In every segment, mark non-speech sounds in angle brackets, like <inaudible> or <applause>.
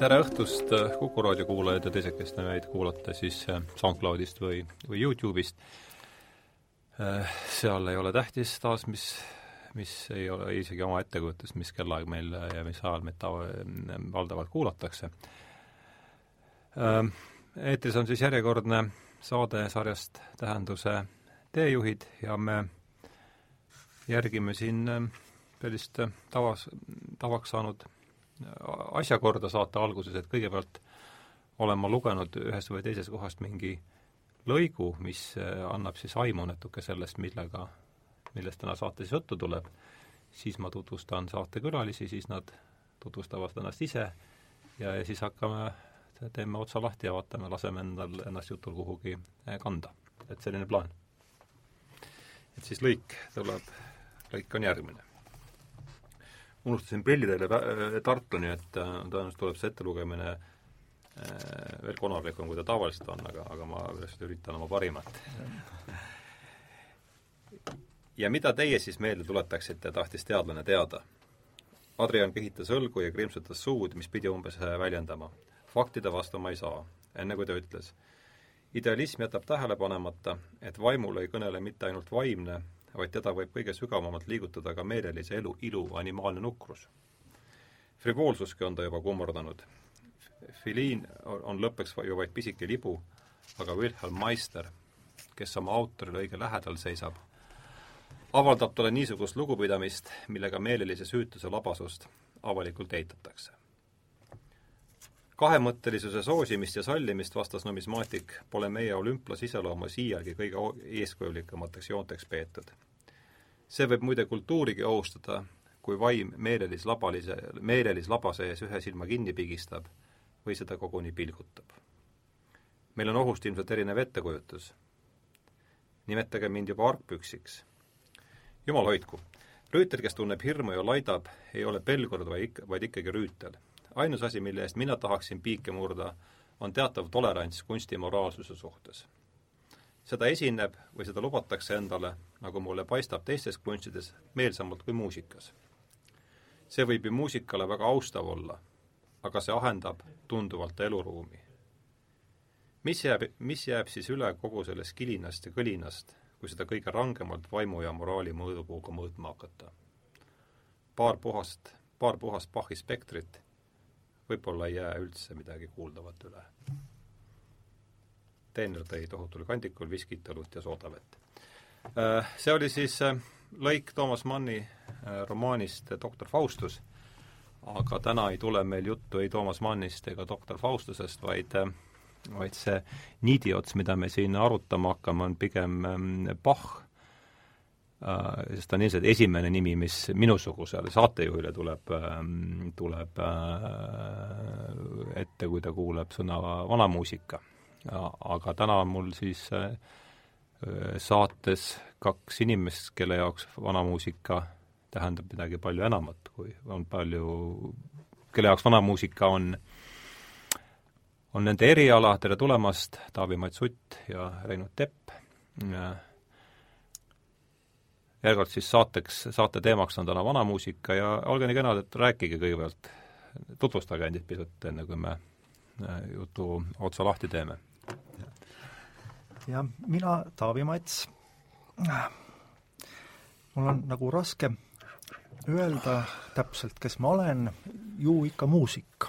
tere õhtust, Kuku raadio kuulajad ja teised, kes te meid kuulate siis äh, SoundCloudist või, või Youtube'ist. Äh, seal ei ole tähtis taas, mis, mis ei ole isegi oma ettekujutust, mis kellaaeg meil ja mis ajal meid tava, valdavalt kuulatakse. Eetris on siis järjekordne saade sarjast Tähenduse teejuhid ja me järgime siin sellist tavas, tavaks saanud asja korda saate alguses, et kõigepealt olen ma lugenud ühest või teisest kohast mingi lõigu, mis äh, annab siis aimu natuke sellest, millega, millest täna saates juttu tuleb, siis ma tutvustan saatekülalisi, siis nad tutvustavad ennast ise ja, ja siis hakkame, teeme otsa lahti ja vaatame, laseme endal ennast jutul kuhugi äh, kanda. et selline plaan. et siis lõik tuleb, lõik on järgmine unustasin prillidele Tartu, nii et äh, tõenäoliselt tuleb see ettelugemine äh, veel konarlikum, kui ta tavaliselt on, aga, aga ma üritan oma parimat. ja mida teie siis meelde tuletaksite, tahtis teadlane teada? Adrian kehitas õlgu ja krimpsutas suud, mis pidi umbes äh, väljendama. faktide vastu ma ei saa, enne kui ta ütles. idealism jätab tähele panemata, et vaimul ei kõnele mitte ainult vaimne, vaid teda võib kõige sügavamalt liigutada ka meelelise elu ilu animaalne nukrus. frivoolsuski on ta juba kummardanud. Filiin on lõppeks ju vaid pisike libu, aga Wilhelm Meister, kes oma autorile õige lähedal seisab, avaldab talle niisugust lugupidamist, millega meelelise süütuse labasust avalikult eitatakse kahemõttelisuse soosimist ja sallimist, vastas numismaatik, pole meie olümplas iseloomus iialgi kõige eeskujulikamateks joonteks peetud. see võib muide kultuurigi ohustada, kui vaim meelelis labalise, meelelis laba sees ühe silma kinni pigistab või seda koguni pilgutab. meil on ohust ilmselt erinev ettekujutus. nimetage mind juba argpüksiks. jumal hoidku, rüütel, kes tunneb hirmu ja laidab, ei ole pelgur, vaid ikka, vaid ikkagi rüütel ainus asi, mille eest mina tahaksin piike murda, on teatav tolerants kunsti moraalsuse suhtes. seda esineb või seda lubatakse endale, nagu mulle paistab teistes kunstides, meelsamalt kui muusikas. see võib ju muusikale väga austav olla, aga see ahendab tunduvalt eluruumi. mis jääb, mis jääb siis üle kogu sellest kilinast ja kõlinast, kui seda kõige rangemalt vaimu ja moraali mõõdupuuga mõõtma hakata? paar puhast, paar puhast Bachi spektrit võib-olla ei jää üldse midagi kuuldavat üle. teener tõi tohutul kandikul viskit, õlut ja soodavett. Äh, see oli siis äh, lõik Toomas Manni äh, romaanist Doktor Faustus, aga täna ei tule meil juttu ei Toomas Mannist ega Doktor Faustusest, vaid vaid see niidiots, mida me siin arutama hakkame, on pigem ähm, Bach sest ta on ilmselt esimene nimi, mis minusugusele saatejuhile tuleb, ähm, tuleb äh, ette, kui ta kuuleb sõna vanamuusika. aga täna on mul siis äh, saates kaks inimest, kelle jaoks vanamuusika tähendab midagi palju enamat, kui on palju, kelle jaoks vanamuusika on on nende eriala, tere tulemast, Taavi-Mats Sutt ja Reinud Tepp järgmine siis saateks, saate teemaks on täna vanamuusika ja olge nii kenad, et rääkige kõigepealt, tutvustage endid pisut, enne kui me äh, jutu otsa lahti teeme. jah, mina, Taavi Mats, mul on nagu raske öelda täpselt, kes ma olen, ju ikka muusik.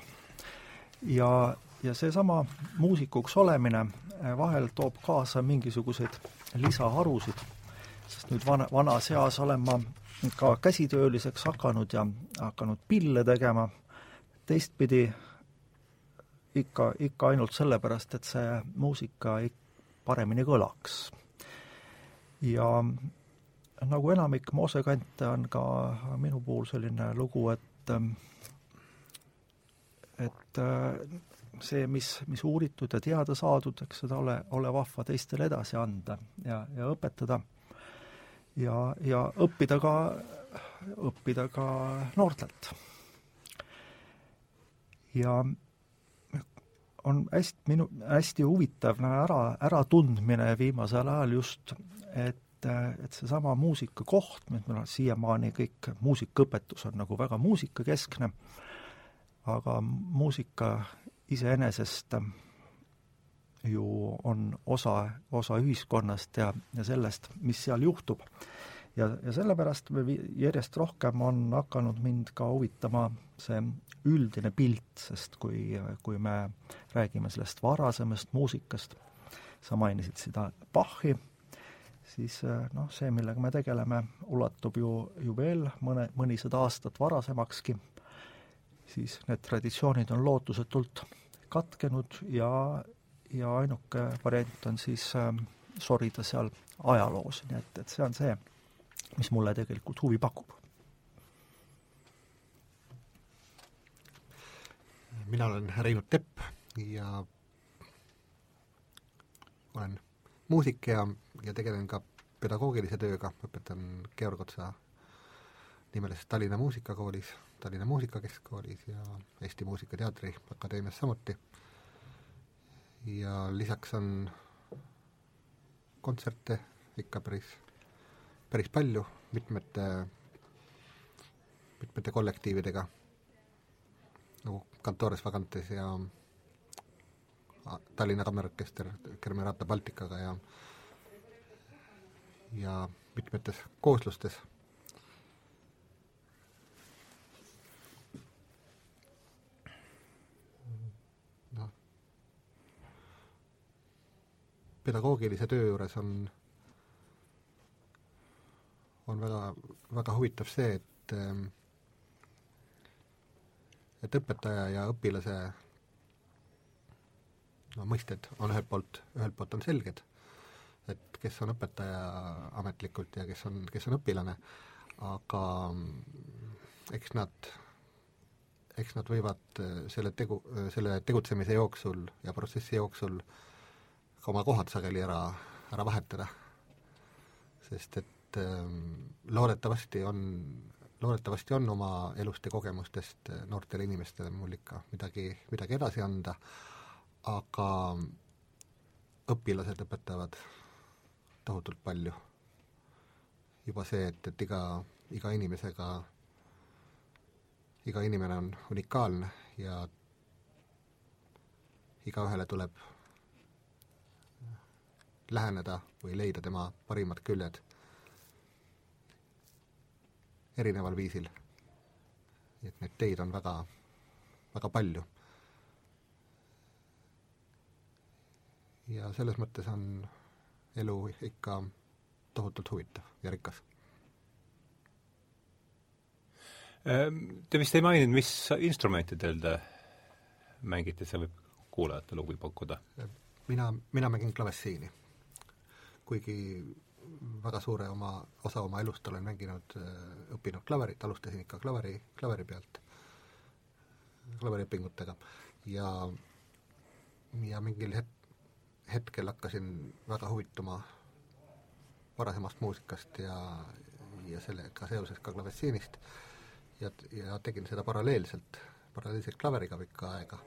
ja, ja seesama muusikuks olemine äh, vahel toob kaasa mingisuguseid lisaharusid sest nüüd vana, vanas eas olen ma ka käsitööliseks hakanud ja hakanud pille tegema, teistpidi ikka, ikka ainult sellepärast, et see muusika paremini kõlaks. ja nagu enamik moosekante, on ka minu puhul selline lugu, et et see, mis, mis uuritud ja teada saadud, eks seda ole, ole vahva teistele edasi anda ja, ja õpetada ja, ja õppida ka, õppida ka noortelt. ja on hästi, minu, hästi huvitav ära, äratundmine viimasel ajal just, et, et seesama muusikakoht, meil on siiamaani kõik muusikaõpetus on nagu väga muusikakeskne, aga muusika iseenesest ju on osa, osa ühiskonnast ja, ja sellest, mis seal juhtub. ja, ja sellepärast me järjest rohkem on hakanud mind ka huvitama see üldine pilt, sest kui, kui me räägime sellest varasemast muusikast, sa mainisid seda Bachi, siis noh, see, millega me tegeleme, ulatub ju, ju veel mõne, mõnisada aastat varasemakski, siis need traditsioonid on lootusetult katkenud ja, ja ainuke variant on siis äh, sorida seal ajaloos, nii et, et see on see, mis mulle tegelikult huvi pakub. mina olen Reinar Tepp ja olen muusik ja, ja tegelen ka pedagoogilise tööga, õpetan Georg Otsa nimelises Tallinna Muusikakoolis, Tallinna Muusikakeskkoolis ja Eesti Muusikateatri Akadeemias samuti. Ja lisaks on kontserte ikka päris, päris palju, mitmete, mitmete kollektiividega, nagu Cantores Vagantes ja Tallinna Kammerorkester Kermerata Baltikaga ja ja mitmetes kooslustes. noh, pedagoogilise töö juures on, on väga, väga huvitav see, et et õpetaja ja õpilase no mõisted on ühelt poolt, ühelt poolt on selged, et kes on õpetaja ametlikult ja kes on, kes on õpilane, aga eks nad, eks nad võivad selle tegu, selle tegutsemise jooksul ja protsessi jooksul ka oma kohad sageli ära, ära vahetada. sest et loodetavasti on, loodetavasti on oma elust ja kogemustest noortele inimestele mul ikka midagi, midagi edasi anda aga õpilased õpetavad tohutult palju. juba see, et, et iga, iga inimesega, iga inimene on unikaalne ja igaühele tuleb läheneda või leida tema parimad küljed erineval viisil. et neid teid on väga, väga palju ja selles mõttes on elu ikka tohutult huvitav ja rikas. Ehm, te vist ei maininud, mis instrumentidel te mängite, see võib kuulajatele huvi pakkuda? mina, mina mängin klavessiini. Kuigi väga suure oma, osa oma elust olen mänginud, õppinud klaverit, alustasin ikka klaveri, klaveri pealt, klaveriõpingutega. Ja ja mingil het-, hetkel hakkasin väga huvituma varasemast muusikast ja, ja sellega seoses ka klavessiinist ja, ja tegin seda paralleelselt, paralleelselt klaveriga pikka aega,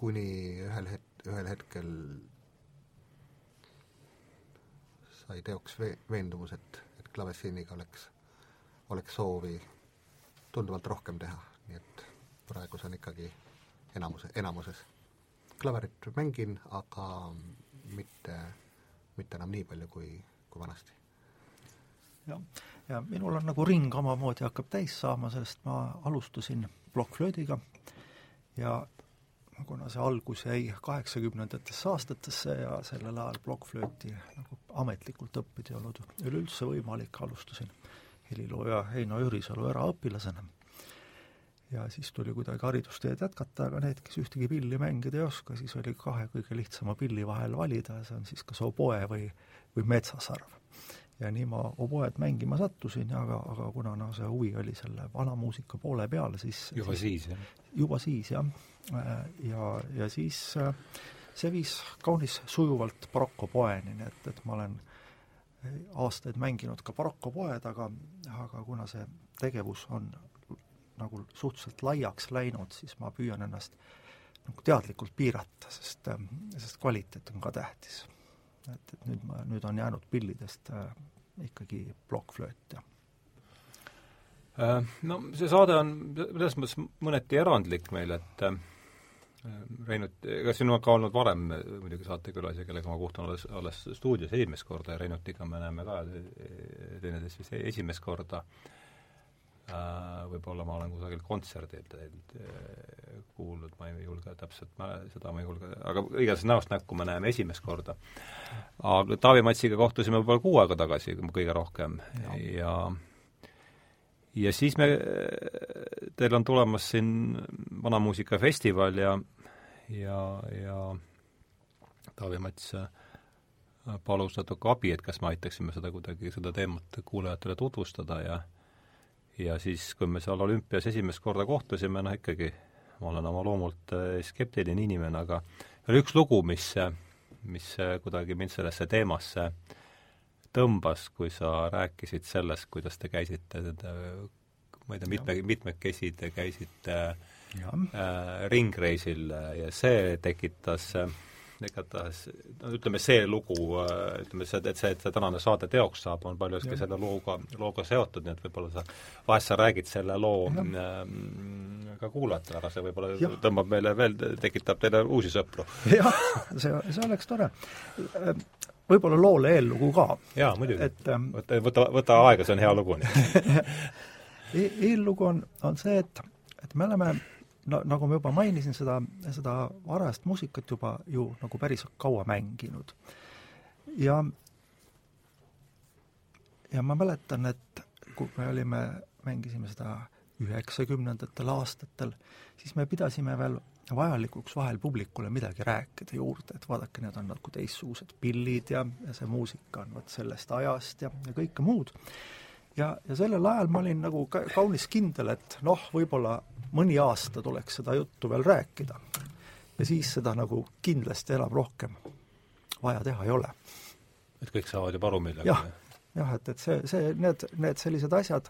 kuni ühel het-, ühel hetkel sai teoks ve-, veendumus, et, et klavessiiniga oleks, oleks soovi tunduvalt rohkem teha, nii et praegu see on ikkagi enamuse, enamuses. Klaverit mängin, aga mitte, mitte enam nii palju kui, kui vanasti. jah, ja minul on nagu ring omamoodi hakkab täis saama, sest ma alustasin plokkflöödiga ja kuna see algus jäi kaheksakümnendatesse aastatesse ja sellel ajal plokkflööti nagu ametlikult õppida ei olnud üleüldse võimalik, alustasin helilooja Heino Jürisalu eraõpilasena ja siis tuli kuidagi haridusteed jätkata, aga need, kes ühtegi pilli mängida ei oska, siis oli kahe kõige lihtsama pilli vahel valida, see on siis kas oboe või, või metsasarv. ja nii ma oboed mängima sattusin, aga, aga kuna noh, see huvi oli selle vanamuusika poole peal, siis juba siis, jah? Juba siis, jah. ja, ja siis see viis kaunis sujuvalt barokopoeni, nii et, et ma olen aastaid mänginud ka barokopoed, aga, aga kuna see tegevus on nagu suhteliselt laiaks läinud, siis ma püüan ennast nagu teadlikult piirata, sest, sest kvaliteet on ka tähtis. et, et nüüd ma, nüüd on jäänud pillidest äh, ikkagi plokkflööt ja Äh, no see saade on selles mõttes mõneti erandlik meil, et äh, Reinut, ega siin on ka olnud varem muidugi saatekülalisi, kellega ma kohtun alles, alles stuudios esimest korda ja Reinutiga me näeme ka teineteist vist esimest korda. Äh, võib-olla ma olen kusagil kontserdil teilt kuulnud, ma ei julge täpselt, ma seda ma ei julge, aga igatahes näost näkku me näeme esimest korda. aga Taavi Matsiga kohtusime võib-olla kuu aega tagasi kõige rohkem. Ja, ja ja siis me, teil on tulemas siin vanamuusikafestival ja ja, ja Taavi Mats äh, palus natuke abi, et kas me aitaksime seda kuidagi, seda teemat kuulajatele tutvustada ja ja siis, kui me seal olümpias esimest korda kohtusime, noh ikkagi, ma olen oma loomult äh, skeptiline inimene, aga oli üks lugu, mis, mis kuidagi mind sellesse teemasse tõmbas, kui sa rääkisid sellest, kuidas te käisite ma ei tea, mitme, mitmekesi te käisite äh, ringreisil ja see tekitas äh, igatahes, no ütleme, see lugu, ütleme, see, et see, et see tänane saade teoks saab, on paljuski selle looga, looga seotud, nii et võib-olla sa, vahest sa räägid selle loo äh, ka kuulajatele ära, see võib-olla tõmbab meile veel, tekitab teile uusi sõpru. jah, see, see oleks tore. Võib-olla loole eellugu ka. jaa, muidugi. Ähm, võta, võta, võta aega, see on hea lugu <laughs> e eellugu on, on see, et, et me oleme no nagu ma juba mainisin, seda, seda varajast muusikat juba ju nagu päris kaua mänginud. ja ja ma mäletan, et kui me olime, mängisime seda üheksakümnendatel aastatel, siis me pidasime veel vajalikuks vahel publikule midagi rääkida juurde, et vaadake, need on nagu teistsugused pillid ja, ja see muusika on vot sellest ajast ja, ja kõike muud ja, ja sellel ajal ma olin nagu ka, kaunis kindel, et noh, võib-olla mõni aasta tuleks seda juttu veel rääkida. ja siis seda nagu kindlasti enam rohkem vaja teha ei ole. et kõik saavad juba aru, millega jah, jah, et, et see, see, need, need sellised asjad,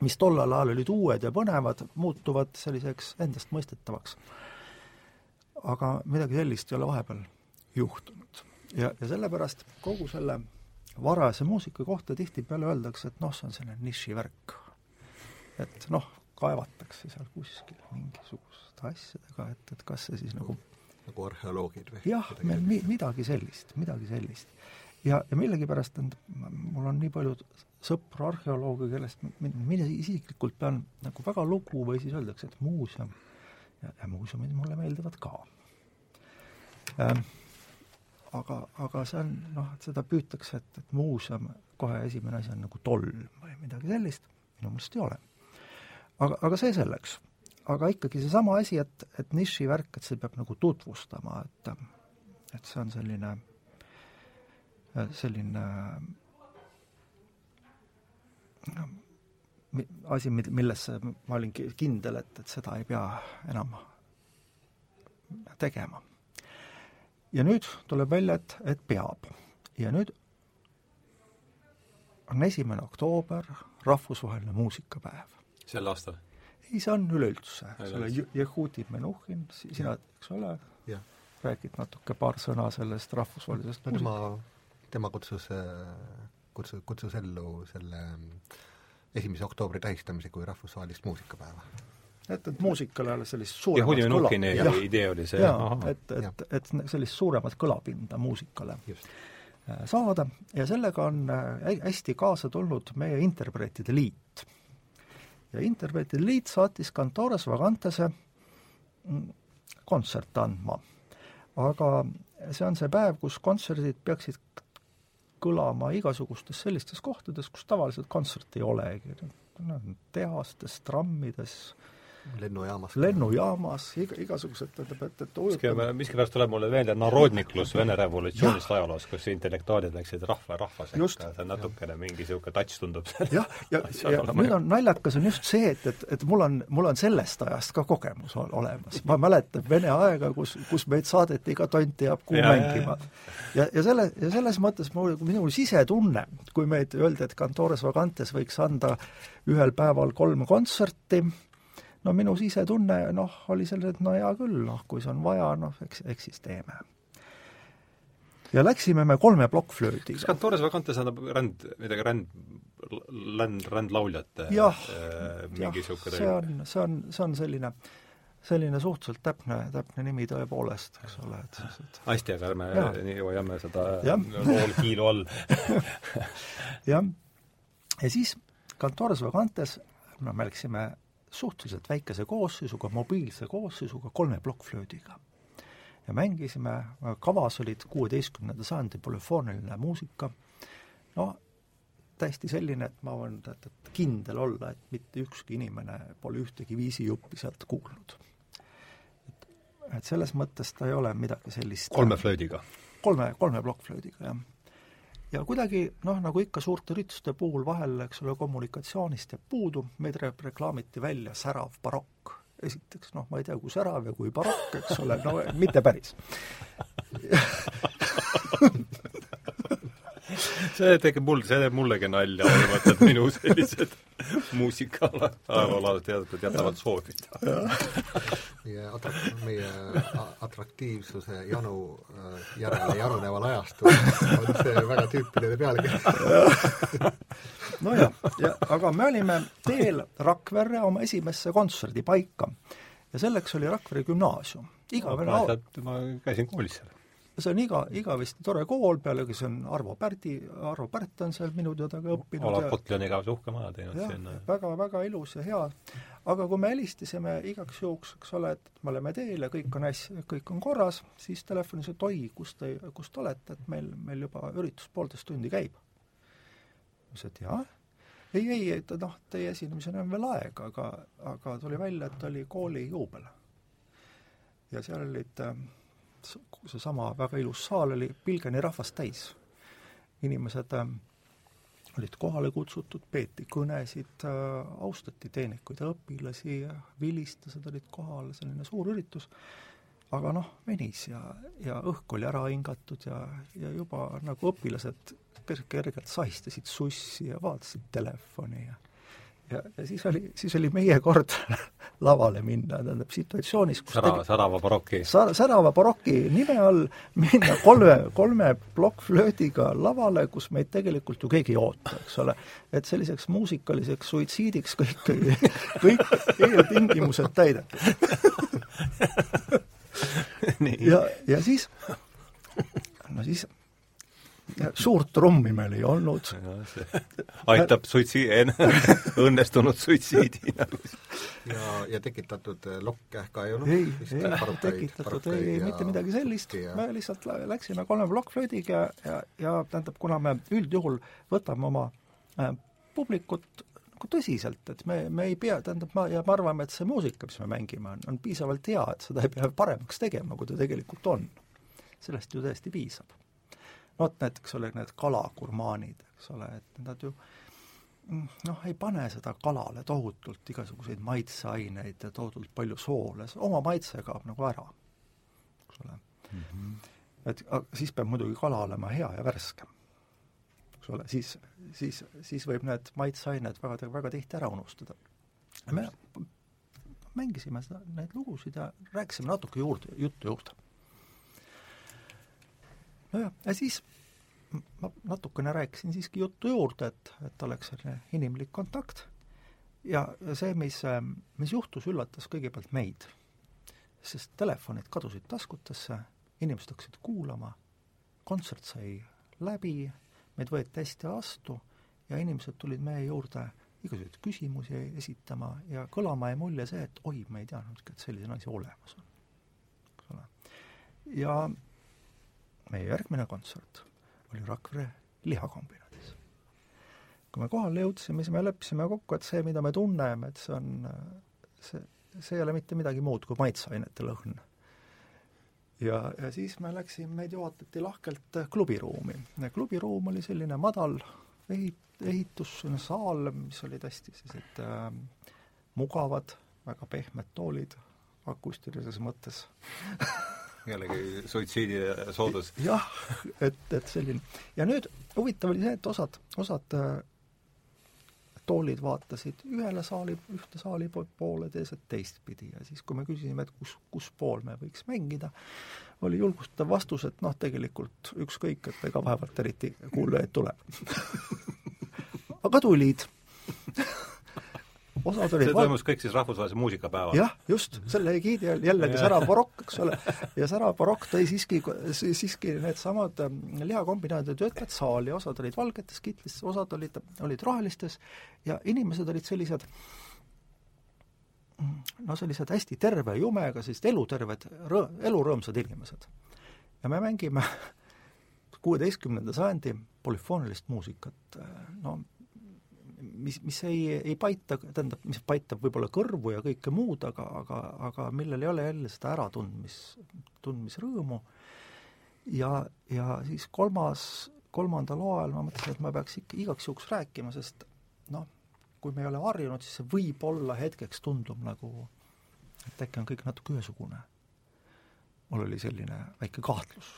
mis tollel ajal olid uued ja põnevad, muutuvad selliseks endastmõistetavaks. aga midagi sellist ei ole vahepeal juhtunud. ja, ja sellepärast kogu selle varase muusika kohta tihtipeale öeldakse, et noh, see on selline nišivärk. et noh, kaevatakse seal kuskil mingisuguste asjadega, et, et kas see siis nagu nagu arheoloogid või? jah, mi-, midagi sellist, midagi sellist. ja, ja millegipärast tähendab, mul on nii palju sõpru arheolooge, kellest mina isiklikult pean nagu väga lugu või siis öeldakse, et muuseum ja, ja muuseumid mulle meeldivad ka ähm, aga, aga see on noh, et seda püütakse, et, et muuseum, kohe esimene asi on nagu tolm või midagi sellist, minu meelest ei ole. Aga, aga see selleks. aga ikkagi seesama asi, et, et nišivärk, et see peab nagu tutvustama, et et see on selline, selline no, asi, millesse ma olin kindel, et, et seda ei pea enam tegema ja nüüd tuleb välja, et, et peab. ja nüüd on esimene oktoober, rahvusvaheline muusikapäev. Sel aastal? ei, see on üleüldse, selle Jehudi Menuhin, sina, eks ole, räägid natuke paar sõna sellest rahvusvahelisest tema, tema kutsus, kutsus, kutsus ellu selle esimese oktoobri tähistamise kui rahvusvahelist muusikapäeva et, et muusikal alles sellist suuremat kõla-. idee oli see? jaa, et, et, et sellist suuremat kõlapinda muusikale Just. Äh, saada ja sellega on äh, hästi kaasa tulnud meie Interpreetide Liit. Ja Interpreetide Liit saatis Cantores Vagantese kontserte andma. aga see on see päev, kus kontserdid peaksid kõlama igasugustes sellistes kohtades, kus tavaliselt kontserti ei olegi, tehastes, trammides äh,, lennujaamas. lennujaamas, iga, igasugused, tähendab, et, et ujutab miskipärast tuleb mulle meelde narodniklus Vene revolutsioonist ajaloos, kus intellektuaalid läksid rahva rahva sekka, see on natukene mingi niisugune touch tundub. Jah, ja, <laughs> ja, ja nüüd on naljakas on just see, et, et, et mul on, mul on sellest ajast ka kogemus olemas. ma mäletan Vene aega, kus, kus meid saadeti iga tont teab kuhu ja, mängima. ja, ja selle, ja selles mõttes mul, minu sisetunne, kui meid öeldi, et Cantores Vagantes võiks anda ühel päeval kolm kontserti, no minu sisetunne noh, oli selline, et no hea küll, noh, kui see on vaja, noh, eks, eks siis teeme. ja läksime me kolme plokkflöödiga. kas Cantores Vacantes tähendab ränd, midagi ränd, länd, rändlauljate Jah, äh, mingi niisugune see on, see on, see on selline, selline suhteliselt täpne, täpne nimi tõepoolest, eks ole, et siis, et hästi, aga ärme nii hoiame seda Jah. pool kiilo all. <laughs> jah, ja siis Cantores Vagantes no me läksime suhteliselt väikese koosseisuga, mobiilse koosseisuga, kolme plokkflöödiga. ja mängisime, kavas olid kuueteistkümnenda sajandi polüfooniline muusika, no täiesti selline, et ma võin et, et kindel olla, et mitte ükski inimene pole ühtegi viisijuppi sealt kuulnud. et, et selles mõttes ta ei ole midagi sellist kolme flöödiga. kolme, kolme plokkflöödiga, jah. Ja kuidagi noh, nagu ikka suurte ürituste puhul vahel, eks ole, kommunikatsioonist jääb puudu, meid re- reklaamiti välja särav barokk. esiteks, noh, ma ei tea, kui särav ja kui barokk, eks ole, no mitte päris. <laughs> see teeb mul, see teeb mullegi nalja, hoolimata, et minu <laughs> sellised muusikaalajaloo teadlased jätavad soovida. <laughs> meie atrak-, meie atraktiivsuse janu äh, järele januneval ajastul on see väga tüüpiline pealkiri. <laughs> nojah, ja aga me olime teel Rakverre oma esimesse kontserdipaika ja selleks oli Rakvere gümnaasium. igavene au-, ma käisin koolis seal. See on iga, igavesti tore kool, pealegi see on Arvo Pärdi, Arvo Pärt on seal minu teada ka õppinud Olav Kotli on igavese uhke maja teinud jah sinna. väga, väga ilus ja hea. aga kui me helistasime igaks juhuks, eks ole, et me oleme teel ja kõik on hästi, kõik on korras, siis telefonis, et oi, kus te, kus te olete, et meil, meil juba üritus poolteist tundi käib. ma ütlesin, et jah, ei, ei, et noh, teie esinemiseni on veel aega, aga, aga tuli välja, et oli kooli juubel. ja seal olid äh, seesama väga ilus saal oli pilgeni rahvast täis. inimesed äh, olid kohale kutsutud, peeti kõnesid äh,, austati teenikuid ja õpilasi, vilistused olid kohal, selline suur üritus, aga noh, venis ja, ja õhk oli ära hingatud ja, ja juba nagu õpilased ker- kergelt sahistasid sussi ja vaatasid telefoni ja ja, ja siis oli, siis oli meie kord <laughs> lavale minna, tähendab situatsioonis, kus sära, särava baroki. sa-, särava baroki nime all minna kolme, kolme plokkflöödiga lavale, kus meid tegelikult ju keegi ei oota, eks ole. et selliseks muusikaliseks suitsiidiks kõik, <laughs> kõik eeltingimused täidetud. <laughs> ja, ja siis, no siis suurt trummi meil ei olnud, <laughs> aitab suitsi-, <laughs> õnnestunud suitsiidi ja, ja tekitatud äh, lokke ka ei olnud? ei, ei tekitatud, ei, ei mitte midagi sellist, me lihtsalt lä- läksime kolme plokkflöödiga ja, ja, ja tähendab, kuna me üldjuhul võtame oma äh, publikut nagu tõsiselt, et me, me ei pea, tähendab, ma, ja me arvame, et see muusika, mis me mängime, on, on piisavalt hea, et seda ei pea paremaks tegema, kui ta tegelikult on. sellest ju täiesti piisab. Vot näiteks oli need kalagurmaanid, eks ole, et nad ju noh, ei pane seda kalale tohutult igasuguseid maitseaineid ja tohutult palju soole, oma maitse kaob nagu ära, eks ole mm. -hmm. et siis peab muidugi kala olema hea ja värske, eks ole, siis, siis, siis võib need maitseained väga, väga tihti ära unustada. me mängisime seda, neid lugusid ja rääkisime natuke juurde, juttu juurde. Nojah, ja siis ma natukene rääkisin siiski juttu juurde, et, et oleks selline inimlik kontakt ja see, mis, mis juhtus, üllatas kõigepealt meid. sest telefonid kadusid taskutesse, inimesed hakkasid kuulama, kontsert sai läbi, meid võeti hästi vastu ja inimesed tulid meie juurde igasuguseid küsimusi esitama ja kõlama jäi mulje see, et oi, me ei teadnudki, et selline asi olemas on. eks ole. ja meie järgmine kontsert oli Rakvere lihakombinaadis. kui me kohale jõudsime, siis me leppisime kokku, et see, mida me tunneme, et see on, see, see ei ole mitte midagi muud kui maitseainete lõhn. ja, ja siis me läksime, meid juhatati lahkelt klubiruumi. klubiruum oli selline madal ehit-, ehitus, selline saal, mis olid hästi sellised äh, mugavad, väga pehmed toolid akustilises mõttes <laughs> jällegi suitsiidi soodus. jah, et, et selline. ja nüüd huvitav oli see, et osad, osad äh, toolid vaatasid ühele saali, ühte saali po- poole, teised teistpidi ja siis, kui me küsisime, et kus, kus pool me võiks mängida, oli julgustav vastus, et noh, tegelikult ükskõik, et ega vaevalt eriti kuulajaid tuleb <laughs> aga tulid <laughs> osad olid see toimus kõik siis rahvusvahelise muusikapäeval? jah, just, selle egiidi all jällegi särav barokk, eks ole, ja särav barokk tõi siiski, siiski needsamad ähm, lihakombinaadi töötajad saali, osad olid valgetes kitlis, osad olid, olid rohelistes ja inimesed olid sellised no sellised hästi terve jumega, sellised eluterved, rõ-, elurõõmsad inimesed. ja me mängime <laughs> kuueteistkümnenda sajandi polüfoonilist muusikat, no mis, mis ei, ei paita, tähendab, mis paitab võib-olla kõrvu ja kõike muud, aga, aga, aga millel ei ole jälle seda äratundmis, tundmisrõõmu ja, ja siis kolmas, kolmandal hooajal ma mõtlesin, et ma peaks ikka igaks juhuks rääkima, sest noh, kui me ei ole harjunud, siis see võib-olla hetkeks tundub nagu, et äkki on kõik natuke ühesugune. mul oli selline väike kahtlus.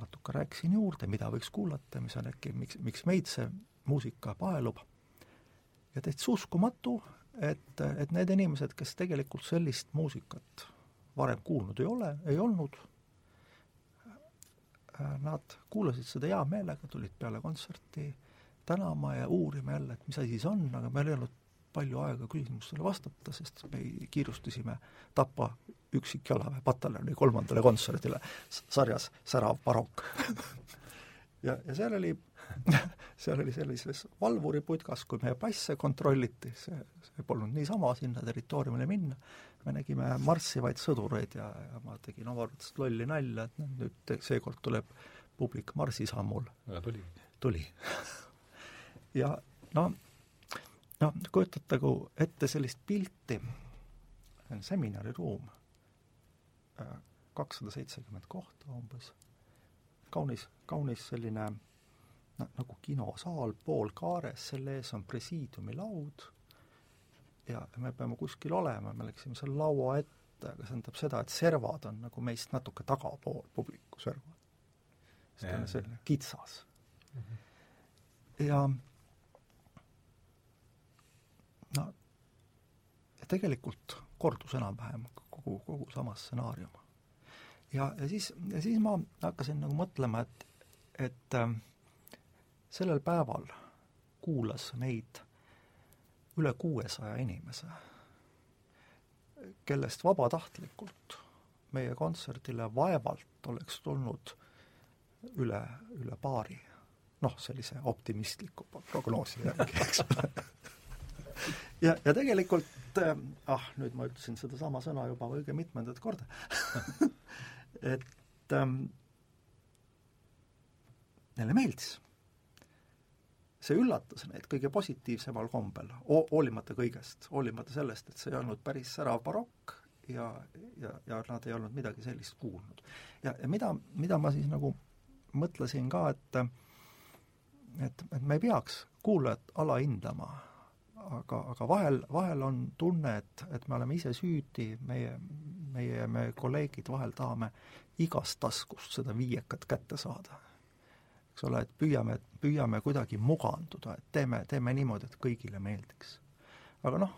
natuke rääkisin juurde, mida võiks kuulata, mis on äkki, miks, miks meid see muusika paelub. ja täitsa uskumatu, et, et need inimesed, kes tegelikult sellist muusikat varem kuulnud ei ole, ei olnud, nad kuulasid seda hea meelega, tulid peale kontserti tänama ja uurima jälle, et mis asi see on, aga meil ei olnud palju aega küsimustele vastata, sest me kiirustasime Tapa üksikjalaväepataljoni kolmandale kontserdile sarjas Särav barokk <laughs> ja, ja seal oli <laughs> seal oli sellises valvuriputkas, kui meie passe kontrolliti, see, see polnud niisama sinna territooriumile minna, me nägime marssivaid sõdureid ja, ja ma tegin omavaheliselt lolli nalja, et nüüd seekord tuleb publik marsisammul. tuli. tuli. <laughs> Ja no, no kujutatagu ette sellist pilti, seminariruum, kakssada seitsekümmend kohta umbes, kaunis, kaunis selline nagu kinosaal poolkaares, selle ees on presiidiumi laud ja me peame kuskil olema, me läksime selle laua ette, aga see tähendab seda, et servad on nagu meist natuke tagapool, publiku servad. ta on selline kitsas mm. -hmm. ja no ja tegelikult kordus enam-vähem kogu, kogu sama stsenaarium. ja, ja siis, ja siis ma hakkasin nagu mõtlema, et, et äh, sellel päeval kuulas meid üle kuuesaja inimese, kellest vabatahtlikult meie kontserdile vaevalt oleks tulnud üle, üle paari. noh, sellise optimistliku prognoosi järgi, eks. Ole <laughs> ja, ja tegelikult äh, ah, nüüd ma ütlesin sedasama sõna juba õige mitmendat korda. <laughs> Et ähm, neile meeldis see üllatas neid kõige positiivsemal kombel, hoolimata kõigest, hoolimata sellest, et see ei olnud päris särav barokk ja, ja, ja nad ei olnud midagi sellist kuulnud. ja, ja mida, mida ma siis nagu mõtlesin ka, et et, et me ei peaks kuulajat alahindama, aga, aga vahel, vahel on tunne, et, et me oleme ise süüdi, meie, meie, meie kolleegid vahel tahame igast taskust seda viiekat kätte saada eks ole, et püüame, püüame kuidagi muganduda, et teeme, teeme niimoodi, et kõigile meeldiks. aga noh,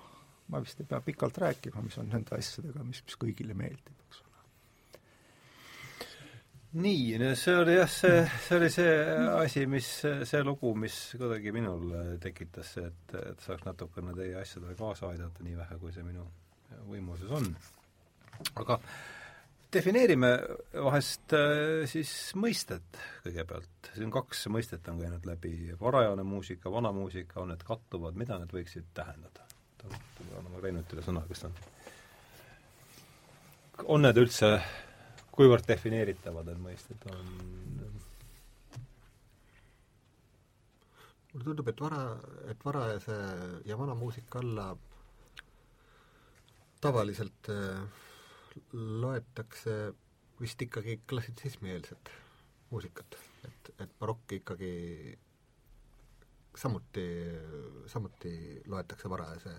ma vist ei pea pikalt rääkima, mis on nende asjadega, mis, mis kõigile meeldib, eks ole. nii, no see oli jah, see, see oli see asi, mis, see lugu, mis kuidagi minul tekitas, et, et saaks natukene teie asjadele kaasa aidata, nii vähe, kui see minu võimuses on. aga defineerime vahest äh, siis mõistet kõigepealt, siin kaks mõistet on käinud läbi, varajane muusika, vana muusika, on need kattuvad, mida need võiksid tähendada? anname Reinutile sõna, kas on, on need üldse, kuivõrd defineeritavad need mõisted on? mulle tundub, et vara, et varajase ja vana muusika alla tavaliselt äh, loetakse vist ikkagi klassitsismieelset muusikat, et, et barokk ikkagi samuti, samuti loetakse varajase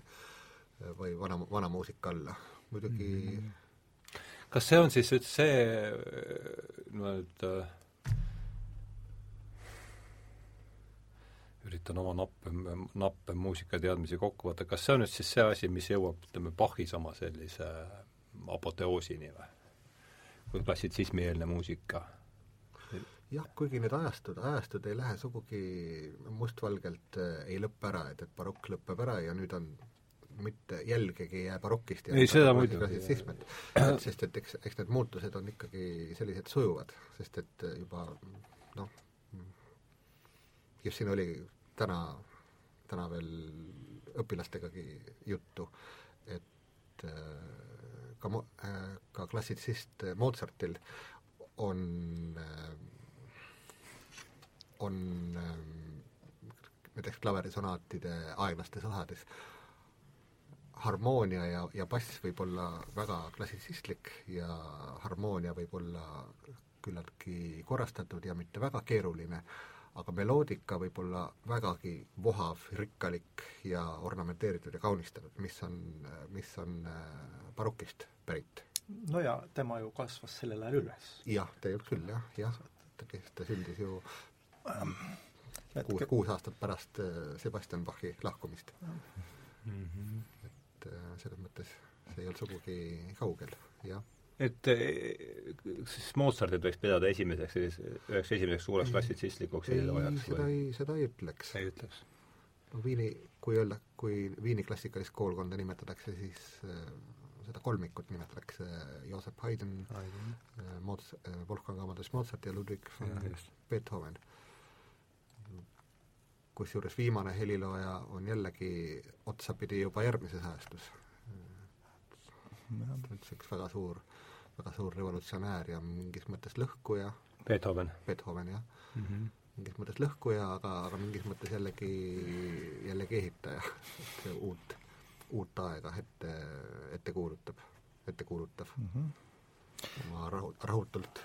või vana, vana muusika alla, muidugi mm -hmm. kas see on siis nüüd see, no et üritan oma nappe, nappe muusikateadmisi kokku võtta, kas see on nüüd siis see asi, mis jõuab, ütleme, Bachis oma sellise apoteoosini või? kui klassitsismieelne muusika? jah, kuigi need ajastud, ajastud ei lähe sugugi mustvalgelt äh, ei lõppe ära, et, et barokk lõpeb ära ja nüüd on mitte jälgegi ei jää barokist ja ei, seda muidugi. sest et eks, eks need muutused on ikkagi sellised sujuvad, sest et juba noh, just siin oli täna, täna veel õpilastegagi juttu, et äh, ka äh, ka klassitsist Mozartil on äh, on näiteks klaverisonaatide aeglastes osades harmoonia ja, ja bass võib olla väga klassitsistlik ja harmoonia võib olla küllaltki korrastatud ja mitte väga keeruline, aga meloodika võib olla vägagi vohav, rikkalik ja ornamenteeritud ja kaunistatud, mis on, mis on äh, barokist pärit. no ja tema ju kasvas sellel ajal üles. jah, tegelikult küll jah, jah, ta, sündis ju kuus, kuus aastat pärast äh, Sebastian Bachi lahkumist mm. -hmm. et äh, selles mõttes see ei olnud sugugi kaugel, jah et siis Mozartit võiks pidada esimeseks, üheks esimeseks suureks klassitsistlikuks heliloojaks? seda ei, seda ei ütleks. ei ütleks? no Viini, kui öelda, kui Viini klassikalist koolkonda nimetatakse, siis äh, seda kolmikut nimetatakse Joseph Haydn, äh, Mots-, äh, Wolfgang Amadeus Mozart ja Ludwig von Beethoven. kusjuures viimane helilooja on jällegi otsapidi juba järgmises ajastus. ta on üks väga suur väga suur revolutsionäär ja mingis mõttes lõhkuja. Beethoven. Beethoven, jah mm. -hmm. mingis mõttes lõhkuja, aga, aga mingis mõttes jällegi, jällegi ehitaja, <laughs> et uut, uut aega ette, ette kuulutab, ette kuulutav mm. -hmm oma rahu, rahutult,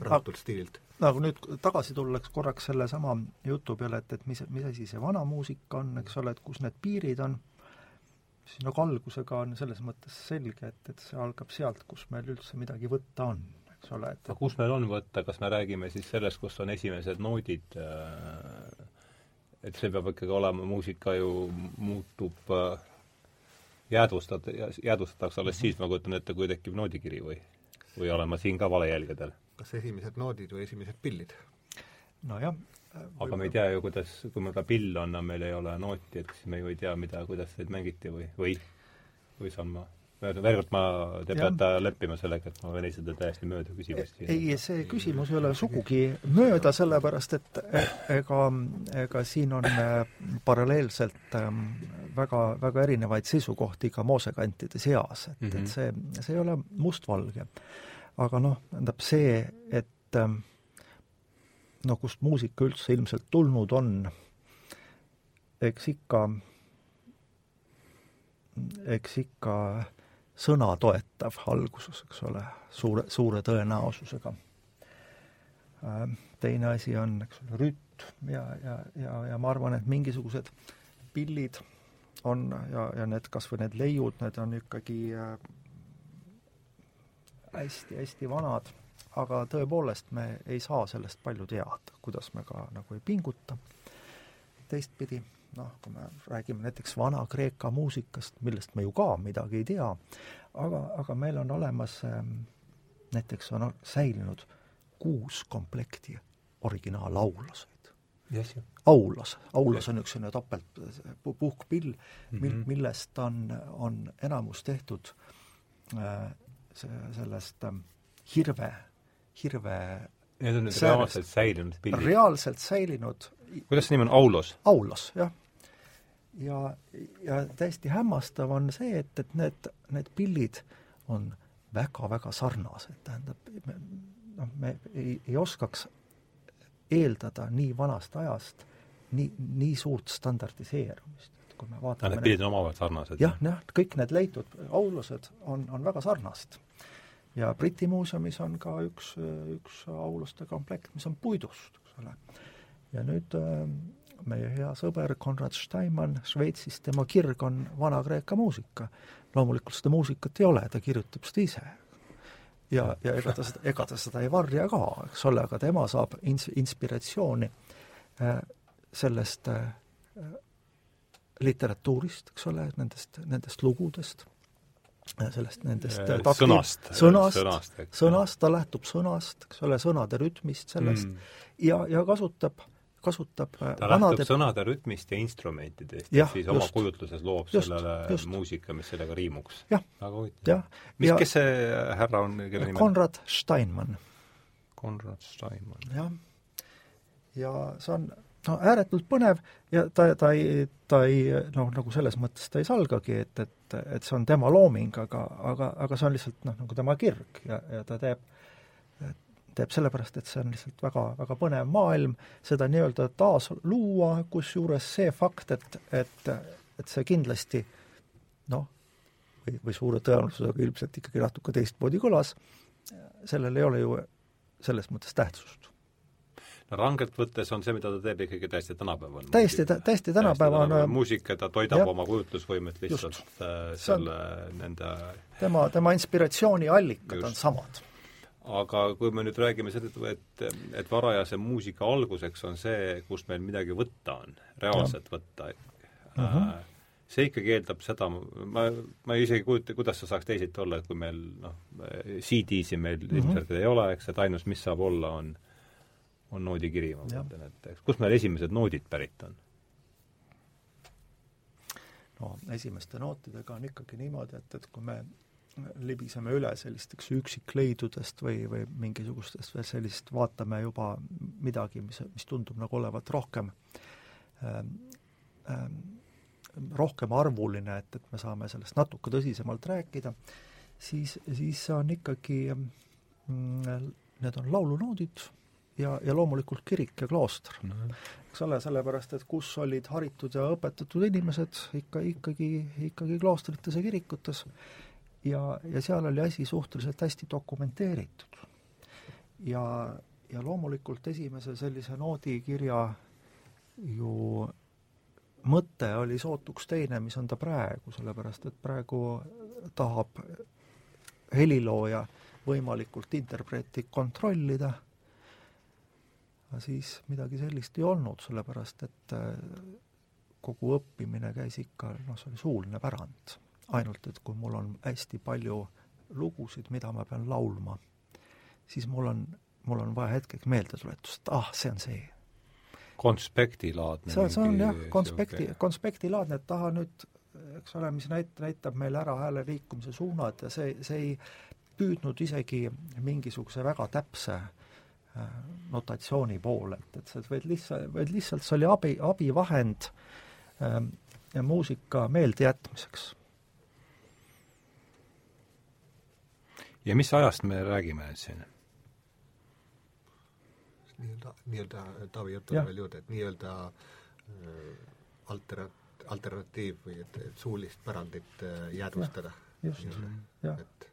rahutult stiililt. nagu nüüd tagasi tullaks korraks sellesama jutu peale, et, et mis, mis asi see vana muusika on, eks ole, et kus need piirid on siis nagu algusega on selles mõttes selge, et, et see algab sealt, kus meil üldse midagi võtta on, eks ole, et aga kus meil on võtta, kas me räägime siis sellest, kus on esimesed noodid, äh, et see peab ikkagi olema, muusika ju muutub äh, jäädvustat-, jäädvustatakse alles siis, ma kujutan ette, kui tekib noodikiri või, või olen ma siin ka valejälgedel? kas esimesed noodid või esimesed pillid? nojah, aga me ei tea ju, kuidas, kui meil ka pill on, aga meil ei ole nooti, et siis me ju ei tea, mida, kuidas neid mängiti või, või, või saan ma veel kord ma, te ja. peate leppima sellega, et ma võin esitada täiesti mööda küsimust. ei, see küsimus ei ole sugugi mööda, sellepärast et ega, ega siin on äh, paralleelselt ähm, väga, väga erinevaid seisukohti ka moosekantide seas, et mm, -hmm. et mhm. see, see ei ole mustvalge. aga noh, tähendab see, et ähm, no kust muusika üldse ilmselt tulnud on, eks ikka, eks ikka sõna toetav alguses, eks ole, suure, suure tõenäosusega. Ähm, teine asi on, eks ole, rütm ja, ja, ja, ja ma arvan, et mingisugused pillid on ja, ja need, kas või need leiud, need on ikkagi hästi-hästi äh, vanad aga tõepoolest, me ei saa sellest palju teada, kuidas me ka nagu ei pinguta. teistpidi, noh, kui me räägime näiteks Vana-Kreeka muusikast, millest me ju ka midagi ei tea, aga, aga meil on olemas ähm, näiteks on säilinud kuus komplekti originaalaulaseid yes,. aulas, aulas on üks selline topelt puhkpill mm, -hmm. millest on, on enamus tehtud äh, sellest äh, hirve hirve Need on nüüd reaalselt säilinud pildid? reaalselt säilinud kuidas see nimi on, Aulos? Aulos, jah. ja, ja täiesti hämmastav on see, et, et need, need pillid on väga-väga sarnased, tähendab, noh, me ei, ei oskaks eeldada nii vanast ajast nii, nii suurt standardiseerumist. et kui me vaatame need pildid on omavahel sarnased? jah, jah, kõik need leitud aulused on, on väga sarnased ja Briti muuseumis on ka üks, üks auluste komplekt, mis on puidust, eks ole. ja nüüd äh, meie hea sõber Konrad Steinmann Šveitsist, tema kirg on Vana-Kreeka muusika. loomulikult seda muusikat ei ole, ta kirjutab seda ise. ja, ja ega ta seda, ega ta seda ei varja ka, eks ole, aga tema saab ins-, inspiratsiooni äh, sellest äh, literatuurist, eks ole, nendest, nendest lugudest sellest nendest Äh, takti- sõnast. sõnast, Sõnast, eks. sõnast, ta lähtub sõnast, eks ole, sõnade rütmist, sellest Mm. ja, ja kasutab, kasutab äh, ta lähtub sõnade rütmist ja instrumentidest ja siis oma just. kujutluses loob Just, sellele just. muusika, mis sellega riimuks. Väga huvitav. mis kes see härra on, kelle nimi on? Konrad Steinmann, Konrad Steinmann. jah. ja see on no ääretult põnev ja ta, ta ei, ta ei noh, nagu selles mõttes ta ei salgagi, et, et, et see on tema looming, aga, aga, aga see on lihtsalt noh, nagu tema kirg ja, ja ta teeb, teeb sellepärast, et see on lihtsalt väga, väga põnev maailm, seda nii-öelda taas luua, kusjuures see fakt, et, et, et see kindlasti noh, või, või suure tõenäosusega ilmselt ikkagi natuke teistmoodi kõlas, sellel ei ole ju selles mõttes tähtsust no rangelt võttes on see, mida ta teeb, ikkagi täiesti tänapäevane. täiesti, täiesti tänapäevane muusika, ta toidab jah. oma kujutlusvõimet lihtsalt Just. äh, selle, nende tema, tema inspiratsiooniallikad Just. on samad. aga kui me nüüd räägime seda, et, et varajase muusika alguseks on see, kust meil midagi võtta on, reaalselt võtta, et Mhm. äh, see ikkagi eeldab seda, ma, ma isegi ei kujuta, kuidas see saaks teisiti olla, et kui meil noh, CD-si meil mm. -hmm. ilmselt ei ole, eks, et ainus, mis saab olla, on on noodikiri, ma mõtlen, et eks kust meil esimesed noodid pärit on? no esimeste nootidega on ikkagi niimoodi, et, et kui me libiseme üle sellisteks üksikleidudest või, või mingisugustest veel sellist, vaatame juba midagi, mis, mis tundub nagu olevat rohkem ähm, ähm, rohkem arvuline, et, et me saame sellest natuke tõsisemalt rääkida, siis, siis see on ikkagi mm, need on laulunoodid ja, ja loomulikult kirik ja klooster. Eks ole, sellepärast et kus olid haritud ja õpetatud inimesed, ikka, ikkagi, ikkagi kloostrites ja kirikutes, ja, ja seal oli asi suhteliselt hästi dokumenteeritud. ja, ja loomulikult esimese sellise noodikirja ju mõte oli sootuks teine, mis on ta praegu, sellepärast et praegu tahab helilooja võimalikult interpreti kontrollida aga siis midagi sellist ei olnud, sellepärast et äh, kogu õppimine käis ikka, noh, see oli suuline pärand. ainult et kui mul on hästi palju lugusid, mida ma pean laulma, siis mul on, mul on vaja hetkeks meeldetuletust, et ah, see on see. konspektilaadne see on, see on jah, konspekti konspektilaadne, et taha nüüd, eks ole, mis näit-, näitab meile ära hääle liikumise suunad ja see, see ei püüdnud isegi mingisuguse väga täpse äh, notatsiooni poole, et, et sa võid lihtsalt, vaid lihtsalt see oli abi, abivahend ähm, ja muusika meeldejätmiseks. ja mis ajast me räägime nüüd siin? nii-öelda, nii-öelda Taavi jutule Jah. veel juurde, et nii-öelda äh, altera-, alternatiiv või et, et suulist pärandit äh, jäädvustada. just, jah. et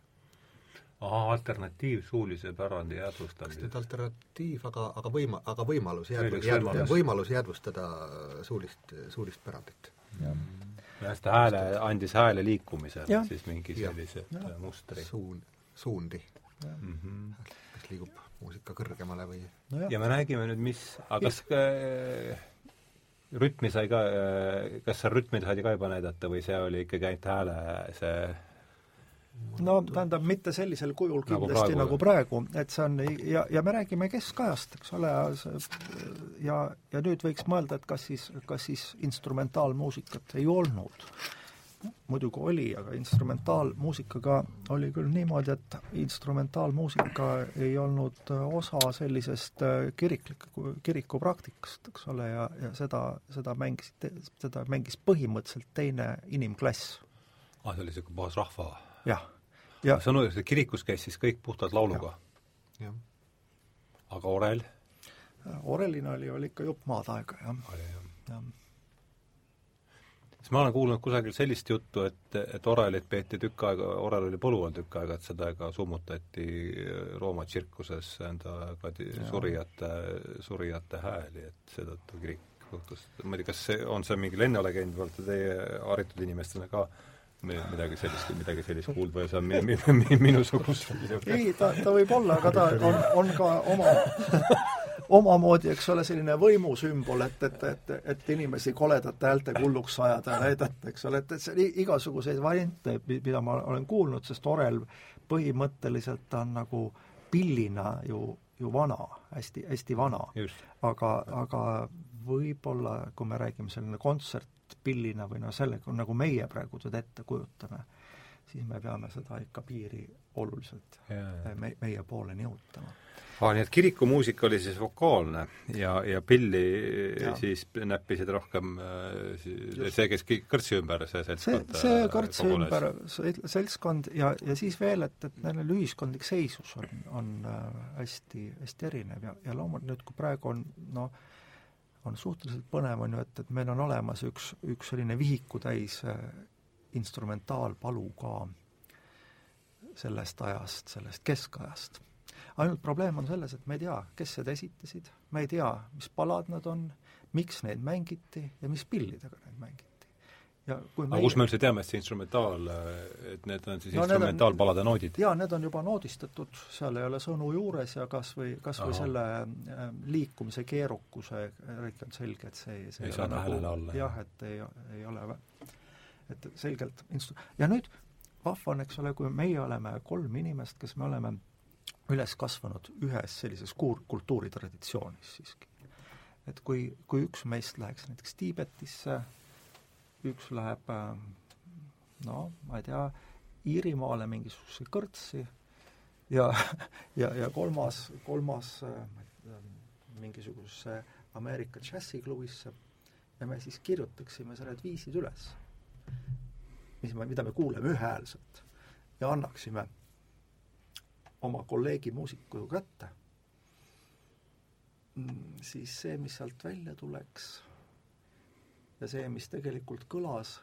ahah, alternatiiv suulise pärandi kas nüüd alternatiiv, aga, aga võima-, aga võimalus üks jäädvu- võimalus. jäädvustada suulist, suulist pärandit. jah, ta hääle, andis hääle liikumisele siis mingi sellise äh, mustri. Suun-, suundi, mm. -hmm. kas liigub muusika kõrgemale või? Nojah, ja me räägime nüüd, mis, aga kas äh, rütmi sai ka, kas seal rütmi saadi ka juba näidata või see oli ikkagi ainult hääle see no tähendab, mitte sellisel kujul Nagu kindlasti praegu, nagu praegu, et see on ja, ja me räägime keskajast, eks ole, ja, ja nüüd võiks mõelda, et kas siis, kas siis instrumentaalmuusikat ei olnud. muidugi oli, aga instrumentaalmuusikaga oli küll niimoodi, et instrumentaalmuusika ei olnud osa sellisest äh, kirikliku, kirikupraktikast, eks ole, ja, ja seda, seda mängis, seda mängis põhimõtteliselt teine inimklass. ah, see oli niisugune puhas rahva jah, ja sõnu, see kirikus käis siis kõik puhtalt lauluga. jah, aga orel? Orelina oli, oli ikka jupp maad aega, jah, jah. siis ma olen kuulnud kusagil sellist juttu, et, et orelit peeti tükk aega, orel oli põlu all tükk aega, et seda ka summutati Rooma tsirkuses enda ka ti- Jaa. surijate, surijate hääli, et seetõttu kirik juhtus, ma ei tea, kas see, on see mingi lennulegend või olete teie haritud inimestena ka mi- midagi sellist, midagi sellist kuulnud või see on mi, mi, mi, minusugust ei, ta, ta võib olla, aga ta on, on ka oma, omamoodi, eks ole, selline võimusümbol, et, et, et, et inimesi koledate häälte hulluks ajada ja näidata, eks ole, et, et see igasuguseid variante, mida ma olen kuulnud, sest orel põhimõtteliselt on nagu pillina ju, ju vana, hästi, hästi vana. aga, aga võib-olla, kui me räägime selline kontsertpillina või noh, sellega, nagu meie praegu seda ette kujutame, siis me peame seda ikka piiri oluliselt yeah. me, meie poole nihutama aa, nii et kirikumuusika oli siis vokaalne ja, ja pilli ja. siis näppisid rohkem äh, see, kes kõrtsi ümber, see seltskond see, see äh, kõrtsi ümber seltskond ja, ja siis veel, et, et neil ühiskondlik seisus on, on hästi, hästi erinev ja, ja loomulikult nüüd, kui praegu on noh, on suhteliselt põnev, on ju, et, et meil on olemas üks, üks selline vihikutäis instrumentaalpalu ka sellest ajast, sellest keskajast ainult probleem on selles, et me ei tea, kes seda esitasid, me ei tea, mis palad nad on, miks neid mängiti ja mis pillidega neid mängiti. Ja kui aga kust me üldse teame, et see instrumentaal, et need on siis no, instrumentaalpalade noodid? jaa, need on juba noodistatud, seal ei ole sõnu juures ja kas või, kas või selle äh, liikumise keerukuse eriti on selge, et see, see ei saa tähelele nagu, alla. jah, et ei, ei ole, et selgelt instru-, ja nüüd vahva on, eks ole, kui meie oleme kolm inimest, kes me oleme üles kasvanud ühes sellises kuur-, kultuuritraditsioonis siiski. et kui, kui üks meist läheks näiteks Tiibetisse, üks läheb no ma ei tea, Iirimaale mingisugusesse kõrtsi ja, <laughs> ja, ja kolmas, kolmas mingisugusesse Ameerika džässiklubisse. Ja me siis kirjutaksime need viisid üles, mis me, mida me kuuleme ühehäälselt. Ja annaksime oma kolleegi muusiku kätte, mm, siis see, mis sealt välja tuleks ja see, mis tegelikult kõlas,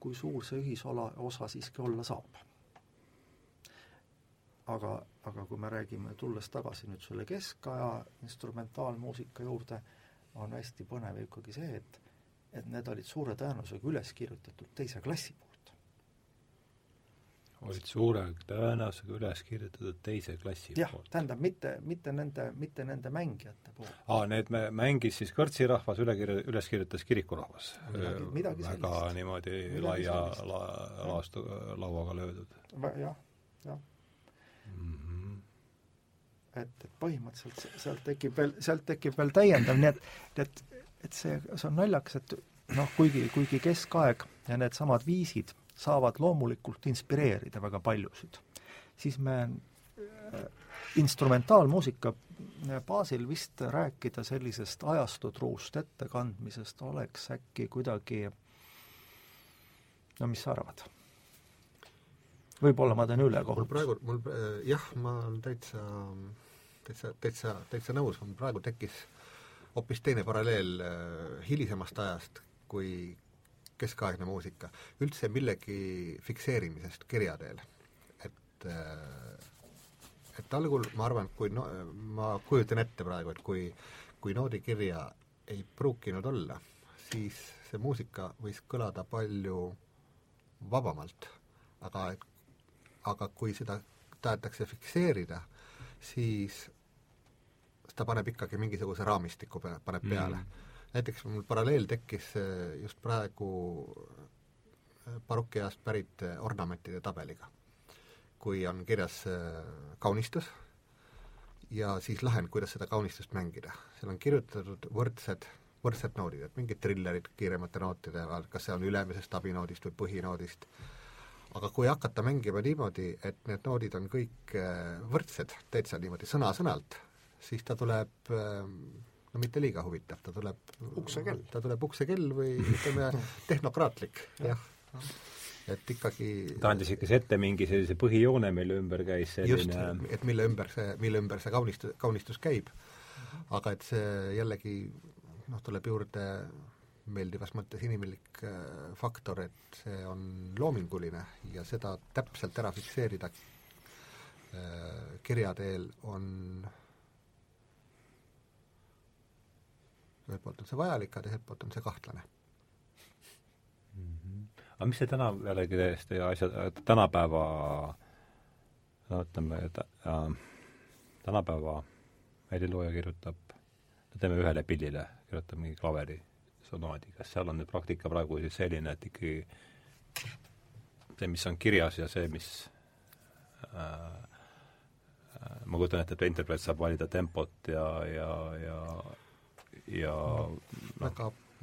kui suur see ühisola, osa siiski olla saab. aga, aga kui me räägime, tulles tagasi nüüd selle keskaja instrumentaalmuusika juurde, on hästi põnev ikkagi see, et et need olid suure tõenäosusega üles kirjutatud teise klassi poolt olid suure tõenäosusega üles kirjutatud teise klassi jah, tähendab, mitte, mitte nende, mitte nende mängijate poolt. aa, need me, mängis siis kõrtsirahvas, üle kirja, üles kirjutas kirikurahvas? midagi sellist. väga niimoodi midagi laia la, laastu, lauaga löödud? jah, jah mm. -hmm. et, et põhimõtteliselt sealt tekib veel, sealt tekib veel täiendav, nii et, et, et see, see on naljakas, et noh, kuigi, kuigi keskaeg ja needsamad viisid saavad loomulikult inspireerida väga paljusid, siis me äh, instrumentaalmuusika baasil vist rääkida sellisest ajastutruust ettekandmisest oleks äkki kuidagi no mis sa arvad? võib-olla ma teen ülekohut. praegu, mul äh, jah, ma olen täitsa, täitsa, täitsa, täitsa nõus, mul praegu tekkis hoopis teine paralleel äh, hilisemast ajast, kui keskaegne muusika, üldse millegi fikseerimisest kirja teel. et äh, et algul ma arvan, et kui no ma kujutan ette praegu, et kui kui noodikirja ei pruukinud olla, siis see muusika võis kõlada palju vabamalt, aga et aga kui seda tahetakse fikseerida, siis ta paneb ikkagi mingisuguse raamistiku paneb peale. Mm näiteks mul paralleel tekkis äh, just praegu äh, barokiajast pärit äh, ornamentide tabeliga. kui on kirjas kaunistus ja siis lahend, kuidas seda kaunistust mängida. seal on kirjutatud võrdsed, võrdsed noodid, et mingid trillerid kiiremate nootide vahel, kas see on ülemisest abinoodist või põhinoodist, aga kui hakata mängima niimoodi, et need noodid on kõik võrdsed, täitsa niimoodi sõna-sõnalt, siis ta tuleb no mitte liiga huvitav, ta tuleb uksekell. ta tuleb uksekell või ütleme, <laughs> tehnokraatlik, jah et ikkagi ta andis ikka ette mingi sellise põhijoone, mille ümber käis selline just, et mille ümber see, mille ümber see kaunistus, kaunistus käib. aga et see jällegi noh, tuleb juurde meeldivas mõttes inimlik äh, faktor, et see on loominguline ja seda täpselt ära fikseerida äh, kirja teel on ühelt poolt on see vajalik, aga teiselt poolt on see kahtlane mm. -hmm. aga mis see täna jällegi täiesti asjad, tänapäeva no ütleme, et äh, tänapäeva helilooja kirjutab teeme ühele pillile, kirjutame mingi klaveri sonaadi, kas seal on nüüd praktika praegu siis selline, et ikkagi see, mis on kirjas ja see, mis äh, äh ma kujutan ette, et interpreet saab valida tempot ja, ja, ja ja noh,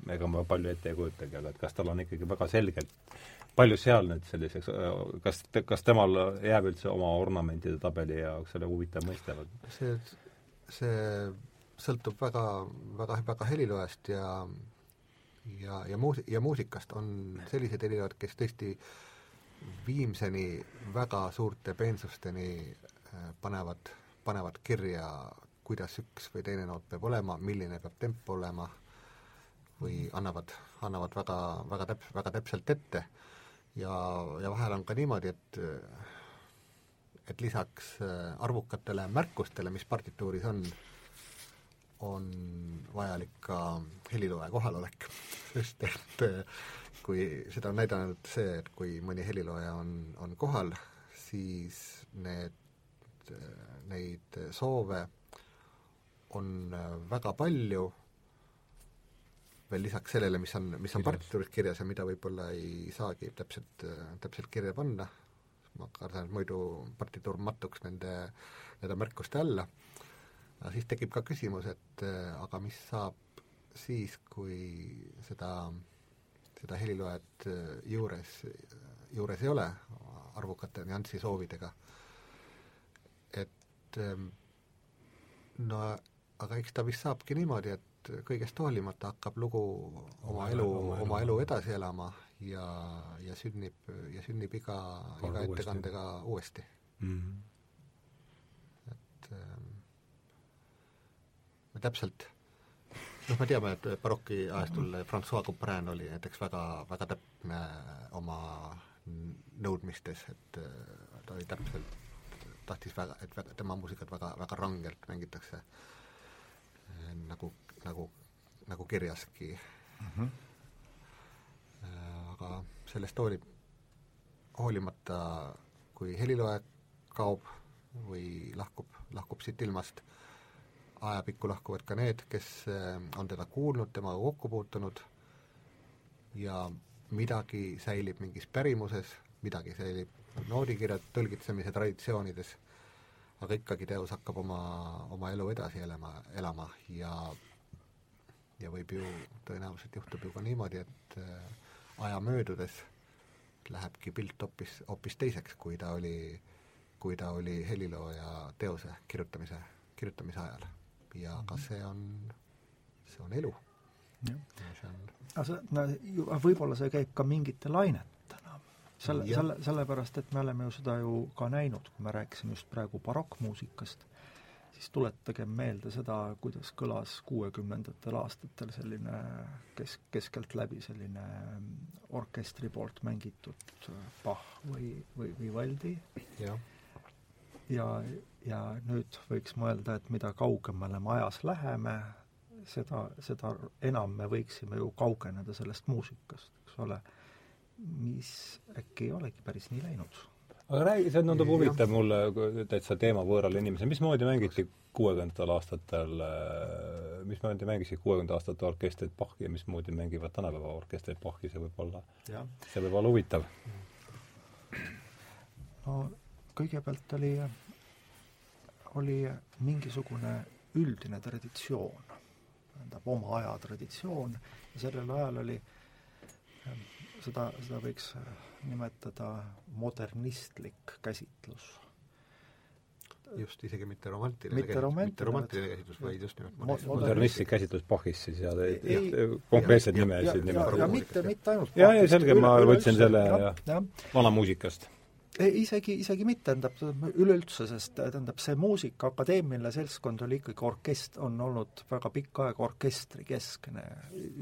ega ma palju ette ei kujutagi, aga et kas tal on ikkagi väga selgelt palju seal nüüd selliseks, kas, kas temal jääb üldse oma ornamentide tabeli jaoks selle huvitav mõiste või? see, see sõltub väga, väga, väga heliloojast ja ja, ja muus-, ja muusikast on sellised heliloojad, kes tõesti viimseni väga suurte peensusteni äh, panevad, panevad kirja, kuidas üks või teine noot peab olema, milline peab tempo olema, või annavad, annavad väga, väga täp-, väga täpselt ette. Ja, ja vahel on ka niimoodi, et et lisaks äh, arvukatele märkustele, mis partituuris on, on vajalik ka helilooja kohalolek, <laughs> sest et äh, kui seda on näidanud see, et kui mõni helilooja on, on kohal, siis need, neid soove on väga palju veel lisaks sellele, mis on, mis on partituuris kirjas ja mida võib-olla ei saagi täpselt, täpselt kirja panna, ma kardan, et muidu partituur mattuks nende, nende märkuste alla, siis tekib ka küsimus, et aga mis saab siis, kui seda, seda heliloojat juures, juures ei ole, arvukate nüansi soovidega. et no aga eks ta vist saabki niimoodi, et kõigest hoolimata hakkab lugu oma elu, oma elu edasi elama ja, ja sünnib, ja sünnib iga, iga ettekandega uuesti mm. -hmm. et ähm, täpselt noh, me teame, et baroki ajastul Francois Couperin oli näiteks väga, väga täpne oma nõudmistes, et äh, ta oli täpselt, tahtis väga, et väga, tema muusikat väga, väga rangelt mängitakse äh, nagu nagu, nagu kirjaski mm. -hmm. aga sellest hoolib, hoolimata, kui helilooja kaob või lahkub, lahkub siit ilmast, ajapikku lahkuvad ka need, kes äh, on teda kuulnud, temaga kokku puutunud ja midagi säilib mingis pärimuses, midagi säilib noodikirja tõlgitsemise traditsioonides, aga ikkagi teos hakkab oma, oma elu edasi elama, elama ja ja võib ju, tõenäoliselt juhtub ju ka niimoodi, et äh, aja möödudes lähebki pilt hoopis, hoopis teiseks, kui ta oli, kui ta oli helilooja teose kirjutamise, kirjutamise ajal. ja ka mhm. see on, see on elu. see on aga see, no võib-olla see käib ka mingite lainetena. Selle, selle, sellepärast, et me oleme ju seda ju ka näinud, kui me rääkisime just praegu barokkmuusikast siis tuletagem meelde seda, kuidas kõlas kuuekümnendatel aastatel selline kes, keskeltläbi selline orkestri poolt mängitud Bach või, või Vivaldi. ja, ja, ja nüüd võiks mõelda, et mida kaugemale me ajas läheme, seda, seda enam me võiksime ju kaugeneda sellest muusikast, eks ole, mis äkki ei olegi päris nii läinud. Aga räägi, see tundub huvitav mulle täitsa teema võõrale inimesele, mismoodi mängiti kuuekümnendatel aastatel, äh, mismoodi mängisid kuuekümnenda aastate orkestrid Bachi ja mismoodi mängivad tänapäeva orkestrid Bachi, see võib olla, see võib olla huvitav. no kõigepealt oli, oli mingisugune üldine traditsioon, tähendab oma aja traditsioon ja sellel ajal oli seda, seda võiks nimetada modernistlik käsitlus. just, isegi mitte romantiline mitte käsitlus, mitte romantiline käsitlus, vaid just nimelt modernistlik, modernistlik käsitlus Bachis siis ja konkreetseid nimesid nimetada. ja mitte, mitte ainult jah, ja selge, ma võtsin selle ja, ja. vanamuusikast isegi, isegi mitte, tähendab üleüldse, sest tähendab, see muusika, akadeemiline seltskond oli ikkagi orkest-, on olnud väga pikka aega orkestrikeskne.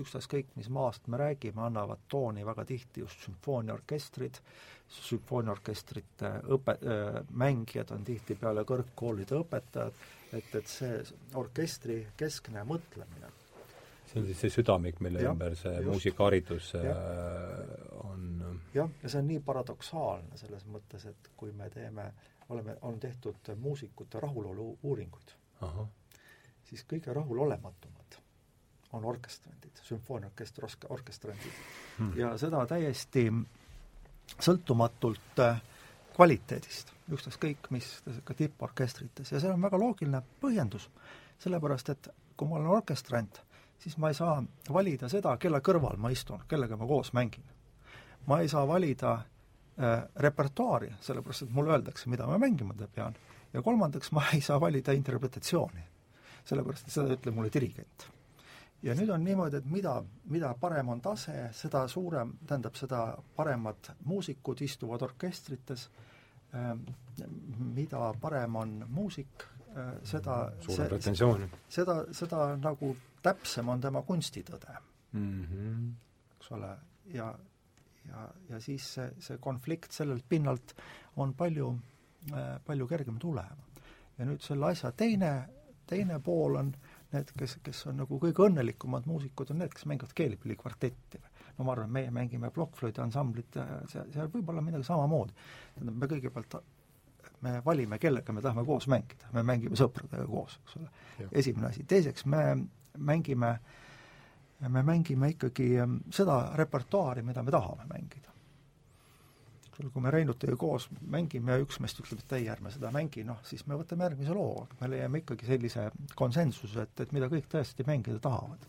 ükstaskõik, mis maast me räägime, annavad tooni väga tihti just sümfooniaorkestrid, sümfooniaorkestrite õpe- äh,, mängijad on tihtipeale kõrgkoolide õpetajad, et, et see orkestri keskne mõtlemine see on siis see südamik, mille ja, ümber see muusikaharidus on. Jah, ja see on nii paradoksaalne selles mõttes, et kui me teeme, oleme, on tehtud muusikute rahulolu uuringuid, siis kõige rahulolematumad on orkestrandid, sümfooniaorkestri ork-, orkestrandid. Hmm.. ja seda täiesti sõltumatult äh, kvaliteedist, ükstaskõik mis, ka tipporkestrites. Ja see on väga loogiline põhjendus, sellepärast et kui ma olen orkestrant, siis ma ei saa valida seda, kelle kõrval ma istun, kellega ma koos mängin. ma ei saa valida äh, repertuaari, sellepärast et mulle öeldakse, mida ma mängima pean, ja kolmandaks, ma ei saa valida interpretatsiooni, sellepärast et seda ütleb mulle dirigent ja nüüd on niimoodi, et mida, mida parem on tase, seda suurem, tähendab, seda paremad muusikud istuvad orkestrites, ähm, mida parem on muusik, äh, seda suurem pretensioon. seda, seda nagu täpsem on tema kunstitõde mm. -hmm. eks ole, ja, ja, ja siis see, see konflikt sellelt pinnalt on palju, äh, palju kergem tulema. ja nüüd selle asja teine, teine pool on äh, need, kes, kes on nagu kõige õnnelikumad muusikud, on need, kes mängivad keelipillikvartetti. no ma arvan, meie mängime plokkflöödi ansamblit, seal, seal võib olla midagi samamoodi. tähendab, me kõigepealt me valime, kellega me tahame koos mängida, me mängime sõpradega koos, eks ole. esimene asi, teiseks me mängime, me mängime ikkagi seda repertuaari, mida me tahame mängida kui me Reinutega koos mängime ja üks meist ütleb, et ei, ärme seda mängi, noh, siis me võtame järgmise loo, me leiame ikkagi sellise konsensuse, et, et mida kõik tõesti mängida tahavad.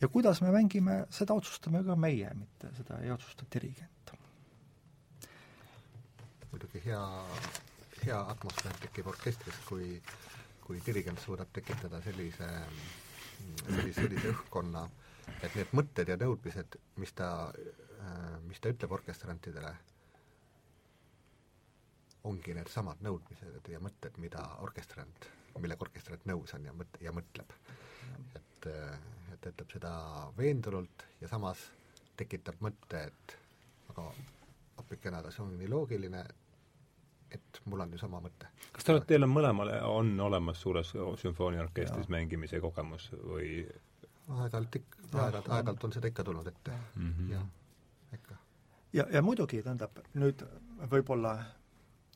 ja kuidas me mängime, seda otsustame ka meie, mitte seda ei otsusta dirigent. muidugi hea, hea atmosfäär tekib orkestris, kui kui dirigent suudab tekitada sellise, sellise, sellise õhkkonna, et need mõtted ja nõudmised, mis ta mis ta ütleb orkestrantidele, ongi needsamad nõudmised ja mõtted, mida orkestrant, millega orkestrant nõus on ja mõt-, ja mõtleb. et, et ütleb seda veendunult ja samas tekitab mõtte, et aga appikene, see on nii loogiline, et mul on ju sama mõte. kas te olete, teil on mõlemale, on olemas suures sümfooniaorkestris mängimise kogemus või aeg-ajalt ikka, aeg-ajalt, aeg-ajalt on seda ikka tulnud ette mm, -hmm. jah ikka. ja, ja muidugi, tähendab, nüüd võib-olla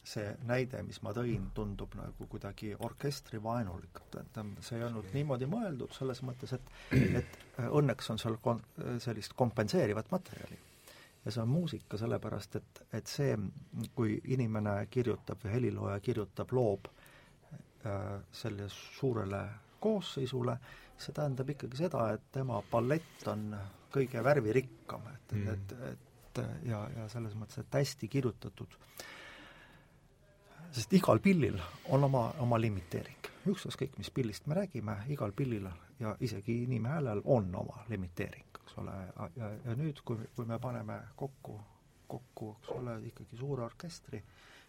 see näide, mis ma tõin, tundub nagu kuidagi orkestrivaenulik, et see ei olnud niimoodi mõeldud selles mõttes, et et õnneks on seal kon-, sellist kompenseerivat materjali. Ja see on muusika, sellepärast et, et see, kui inimene kirjutab või helilooja kirjutab, loob äh, selle suurele koosseisule, see tähendab ikkagi seda, et tema ballett on kõige värvirikkam, et mm., et, et ja, ja selles mõttes, et hästi kirjutatud. sest igal pillil on oma, oma limiteering. ükskõik, mis pillist me räägime, igal pillil ja isegi inimhäälel on oma limiteering, eks ole, ja, ja nüüd, kui, kui me paneme kokku, kokku, eks ole, ikkagi suure orkestri,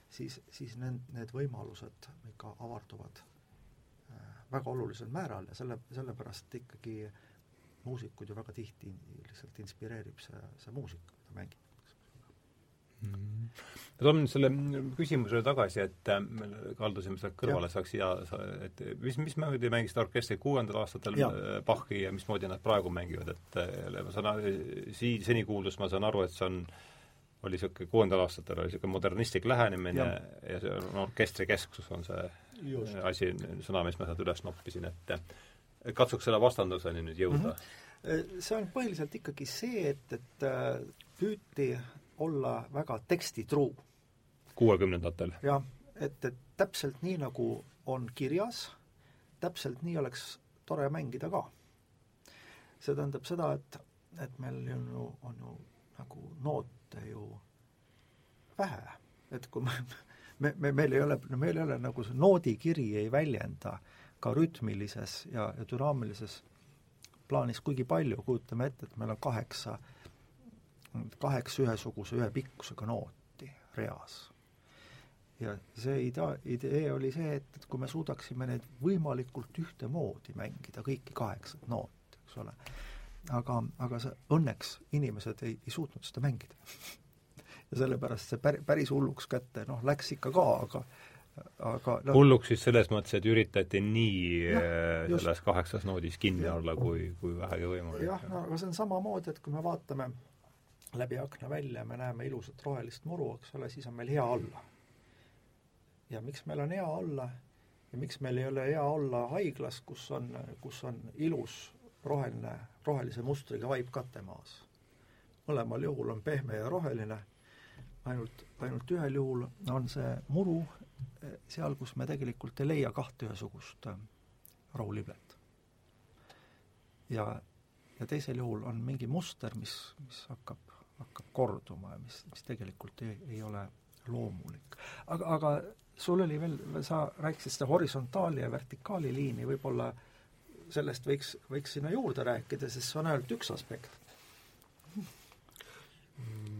siis, siis need, need võimalused ikka avarduvad äh, väga olulisel määral ja selle, sellepärast ikkagi muusikuid ju väga tihti lihtsalt inspireerib see, see muusika, mida. -hmm. Toome nüüd selle küsimusele tagasi, et äh, me kaldusime sealt kõrvale, saaks hea, et mis, mismoodi te mängisite orkestrit kuuendal aastatel ja. Äh, Bachi ja mismoodi nad praegu mängivad, et äh, ma saan, sii-, seni kuuldust ma saan aru, et see on oli niisugune, kuuendal aastatel oli niisugune modernistlik lähenemine ja, ja see on orkestri kesksus on see Just. asi, sõna, mis ma sealt üles noppisin, et katsuks selle vastanduseni nüüd jõuda mm. -hmm. see on põhiliselt ikkagi see, et, et püüti olla väga tekstitruu. kuuekümnendatel? jah, et, et täpselt nii, nagu on kirjas, täpselt nii oleks tore mängida ka. see tähendab seda, et, et meil on ju, on ju nagu noote ju vähe, et kui me, me, me, meil ei ole, meil ei ole nagu see noodikiri ei väljenda äh, ka rütmilises ja, ja dünaamilises plaanis kuigi palju, kujutame ette, et meil on kaheksa, kaheksa ühesuguse ühe pikkusega nooti reas. ja see idea, idee oli see, et, et kui me suudaksime neid võimalikult ühtemoodi mängida, kõiki kaheksat nooti, eks ole, aga, aga see, õnneks inimesed ei, ei suutnud seda mängida <laughs> ja sellepärast see pär-, päris hulluks kätte, noh, läks ikka ka, aga aga no, hulluks siis selles mõttes, et üritati nii ja, äh, selles kaheksas noodis kinni ja. olla, kui, kui vähegi võimalik. jah, no aga see on samamoodi, et kui me vaatame läbi akna välja ja me näeme ilusat rohelist muru, eks ole, siis on meil hea olla. ja miks meil on hea olla ja miks meil ei ole hea olla haiglas, kus on, kus on ilus roheline, rohelise mustriga vaip kate maas. mõlemal juhul on pehme ja roheline, ainult, ainult ühel juhul on see muru eh, seal, kus me tegelikult ei leia kahte ühesugust eh, rauliblet. ja, ja teisel juhul on mingi muster, mis, mis hakkab, hakkab korduma ja mis, mis tegelikult ei, ei ole loomulik. aga, aga sul oli veel, sa rääkisid seda horisontaali ja vertikaali liini, võib-olla sellest võiks, võiks sinna juurde rääkida, sest see on ainult üks aspekt.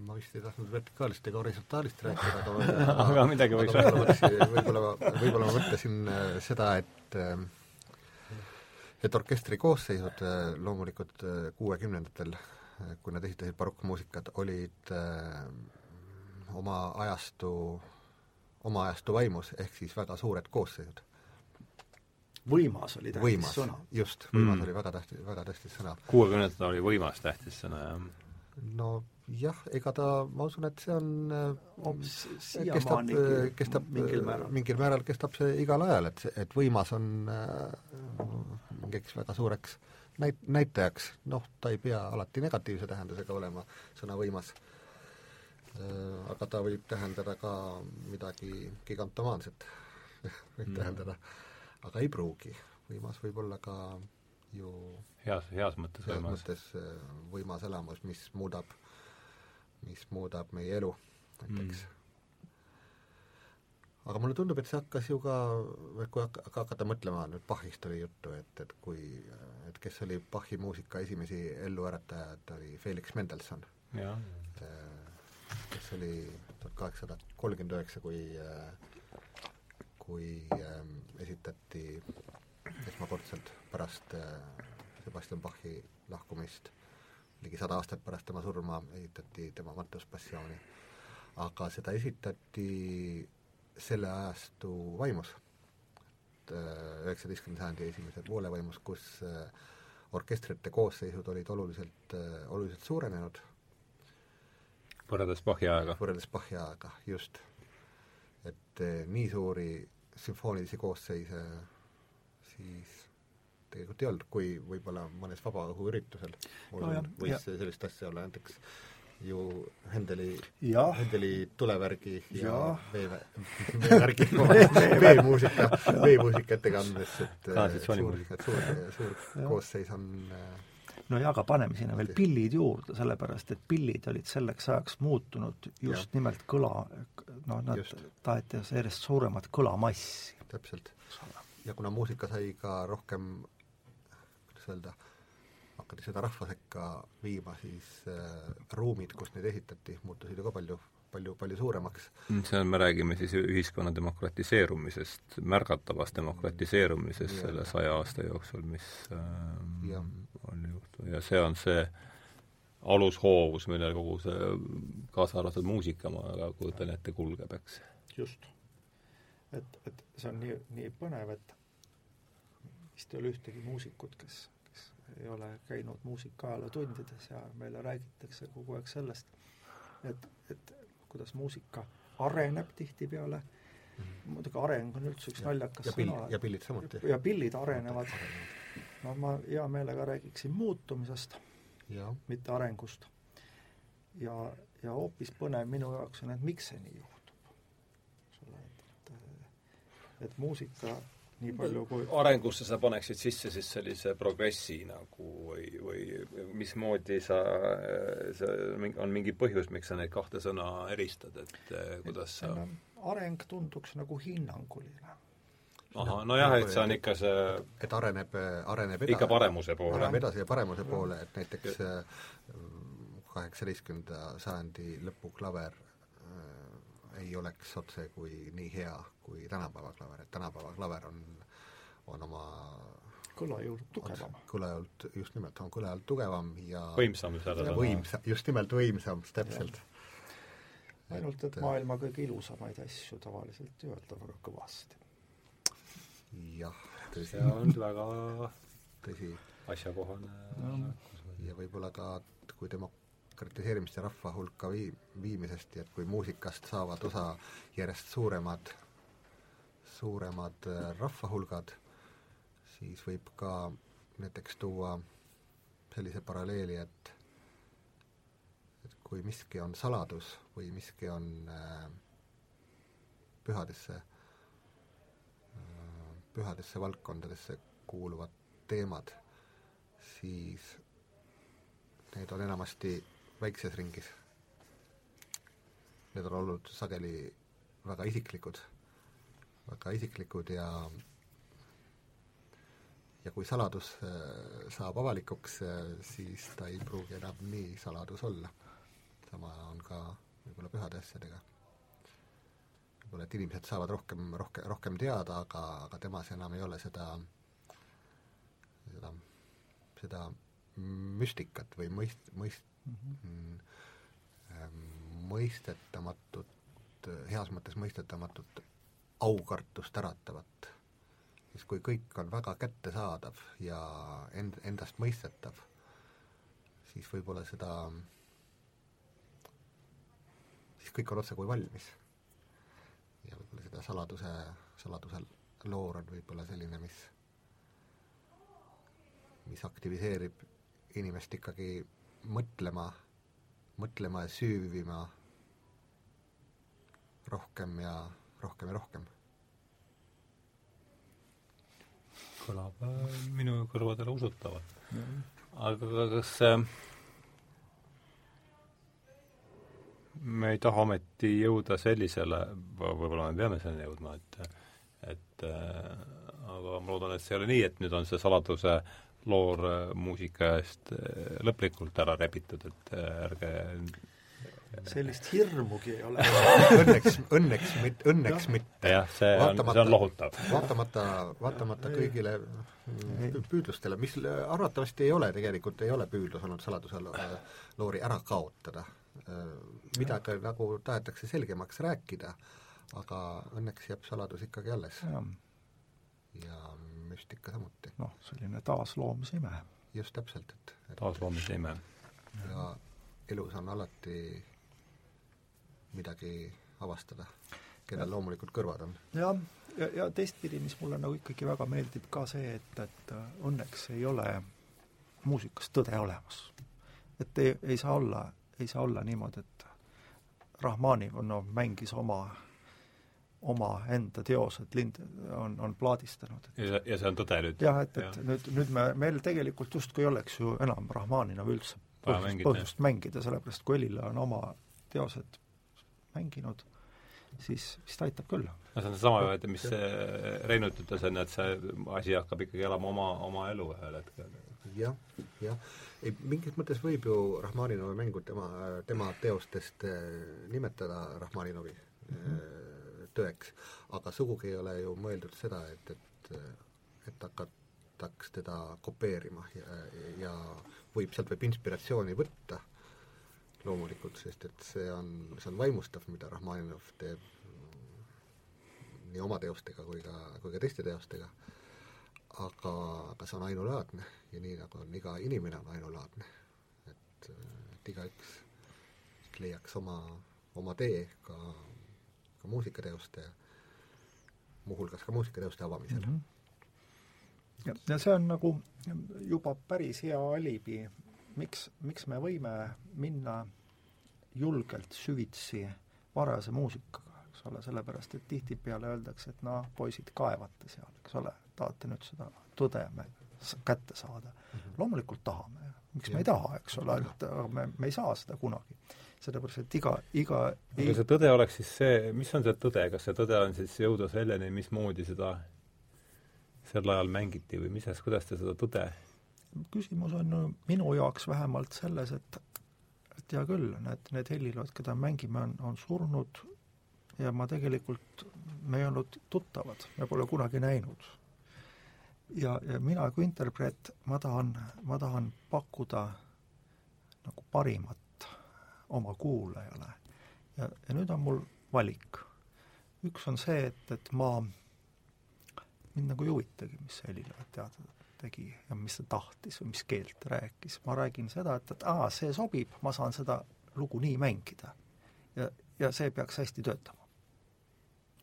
ma vist ei tahtnud vertikaalist ega horisontaalist rääkida, aga <laughs> aga midagi võiks rääkida. võib-olla, võib-olla ma mõtlesin äh, seda, et äh, et orkestri koosseisud äh, loomulikult kuuekümnendatel, kui nad esitasid barokkmuusikat, olid oma ajastu, oma ajastu vaimus, ehk siis väga suured koosseisud võimas oli tähtis võimas, sõna. just, võimas mm. oli väga tähtis, väga tähtis sõna. kuuekümnendatel oli võimas tähtis sõna, jah? no jah, ega ta, ma usun, et see on oh, kestab, kestab mingil määral, mingil määral kestab see igal ajal, et see, et võimas on mingiks väga suureks näit-, näitajaks, noh, ta ei pea alati negatiivse tähendusega olema, sõna võimas. aga ta võib tähendada ka midagi gigantomaanset <laughs> võib mm. tähendada aga ei pruugi. võimas võib olla ka ju heas, heas mõttes heas võimas. mõttes äh, võimas elamus, mis muudab, mis muudab meie elu näiteks mm.. Aga mulle tundub, et see hakkas ju ka, kui hakka, hakata mõtlema, nüüd Bachist oli juttu, et, et kui, et kes oli Bachi muusika esimesi elluäratajaid, oli Felix Mendelssohn. Äh, kes oli tuhat kaheksasada kolmkümmend üheksa, kui äh, kui äh, esitati esmakordselt pärast Sebastian Bachi lahkumist, ligi sada aastat pärast tema surma, esitati tema Mattuspassiooni. aga seda esitati selle ajastu vaimus, äh, üheksateistkümnenda sajandi esimese poole vaimus, kus äh, orkestrite koosseisud olid oluliselt äh,, oluliselt suurenenud. võrreldes Bachi ajaga? võrreldes Bachi ajaga, just. et nii suuri sümfoonilisi koosseise siis tegelikult ei olnud, kui võib-olla mõnes vabaõhuüritusel no, võis ja. sellist asja olla, näiteks ju Händeli, Händeli tulevärgi ja, ja vee, <laughs> veevärgi veemuusika, veemuusika ettekandes, et <laughs> suur, suur, suur koosseis on äh, no jaa, aga paneme sinna veel pillid juurde, sellepärast et pillid olid selleks ajaks muutunud just ja. nimelt kõla, noh, nad taheti järjest suuremat kõlamassi. täpselt. ja kuna muusika sai ka rohkem, kuidas öelda, hakati seda rahva sekka viima, siis äh, ruumid, kus neid esitati, muutusid ju ka palju palju, palju suuremaks. Mm, see on, me räägime siis ühiskonna demokratiseerumisest, märgatavast demokratiseerumisest ja. selle saja aasta jooksul, mis ähm, ja. on juhtunud ja see on see alushoovus, millel kogu see, kaasa arvatud muusika, ma kujutan ette, kulgeb, eks. just. et, et see on nii, nii põnev, et vist ei ole ühtegi muusikut, kes ei ole käinud muusika ajalootundides ja meile räägitakse kogu aeg sellest, et, et kuidas muusika areneb tihtipeale mm -hmm., muidugi areng on üldse üks ja, naljakas ja sõna. ja pillid samuti. ja pillid arenevad. no ma hea meelega räägiksin muutumisest, mitte arengust. ja, ja hoopis põnev minu jaoks on, et miks see nii juhtub. et, et, et muusika nii palju kui arengusse sa paneksid sisse siis sellise progressi nagu või, või mismoodi sa, see on mingi põhjus, miks sa neid kahte sõna eristad, et eh, kuidas sa areng tunduks nagu hinnanguline. ahah, nojah, et see on ikka see et areneb, areneb edasi, ikka paremuse poole. areneb edasi ja paremuse poole, et näiteks eh, kaheksateistkümnenda sajandi lõpu klaver ei oleks otse kui nii hea kui tänapäeva klaver, et tänapäeva klaver on, on oma kõlajõult tugevam. kõlajõult, just nimelt, on kõlajõult tugevam ja võimsam selle võimsa, just nimelt võimsam, täpselt. ainult, et maailma kõige ilusamaid asju tavaliselt ei öelda väga kõvasti. jah, tõsi. see on väga tõsi. asjakohane no, ja võib-olla ka, kui demo-, kritiseerimist ja rahva hulka vii-, viimisest ja et kui muusikast saavad osa järjest suuremad, suuremad äh, rahvahulgad, siis võib ka näiteks tuua sellise paralleeli, et et kui miski on saladus või miski on äh, pühadesse äh,, pühadesse valdkondadesse kuuluvad teemad, siis need on enamasti väikses ringis. Need on olnud sageli väga isiklikud, väga isiklikud ja ja kui saladus äh, saab avalikuks, äh, siis ta ei pruugi enam nii saladus olla. sama on ka võib-olla pühade asjadega. võib-olla, et inimesed saavad rohkem, rohkem, rohkem teada, aga, aga temas enam ei ole seda, seda, seda müstikat või mõist-, mõist-. Mõistetamatut, heas mõttes mõistetamatut aukartust äratavat siis kui kõik on väga kättesaadav ja end, endastmõistetav, siis võib-olla seda, siis kõik on otsekui valmis. ja võib-olla seda saladuse, saladuse loor on võib-olla selline, mis, mis aktiviseerib inimest ikkagi mõtlema, mõtlema ja süüvima rohkem ja rohkem ja rohkem. Kõlab äh, minu kõrvadele usutavalt. Aga kas äh, me ei taha ometi jõuda sellisele, võib-olla me peame selleni jõudma, et et äh, aga ma loodan, et see ei ole nii, et nüüd on see saladuse äh, muusika eest äh, lõplikult ära rebitud, et ärge sellist hirmugi ei ole <laughs> õnneks, õnneks mitte, õnneks mitte. jah, see on, see on lohutav. vaatamata, vaatamata kõigile püüdlustele, mis arvatavasti ei ole, tegelikult ei ole püüdlus olnud saladuse loori ära kaotada. midagi nagu tahetakse selgemaks rääkida, aga õnneks jääb saladus ikkagi alles. ja müstika samuti. noh, selline taasloomise ime. just täpselt, et, et taasloomise ime. ja elus on alati midagi avastada, kellel loomulikult kõrvad on. jah, ja, ja teistpidi, mis mulle nagu ikkagi väga meeldib ka see, et, et äh, õnneks ei ole muusikas tõde olemas. et ei, ei saa olla, ei saa olla niimoodi, et Rahmanov no, mängis oma omaenda teosed lind-, on, on plaadistanud. ja, ja see on tõde nüüd? jah, et, et ja. nüüd, nüüd me, meil tegelikult justkui ei oleks ju enam Rahmaninov üldse põhjust, põhjust mängida, sellepärast kui Helile on oma teosed mänginud, siis vist aitab küll. no see on seesama ju, et mis Reinult ütles enne, et see asi hakkab ikkagi elama oma, oma elu ühel hetkel ja,. jah, jah. ei, mingis mõttes võib ju Rahmaninovi mängu tema, tema teostest eh, nimetada Rahmaninovi mm -hmm. Tõeks, aga sugugi ei ole ju mõeldud seda, et, et, et hakataks teda kopeerima ja, ja võib, sealt võib inspiratsiooni võtta loomulikult, sest et see on, see on vaimustav, mida Rahmaninov teeb nii oma teostega kui ka, kui ka teiste teostega, aga, aga see on ainulaadne ja nii, nagu on iga inimene, on ainulaadne. et, et igaüks leiaks oma, oma tee ka, ka muusikateoste, muuhulgas ka muusikateoste avamisel mm. -hmm. ja, ja see on nagu juba päris hea alibi miks, miks me võime minna julgelt süvitsi varase muusikaga, eks ole, sellepärast et tihtipeale öeldakse, et noh, poisid, kaevate seal, eks ole, tahate nüüd seda tõde kätte saada mm. -hmm. loomulikult tahame, miks ja. me ei taha, eks ole, ainult aga me, me ei saa seda kunagi. sellepärast, et iga, iga aga see tõde oleks siis see, mis on see tõde, kas see tõde on siis jõuda selleni, mismoodi seda sel ajal mängiti või mis, kuidas te seda tõde küsimus on minu jaoks vähemalt selles, et et hea küll, need, need helilood, keda mängime, on, on surnud ja ma tegelikult, me ei olnud tuttavad, me pole kunagi näinud. Ja, ja mina kui interpreet, ma tahan, ma tahan pakkuda nagu parimat oma kuulajale. ja, ja nüüd on mul valik. üks on see, et, et ma, mind nagu ei huvitagi, mis helilood teada tegi ja mis ta tahtis või mis keelt ta rääkis. ma räägin seda, et, et aa, see sobib, ma saan seda lugu nii mängida. ja, ja see peaks hästi töötama.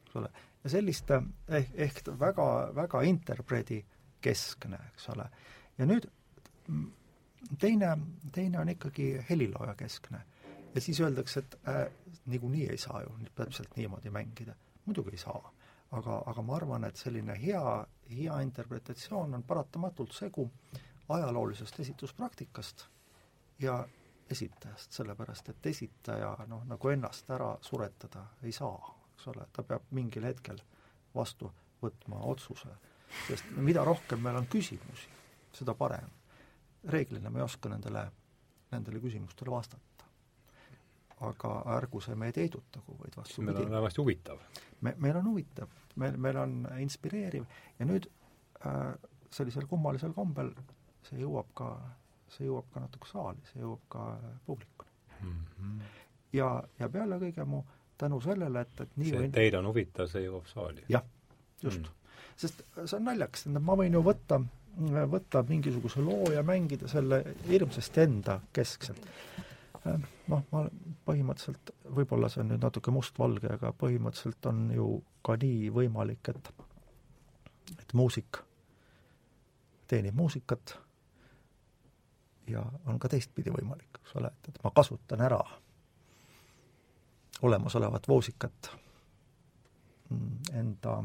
eks ole, sellist ehk, ehk väga, väga interpredi keskne, eks ole. ja nüüd teine, teine on ikkagi helilooja keskne. ja siis öeldakse, et äh, niikuinii ei saa ju täpselt niimoodi mängida. muidugi ei saa. aga, aga ma arvan, et selline hea, hea interpretatsioon on paratamatult segu ajaloolisest esituspraktikast ja esitajast, sellepärast et esitaja noh, nagu ennast ära suretada ei saa, eks ole, ta peab mingil hetkel vastu võtma otsuse, sest mida rohkem meil on küsimusi, seda parem reeglina me ei oska nendele, nendele küsimustele vastata. aga ärgu see meid heidutagu, vaid vastupidi. meil on vähemasti huvitav. me, meil on huvitav, meil, meil on inspireeriv ja nüüd äh, sellisel kummalisel kombel see jõuab ka, see jõuab ka natuke saali, see jõuab ka publikuni mm. -hmm. ja, ja peale kõige mu tänu sellele, et, et nii see, et teil on huvitav, see jõuab saali? jah, just mm.. sest see on naljakas, tähendab, ma võin ju võtta võtta mingisuguse loo ja mängida selle hirmsasti enda keskselt. Äh, noh, ma põhimõtteliselt, võib-olla see on nüüd natuke mustvalge, aga põhimõtteliselt on ju ka nii võimalik, et et muusik teenib muusikat ja on ka teistpidi võimalik, eks ole, et, et ma kasutan ära olemasolevat muusikat enda,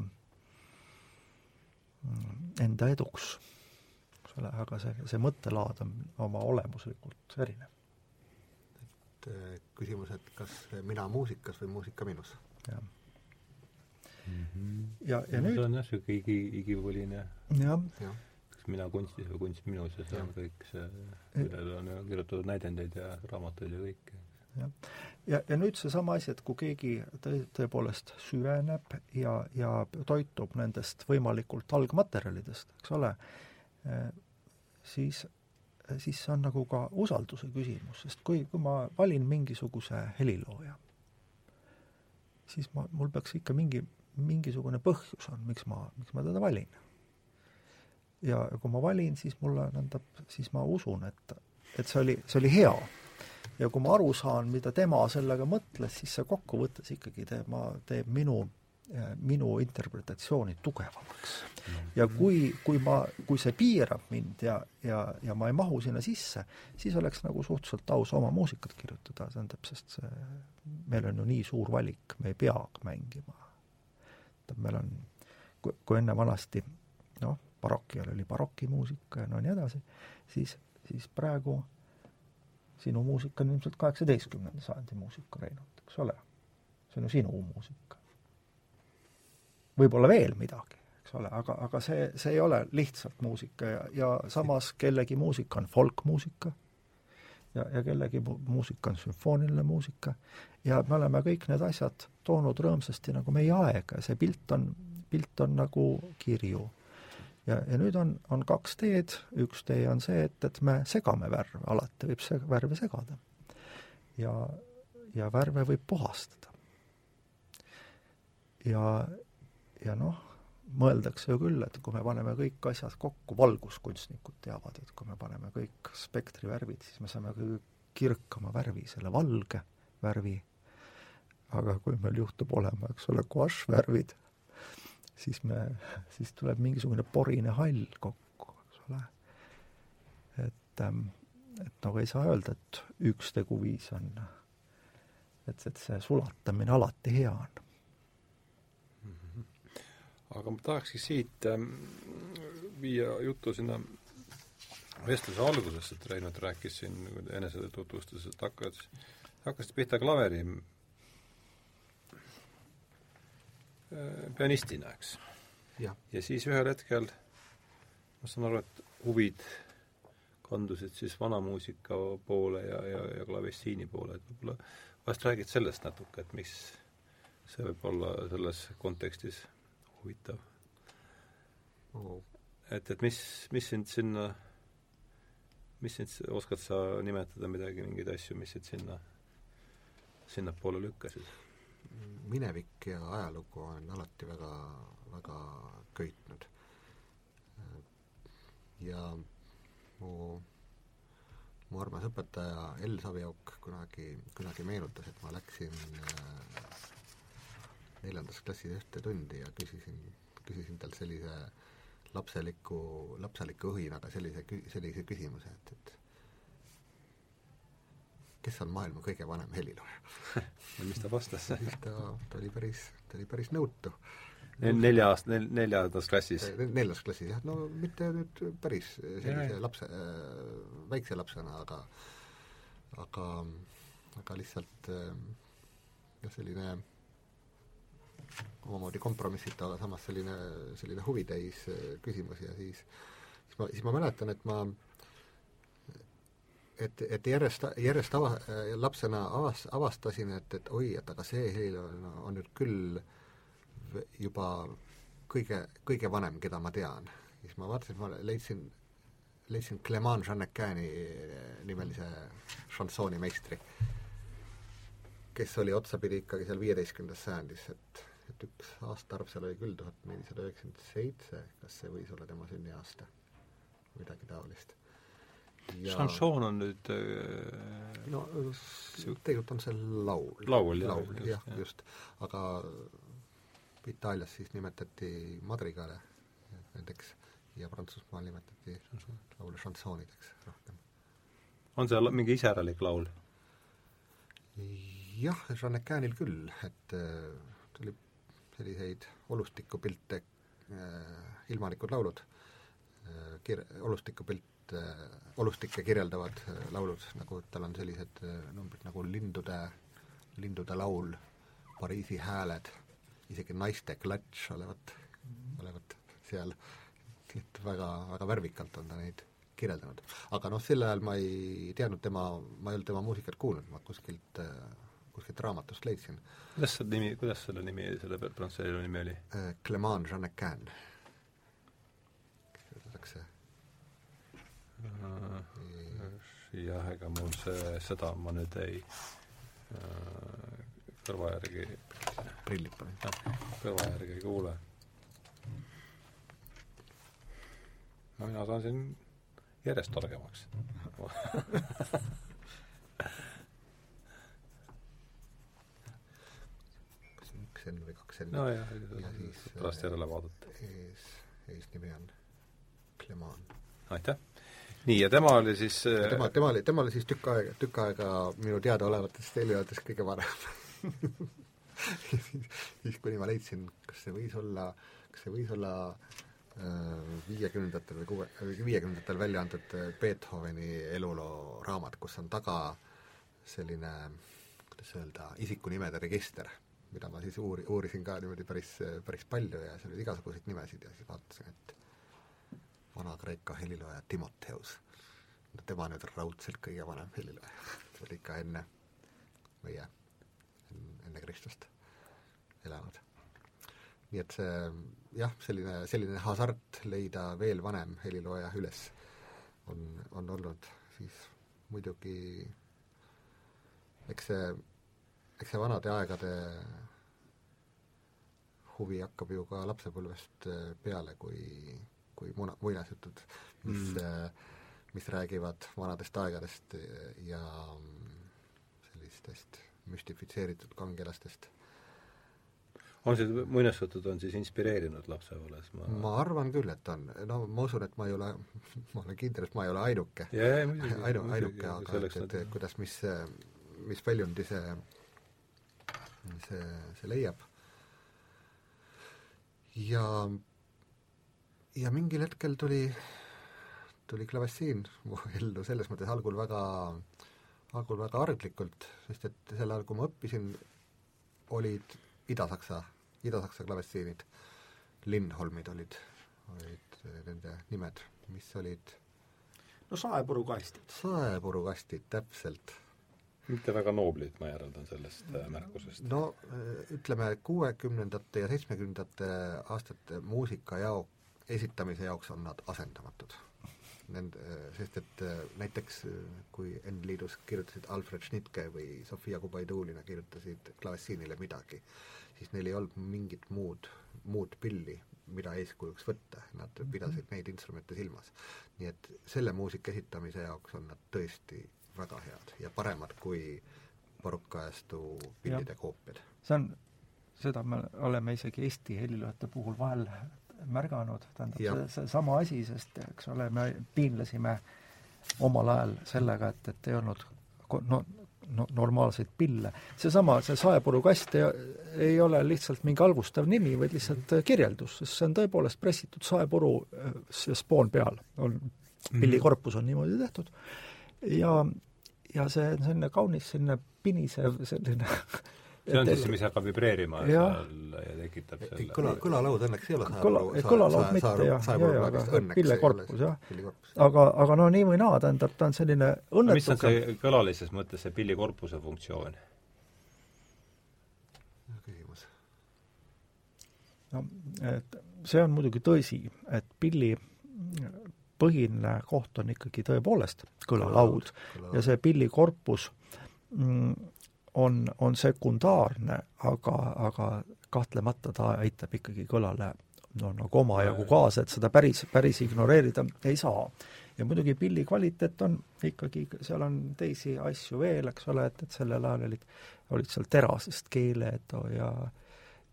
enda eduks ole, aga see, see mõttelaad on oma olemuslikult erinev. et äh, küsimus, et kas mina muusikas või muusika minus? jah mm. -hmm. ja, ja no, nüüd see on jah, niisugune igi, igivõline jah ja. kas mina kunstis või kunst minus ja see on kõik see, millele on ju kirjutatud näidendeid ja raamatuid ja kõike. Jah, ja, ja nüüd seesama asi, et kui keegi tõe, tõepoolest süveneb ja, ja toitub nendest võimalikult algmaterjalidest, eks ole, siis, siis see on nagu ka usalduse küsimus, sest kui, kui ma valin mingisuguse helilooja, siis ma, mul peaks ikka mingi, mingisugune põhjus on, miks ma, miks ma teda valin. ja kui ma valin, siis mulle tähendab, siis ma usun, et, et see oli, see oli hea. Ja kui ma aru saan, mida tema sellega mõtles, siis see kokkuvõttes ikkagi tema teeb minu minu interpretatsiooni tugevamaks. ja kui, kui ma, kui see piirab mind ja, ja, ja ma ei mahu sinna sisse, siis oleks nagu suhteliselt aus oma muusikat kirjutada, tähendab, sest see, meil on ju nii suur valik, me ei pea mängima. tähendab, meil on, kui, kui enne vanasti noh, baroki ajal oli barokimuusika ja no nii edasi, siis, siis praegu sinu muusika on ilmselt kaheksateistkümnenda sajandi muusika, Reinhold, eks ole? see on ju sinu muusika võib-olla veel midagi, eks ole, aga, aga see, see ei ole lihtsalt muusika ja, ja samas kellegi muusika on folkmuusika ja, ja kellegi muusika on sümfooniline muusika ja me oleme kõik need asjad toonud rõõmsasti nagu meie aega ja see pilt on, pilt on nagu kirju. Ja, ja nüüd on, on kaks teed, üks tee on see, et, et me segame värve, alati võib see värve segada. ja, ja värve võib puhastada. ja, ja noh, mõeldakse ju küll, et kui me paneme kõik asjad kokku, valguskunstnikud teavad, et kui me paneme kõik spektrivärvid, siis me saame kõige kirkama värvi, selle valge värvi, aga kui meil juhtub olema, eks ole, guašvärvid, siis me, siis tuleb mingisugune porine hall kokku, eks ole. et, ähm, et nagu ei saa öelda, et üks teguviis on, et, et see sulatamine alati hea on aga ma tahakski siit ähm, viia jutu sinna vestluse algusesse, et Reinhold rääkis siin enesetutvustusest, et hakkas, hakkasid pihta klaveri äh, pianistina, eks. ja siis ühel hetkel ma saan aru, et huvid kandusid siis vanamuusika poole ja, ja, ja klavessiini poole, et võib-olla vahest räägid sellest natuke, et mis see võib olla selles kontekstis huvitav oh.. et, et mis, mis sind sinna, mis sind, oskad sa nimetada midagi, mingeid asju, mis sind sinna, sinnapoole lükkasid? Minevik ja ajalugu on alati väga, väga köitnud. ja mu, mu armas õpetaja El Saviauk kunagi, kunagi meenutas, et ma läksin äh, neljandas klassis ühte tundi ja küsisin, küsisin talt sellise lapseliku, lapseliku õhinaga sellise, sellise küsimuse, et, et kes on maailma kõige vanem helilooja <laughs> ja mis ta vastas? <laughs> siis ta, ta oli päris, ta oli päris nõutu. nelja aast-, nel-, neljandas klassis? neljandas klassis jah, no mitte nüüd päris sellise lapse äh,, väikse lapsena, aga aga, aga lihtsalt äh, jah, selline omamoodi kompromissita, aga samas selline, selline huvitäis äh, küsimus ja siis siis ma, siis ma mäletan, et ma et, et järjest, järjest ava-, lapsena avas-, avastasin, et, et oi, et aga see heli on, on nüüd küll juba kõige, kõige vanem, keda ma tean. siis ma vaatasin, ma leidsin, leidsin Clement Jeannecani nimelise šansoonimeistri, kes oli otsapidi ikkagi seal viieteistkümnendas sajandis, et et üks aastaarv seal oli küll tuhat nelisada üheksakümmend seitse, kas see võis olla tema sünniaasta? midagi taolist šansoon on nüüd äh, no tegelikult on see laul. laul, jah. laul, jah, just, just., aga Itaalias siis nimetati madrigale nendeks ja Prantsusmaal nimetati laule šansoonideks rohkem. on see mingi iseäralik laul? jah, Jeannequinil küll, et äh, tuli selliseid olustikupilte äh,, ilmalikud laulud äh,, kir-, olustikupilt äh, olustikke kirjeldavad äh, laulud, nagu tal on sellised äh, numbrid nagu lindude, lindude laul, Pariisi hääled, isegi naiste klatš olevat, olevat seal, et väga, väga värvikalt on ta neid kirjeldanud. aga noh, sel ajal ma ei teadnud tema, ma ei olnud tema muusikat kuulnud, ma kuskilt kuskilt raamatust leidsin. kuidas see nimi, kuidas selle nimi, selle prantsuse nimi oli? Clement Jeannequin öeldakse jah, ega mul see, seda ma nüüd ei kõrva järgi prillid pane. kõrva järgi ei kuule. no mina saan siin järjest targemaks kas on üks N või kaks N? nojah, pärast järele vaadata. ees, eesnimi on Clement. aitäh! Nii, ja tema oli siis ja tema, tema oli, tema oli siis tükk aega, tükk aega minu teadaolevatest heliajatest kõige vanem <laughs> siis kuni ma leidsin, kas see võis olla, kas see võis olla äh, viiekümnendatel või kuue, viiekümnendatel välja antud äh, Beethoveni eluloo raamat, kus on taga selline, kuidas öelda, isikunimede register, mida ma siis uuri-, uurisin ka niimoodi päris, päris palju ja seal oli igasuguseid nimesid ja siis vaatasin, et Vana-Kreeka helilooja Timoteus. no tema nüüd raudselt kõige vanem helilooja see oli ikka enne meie, enne Kristust elanud. nii et see jah, selline, selline hasart leida veel vanem helilooja üles on, on olnud siis muidugi eks see, eks see vanade aegade huvi hakkab ju ka lapsepõlvest peale, kui kui muna, muinasjutud, mis mm., mis räägivad vanadest aegadest ja sellistest müstifitseeritud kangelastest. on see, muinasjutud on siis inspireerinud lapsepõlves? ma ma arvan küll, et on. no ma usun, et ma ei ole, <laughs> ma olen kindel, et ma ei ole ainuke. ainu-, ainuke, aga et, et, et kuidas, mis, mis väljundi see, see, see leiab. ja ja mingil hetkel tuli, tuli klavetsiin mu <laughs> ellu selles mõttes algul väga, algul väga arglikult, sest et sel ajal, kui ma õppisin, olid Ida-Saksa, Ida-Saksa klavetsiinid, Lindholmid olid, olid nende nimed, mis olid no saepurukastid. saepurukastid, täpselt mitte väga nooblid, ma järeldan sellest äh, märkusest. no äh, ütleme, kuuekümnendate ja seitsmekümnendate aastate muusika jaoks esitamise jaoks on nad asendamatud. Nend-, sest et äh, näiteks äh, kui N-liidus kirjutasid Alfred Schnitke või Sofia Kubaidulina kirjutasid klassiinile midagi, siis neil ei olnud mingit muud, muud pilli, mida eeskujuks võtta, nad mhm. pidasid neid instrumente silmas. nii et selle muusika esitamise jaoks on nad tõesti väga head ja paremad kui barokkajastu pillide koopiad. see on seda me oleme isegi Eesti helilööjate puhul vahel märganud, tähendab Jah. see, seesama asi, sest eks ole, me piinlesime omal ajal sellega, et, et ei olnud no, no normaalseid pille. seesama, see saepurukast ei, ei ole lihtsalt mingi halvustav nimi, vaid lihtsalt kirjeldus, sest see on tõepoolest pressitud saepuru, see spoon peal on, pillikorpus on niimoodi tehtud ja, ja see on selline kaunis selline pinisev selline <laughs> see on siis see, mis hakkab vibreerima Jah. seal ja tekitab selle kõla, kõlalaud õnneks ei ole kõla, kõlalaud mitte jah, jah, jah, aga pillekorpus jah. aga, aga no nii või naa, tähendab, ta on selline no mis on see kõlalises mõttes see pillikorpuse funktsioon? küsimus. no et see on muidugi tõsi, et pilli põhiline koht on ikkagi tõepoolest kõlalaud ja see pillikorpus mm, on, on sekundaarne, aga, aga kahtlemata ta aitab ikkagi kõlale no nagu omajagu kaasa, et seda päris, päris ignoreerida ei saa. ja muidugi pilli kvaliteet on ikkagi, seal on teisi asju veel, eks ole, et, et sellel ajal olid, olid seal terasest keeled ja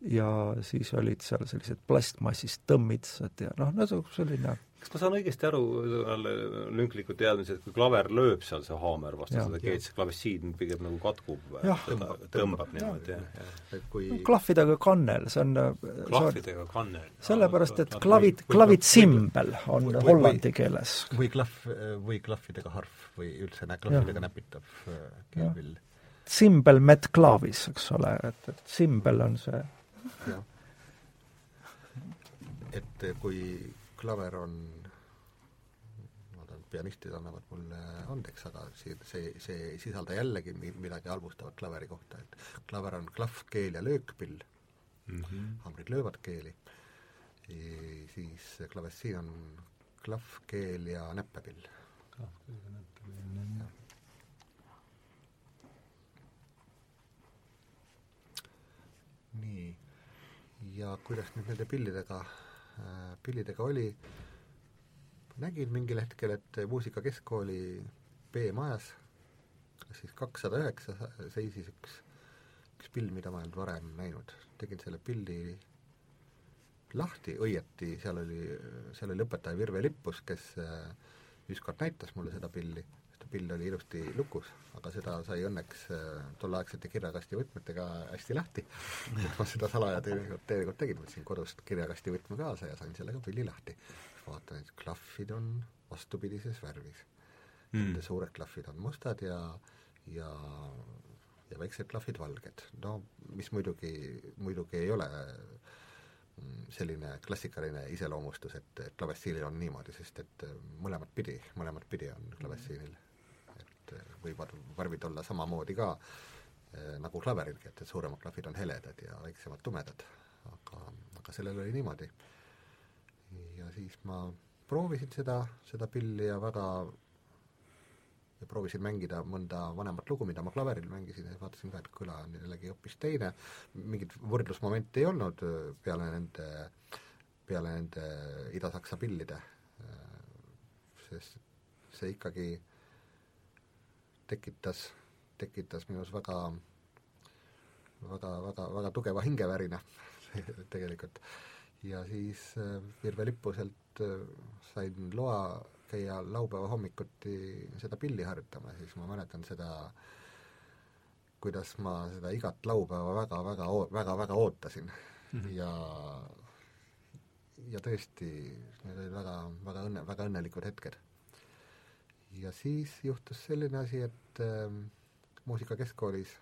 ja siis olid seal sellised plastmassist tõmmitsad ja noh, no selline kas ma saan õigesti aru, lünklikud teadmised, kui klaver lööb seal, see haamer vastu Jah. seda keelt, siis klavessiin pigem nagu katkub, seda tõmbab niimoodi, jah, kui klahvidega kannel, see on see on klahvidega kannel. sellepärast, et klavid, klavitsimbel on või- või- hollandi keeles. või klahv, või klahvidega harf või üldse nä- klahvidega näpitav äh, keelpill. Simbel met klaavis, eks ole, et, et simbel on see et kui klaver on, ma tean, pianistid annavad mulle andeks, aga see, see, see ei sisalda jällegi mi- midagi halvustavat klaveri kohta, et klaver on klahv, keel ja löökpill, Mhm. haamrid löövad keeli, siis klavessiin on klahv, keel ja näppepill. nii, ja kuidas nüüd nende pillidega pillidega oli, nägin mingil hetkel, et Muusika Keskkooli B-majas, kas siis kakssada üheksa seisis üks, üks pill, mida ma ei olnud varem näinud. tegin selle pilli lahti, õieti seal oli, seal oli õpetaja Virve Lippus, kes äh, ükskord näitas mulle seda pilli, pill oli ilusti lukus, aga seda sai õnneks äh, tolleaegsete kirjakasti võtmetega hästi lahti. <laughs> et ma seda salaja teinekord, teinekord tegin, võtsin kodust kirjakasti võtme kaasa ja sain sellega pilli lahti. vaatan, et klahvid on vastupidises värvis Mm. mm.. suured klahvid on mustad ja, ja, ja väiksed klahvid valged. no mis muidugi, muidugi ei ole mm, selline klassikaline iseloomustus, et, et klavessiinil on niimoodi, sest et äh, mõlemat pidi, mõlemat pidi on klavessiinil. Et äh, võivad värvid olla samamoodi ka äh, nagu klaverilgi, et, et suuremad klahvid on heledad ja väiksemad tumedad. aga, aga sellel oli niimoodi. ja siis ma proovisin seda, seda pilli ja väga ja proovisin mängida mõnda vanemat lugu, mida ma klaveril mängisin ja vaatasin ka, et kõla on jällegi hoopis teine, mingit võrdlusmomenti ei olnud öö, peale nende, peale nende Ida-Saksa pillide, sest see ikkagi tekitas, tekitas minus väga väga, väga, väga tugeva hingevärina <laughs> tegelikult. ja siis äh, Virve Lippuselt äh, sain loa käia laupäeva hommikuti seda pilli harjutama, siis ma mäletan seda, kuidas ma seda igat laupäeva väga, väga, väga, väga ootasin mm -hmm. ja ja tõesti, need olid väga, väga õnne, väga õnnelikud hetked. Ja siis juhtus selline asi, et äh, muusikakeskkoolis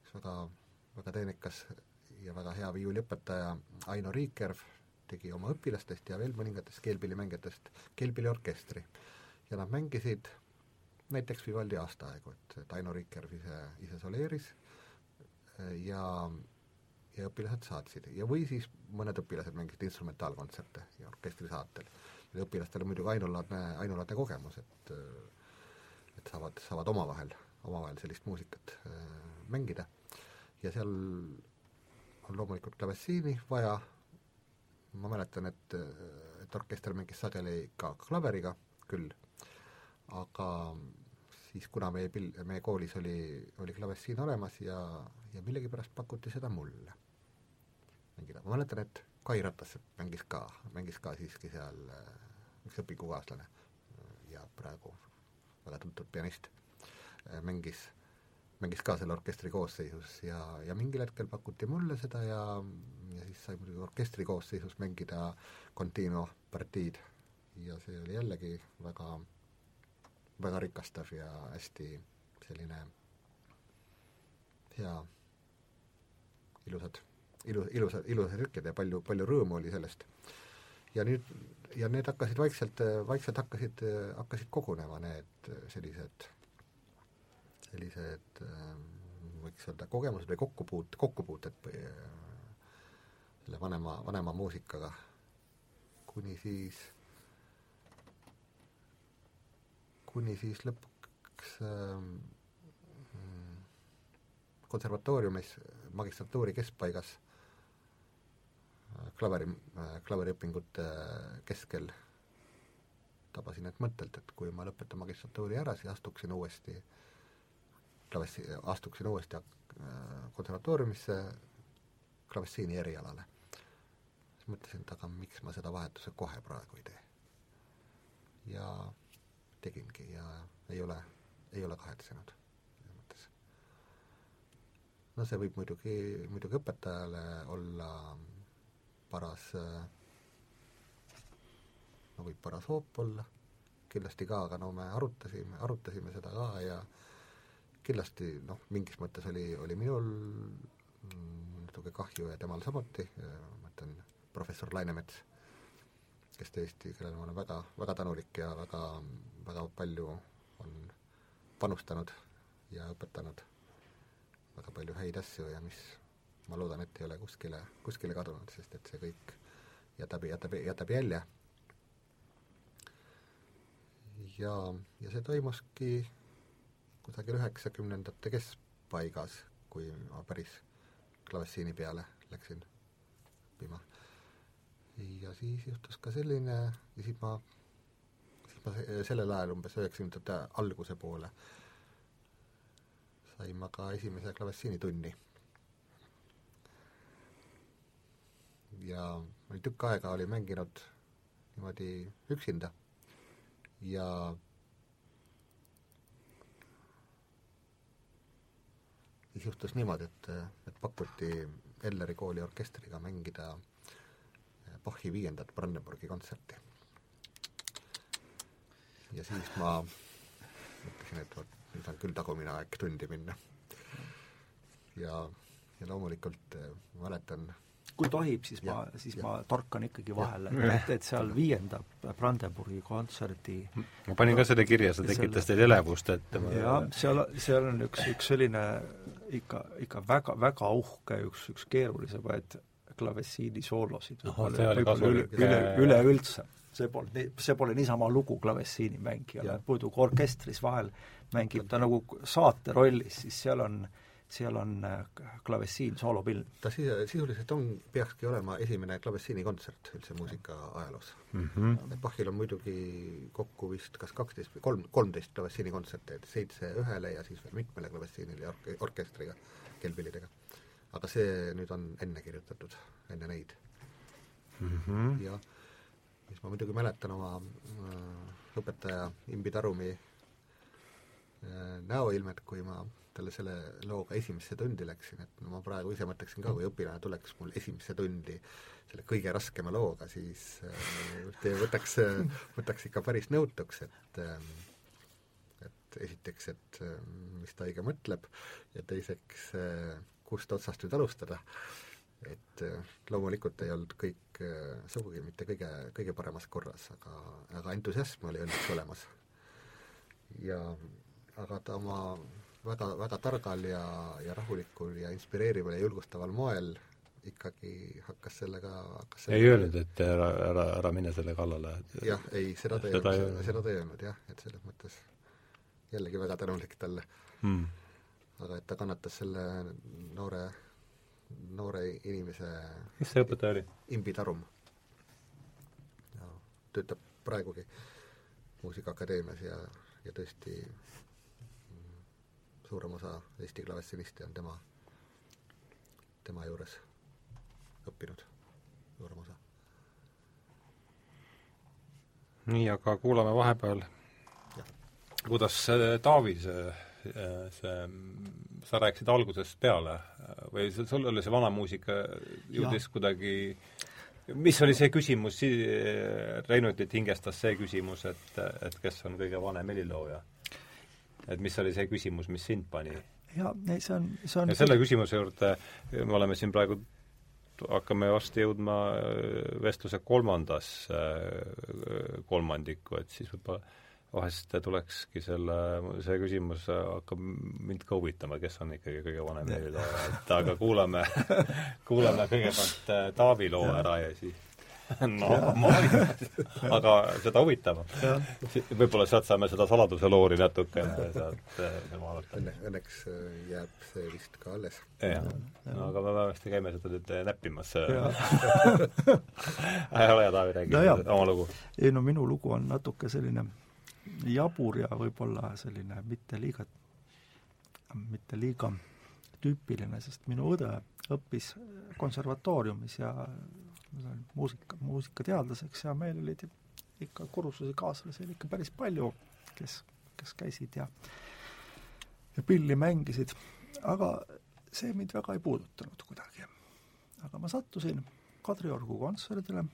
üks väga, väga teenekas ja väga hea viiuliõpetaja Aino Riikerv tegi oma õpilastest ja veel mõningatest keelpillimängijatest keelpilliorkestri. ja nad mängisid näiteks Vivaldi aastaaegu, et, et Aino Riikerv ise, ise soleeris ja, ja õpilased saatsid ja või siis mõned õpilased mängisid instrumentaalkontserte ja orkestri saatel. Õpilastel on muidugi ainulaadne, ainulaadne kogemus, et et saavad, saavad omavahel, omavahel sellist muusikat äh, mängida. Ja seal on loomulikult klavessiini vaja, ma mäletan, et, et orkester mängis sageli ka klaveriga küll, aga siis kuna meie pil-, meie koolis oli, oli klavessiin olemas ja, ja millegipärast pakuti seda mulle mängida. ma mäletan, et Kai Ratas mängis ka, mängis ka siiski seal äh, üks õpingukaaslane ja praegu väga tuntud pianist, äh, mängis, mängis ka selle orkestri koosseisus ja, ja mingil hetkel pakuti mulle seda ja, ja siis sai muidugi orkestri koosseisus mängida continuo partiid. Ja see oli jällegi väga, väga rikastav ja hästi selline hea, ilusad ilu, ilusad, ilusad hetked ja palju, palju rõõmu oli sellest. ja nüüd, ja need hakkasid vaikselt, vaikselt hakkasid, hakkasid kogunema need sellised, sellised võiks öelda kogemused või kokkupuut-, kokkupuuted või selle vanema, vanema muusikaga, kuni siis, kuni siis lõpuks konservatooriumis magistratuuri keskpaigas klaveri, klaveriõpingute keskel tabasin end mõttelt, et kui ma lõpetan magistratuuri ära, siis astuksin uuesti klavessi, astuksin uuesti äh, konservatooriumisse klavessiini erialale. siis mõtlesin, et aga miks ma seda vahetuse kohe praegu ei tee. ja tegingi ja ei ole, ei ole kahetsenud no see võib muidugi, muidugi õpetajale olla paras, no võib paras hoop olla, kindlasti ka, aga no me arutasime, arutasime seda ka ja kindlasti noh, mingis mõttes oli, oli minul natuke kahju ja temal samuti, ma mõtlen professor Lainemets, kes tõesti, kellele ma olen väga, väga tänulik ja väga, väga palju on panustanud ja õpetanud väga palju häid asju ja mis ma loodan, et ei ole kuskile, kuskile kadunud, sest et see kõik jätab, jätab, jätab jälje. ja, ja see toimuski kusagil üheksakümnendate keskpaigas, kui ma päris klavessiini peale läksin õppima. ja siis juhtus ka selline, ja siis ma, siis ma sellel ajal umbes üheksakümnendate alguse poole sain ma ka esimese klavessiinitunni ja tükk aega oli mänginud niimoodi üksinda ja siis juhtus niimoodi, et, et pakuti Elleri kooli orkestriga mängida Bachi viiendat Brandenburgi kontserti. ja siis ma mõtlesin, et vot nüüd on küll tagumine aeg tundi minna. ja, ja loomulikult mäletan kui tohib, siis ja, ma, siis ja. ma torkan ikkagi vahele, et, et seal <laughs> viienda Brandenburgi kontserdi ma panin ka selle kirja, see tekitas teil elevust, et jah, seal, seal on üks, üks selline ikka, ikka väga, väga uhke, üks, üks keerulisemaid klavessiini soolosid üle, üle, üleüldse. see pole see pole niisama lugu klavessiini mängijale, muidu kui orkestris vahel mängib ta nagu saate rollis, siis seal on äh, seal on äh, klavessiin soolopilv. ta sis-, sisuliselt on, peakski olema esimene klavessiinikontsert üldse muusika ajaloos mm. -hmm. Bachil on muidugi kokku vist kas kaksteist või kolm, kolmteist klavessiinikontserti, et seitse ühele ja siis veel mitmele klavessiinile ja orke-, orkestriga, kellpillidega. aga see nüüd on enne kirjutatud, enne neid mm. -hmm. ja mis ma muidugi mäletan oma äh, õpetaja Imbi Tarumi äh, näoilmet, kui ma talle selle looga esimesse tundi läksin, et ma praegu ise mõtleksin ka, kui õpilane tuleks mul esimesse tundi selle kõige raskema looga, siis äh, võtaks, võtaks ikka päris nõutuks, et äh, et esiteks, et äh, mis ta õige mõtleb ja teiseks äh,, kust otsast nüüd alustada. et äh, loomulikult ei olnud kõik äh, sugugi mitte kõige, kõige paremas korras, aga, aga entusiasm oli õnneks olemas. ja aga ta oma väga, väga targal ja, ja rahulikul ja inspireerival ja julgustaval moel ikkagi hakkas sellega, hakkas sellega ei öelnud, et ära, ära, ära mine selle kallale? jah, ei, seda ta ei öelnud, seda ta ei öelnud jah, et selles mõttes jällegi väga tänulik talle hmm.. aga et ta kannatas selle noore, noore inimese kes see õpetaja oli? Imbi Tarum. töötab praegugi Muusikaakadeemias ja, ja tõesti suurem osa Eesti klavessiniste on tema, tema juures õppinud, suurem osa. nii, aga kuulame vahepeal, kuidas Taavi see, see, sa rääkisid algusest peale või sul oli see vana muusika, jõudis ja. kuidagi mis oli see küsimus, Reinutit hingestas see küsimus, et, et kes on kõige vanem helilooja? Et mis oli see küsimus, mis sind pani? jaa, ei see on, see on ja selle küsimuse juurde me oleme siin praegu, hakkame varsti jõudma äh, vestluse kolmandas äh, kolmandikku, et siis võib-olla vahest tulekski selle, see küsimus hakkab mind ka huvitama, kes on ikkagi kõige vanem helilooja, et aga kuulame <laughs> kuulame kõigepealt Taavi loo ära ja siis <laughs> no ma olin, aga seda huvitavam. võib-olla sealt saame seda saladuse loori natuke sealt äh, vaadata. Õnne, õnneks äh, jääb see vist ka alles. jah, no aga me vähemasti käime seda nüüd äh, näppimas. ole <laughs> hea, Taavi, räägi no oma lugu. ei no minu lugu on natuke selline jabur ja võib-olla selline mitte liiga, mitte liiga tüüpiline, sest minu õde õppis konservatooriumis ja ma sain muusika, muusikateadlaseks. Ja meil olid ikka kursusi kaaslasi oli ikka päris palju, kes, kes käisid ja ja pilli mängisid, aga see mind väga ei puudutanud kuidagi. aga ma sattusin Kadriorgu kontserdile,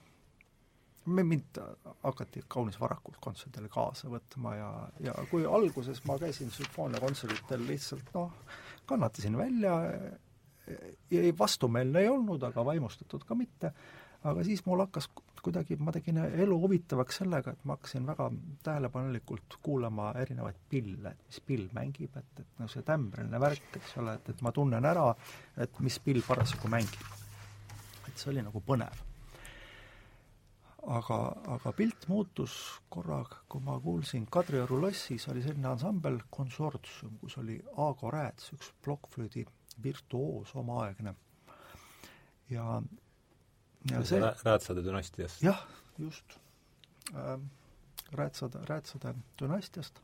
mind hakati kaunis varakult kontserdile kaasa võtma ja, ja kui alguses ma käisin sümfooniakontserditel lihtsalt noh, kannatasin välja, ei vastumeelne ei olnud, aga vaimustatud ka mitte, aga siis mul hakkas kuidagi, ma tegin elu huvitavaks sellega, et ma hakkasin väga tähelepanelikult kuulama erinevaid pille, et mis pill mängib, et, et noh, see tämbriline värk, eks ole, et, et ma tunnen ära, et mis pill parasjagu mängib. et see oli nagu põnev. aga, aga pilt muutus korraga, kui ma kuulsin Kadrioru lossis oli selline ansambel Consortium, kus oli Aago Rääts, üks plokkflöödi virtuoos omaaegne ja ja see Räätsade dünastiast? jah, just. Äh,. Räätsade, Räätsade dünastiast.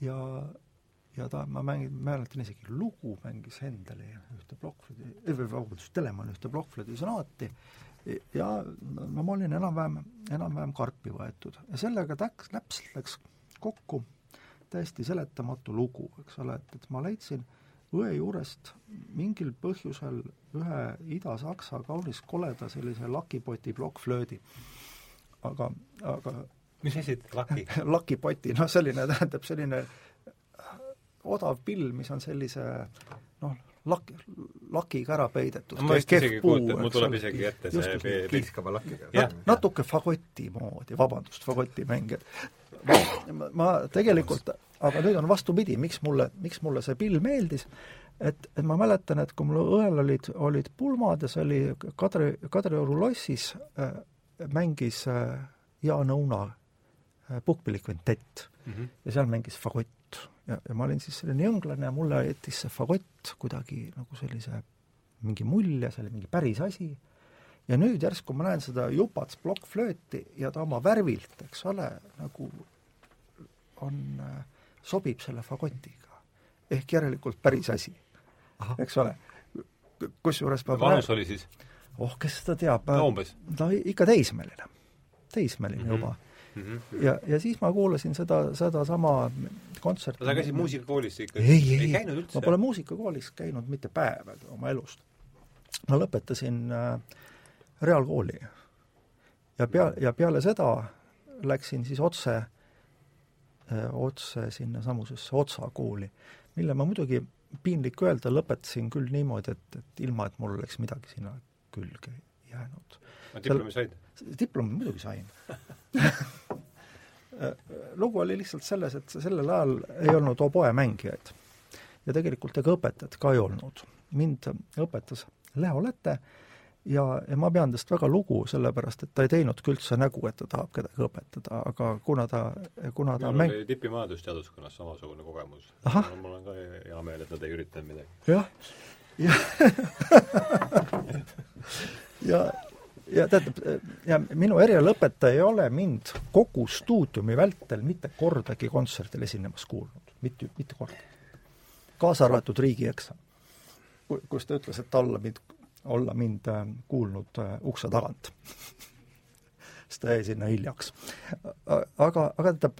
Ja ja ta, ma mängin, mäletan isegi lugu, mängis Hendeli ühte plokkflöödi, või vabandust, Telemann ühte plokkflöödi sonaati. Ja no ma olin enam-vähem, enam-vähem karpi võetud. Ja sellega täks, täpselt läks kokku täiesti seletamatu lugu, eks ole, et, et ma leidsin äh, õe juurest mingil põhjusel ühe Ida-Saksa kaunis koleda sellise lakipoti plokkflöödi. aga, aga mis asi, laki? <laughs> lakipoti, noh selline, tähendab selline odav pill, mis on sellise noh, lak-, lakiga ära peidetud no,. ma vist isegi kujutan, mul tuleb isegi ette see piiskava lakiga. natuke fagoti moodi, vabandust, fagotimängijad. Ma, ma tegelikult aga nüüd on vastupidi, miks mulle, miks mulle see pill meeldis, et, et ma mäletan, et kui mul õel olid, olid pulmad ja see oli Kadri, Kadrioru lossis äh,, mängis äh, Jaan Õuna äh, puhkpillikvintett mm -hmm. ja seal mängis fagott. ja, ja ma olin siis selline jõnglane ja mulle jättis see fagott kuidagi nagu sellise mingi mulje, see oli mingi päris asi, ja nüüd järsku ma näen seda jupats plokkflööti ja ta oma värvilt, eks ole, nagu on äh, sobib selle fagotiga. ehk järelikult päris asi, eks ole. kusjuures ma vanus oli siis? oh, kes seda teab. no umbes? no ikka teismeline, teismeline mm -hmm. juba mm. -hmm. ja, ja siis ma kuulasin seda, sedasama kontserti. sa käisid muusikakoolis ikka? ei, ei, ei, ei, ma pole muusikakoolis käinud mitte päevagi oma elust. ma lõpetasin äh, reaalkooli ja pea, ja peale seda läksin siis otse otse sinnasamusesse Otsa kooli, mille ma muidugi, piinlik öelda, lõpetasin küll niimoodi, et, et ilma, et mul oleks midagi sinna külge jäänud. diplomi said? diplomi muidugi sain <laughs> lugu oli lihtsalt selles, et sellel ajal ei olnud oboemängijaid. ja tegelikult ega õpetajat ka ei olnud. mind õpetas Leo Lette ja, ja ma pean tast väga lugu, sellepärast et ta ei teinudki üldse nägu, et ta tahab kedagi õpetada, aga kuna ta, kuna ta minul mäng... oli tipimajandus-teaduskonnas samasugune kogemus. mul on ka hea meel, et nad ei üritanud midagi. jah, ja <laughs> ja, ja tähendab, ja minu erialaõpetaja ei ole mind kogu stuudiumi vältel mitte kordagi kontserdil esinemas kuulnud, mitte, mitte kordagi. Kaasa arvatud riigieksam, kus ta ütles, et olla mind, olla mind äh, kuulnud äh, ukse tagant. <laughs> Sest ta jäi sinna hiljaks. aga, aga tähendab,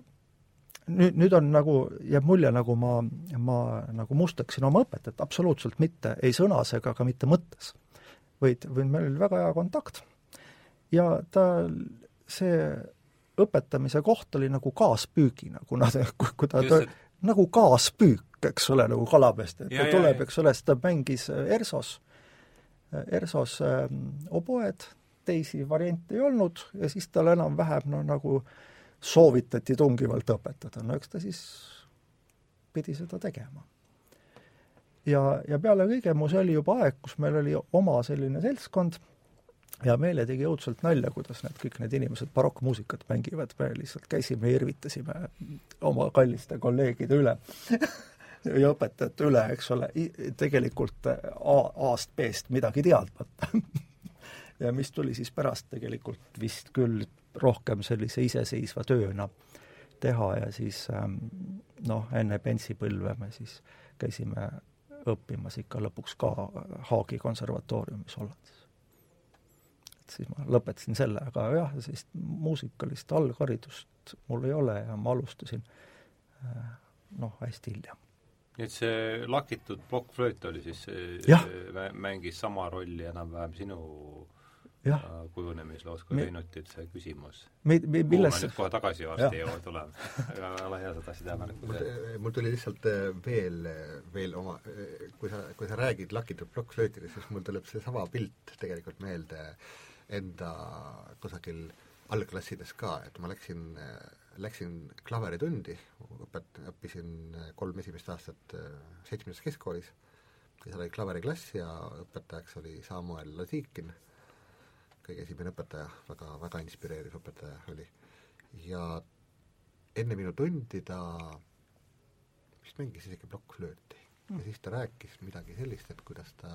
nüüd, nüüd on nagu, jääb mulje, nagu ma, ma nagu mustaksin oma õpetajat, absoluutselt mitte, ei sõnas ega ka mitte mõttes. vaid, vaid meil oli väga hea kontakt. Ja ta, see õpetamise koht oli nagu kaaspüügina, kuna ta, kui ta Just, et... nagu kaaspüük, eks ole, nagu kalapest, et ja, ta tuleb, eks ole, siis ta mängis ERSO-s, ERSO-s ähm, oboed, teisi variante ei olnud ja siis tal enam-vähem no nagu soovitati tungivalt õpetada, no eks ta siis pidi seda tegema. ja, ja peale kõige mu, see oli juba aeg, kus meil oli oma selline seltskond ja meile tegi õudselt nalja, kuidas need kõik need inimesed barokkmuusikat mängivad, me lihtsalt käisime ja irvitasime oma kalliste kolleegide üle <laughs> <laughs> ja õpetajate üle, eks ole, tegelikult A-st B-st midagi teadmata <laughs> ja mis tuli siis pärast tegelikult vist küll rohkem sellise iseseisva tööna teha ja siis ähm, noh, enne pensipõlve me siis käisime õppimas ikka lõpuks ka Haagi konservatooriumis Hollandis. et siis ma lõpetasin selle, aga jah, sellist muusikalist algharidust mul ei ole ja ma alustasin äh, noh, hästi hilja nii et see lakitud plokkflööt oli siis, mängis sama rolli enam-vähem sinu Äh, kujunemisloos kui Reinutit see küsimus. mi-, mi-, milles kuhu me nüüd kohe tagasi varsti jõuame, tuleme. <laughs> aga ole hea, sa tahtsid tähelepaneku teha. mul tuli lihtsalt äh, veel, veel oma, kui sa, kui sa räägid lakitud plokkflöötidest, siis mul tuleb seesama pilt tegelikult meelde enda kusagil algklassides ka, et ma läksin, läksin klaveritundi, õpet-, õppisin kolm esimest aastat äh, seitsmendas keskkoolis, ja seal oli klaveriklass ja õpetajaks oli Samuel Lasikin kõige esimene õpetaja, väga, väga inspireeriv õpetaja oli. ja enne minu tundi ta vist mängis isegi plokkflööti mm. ja siis ta rääkis midagi sellist, et kuidas ta ta,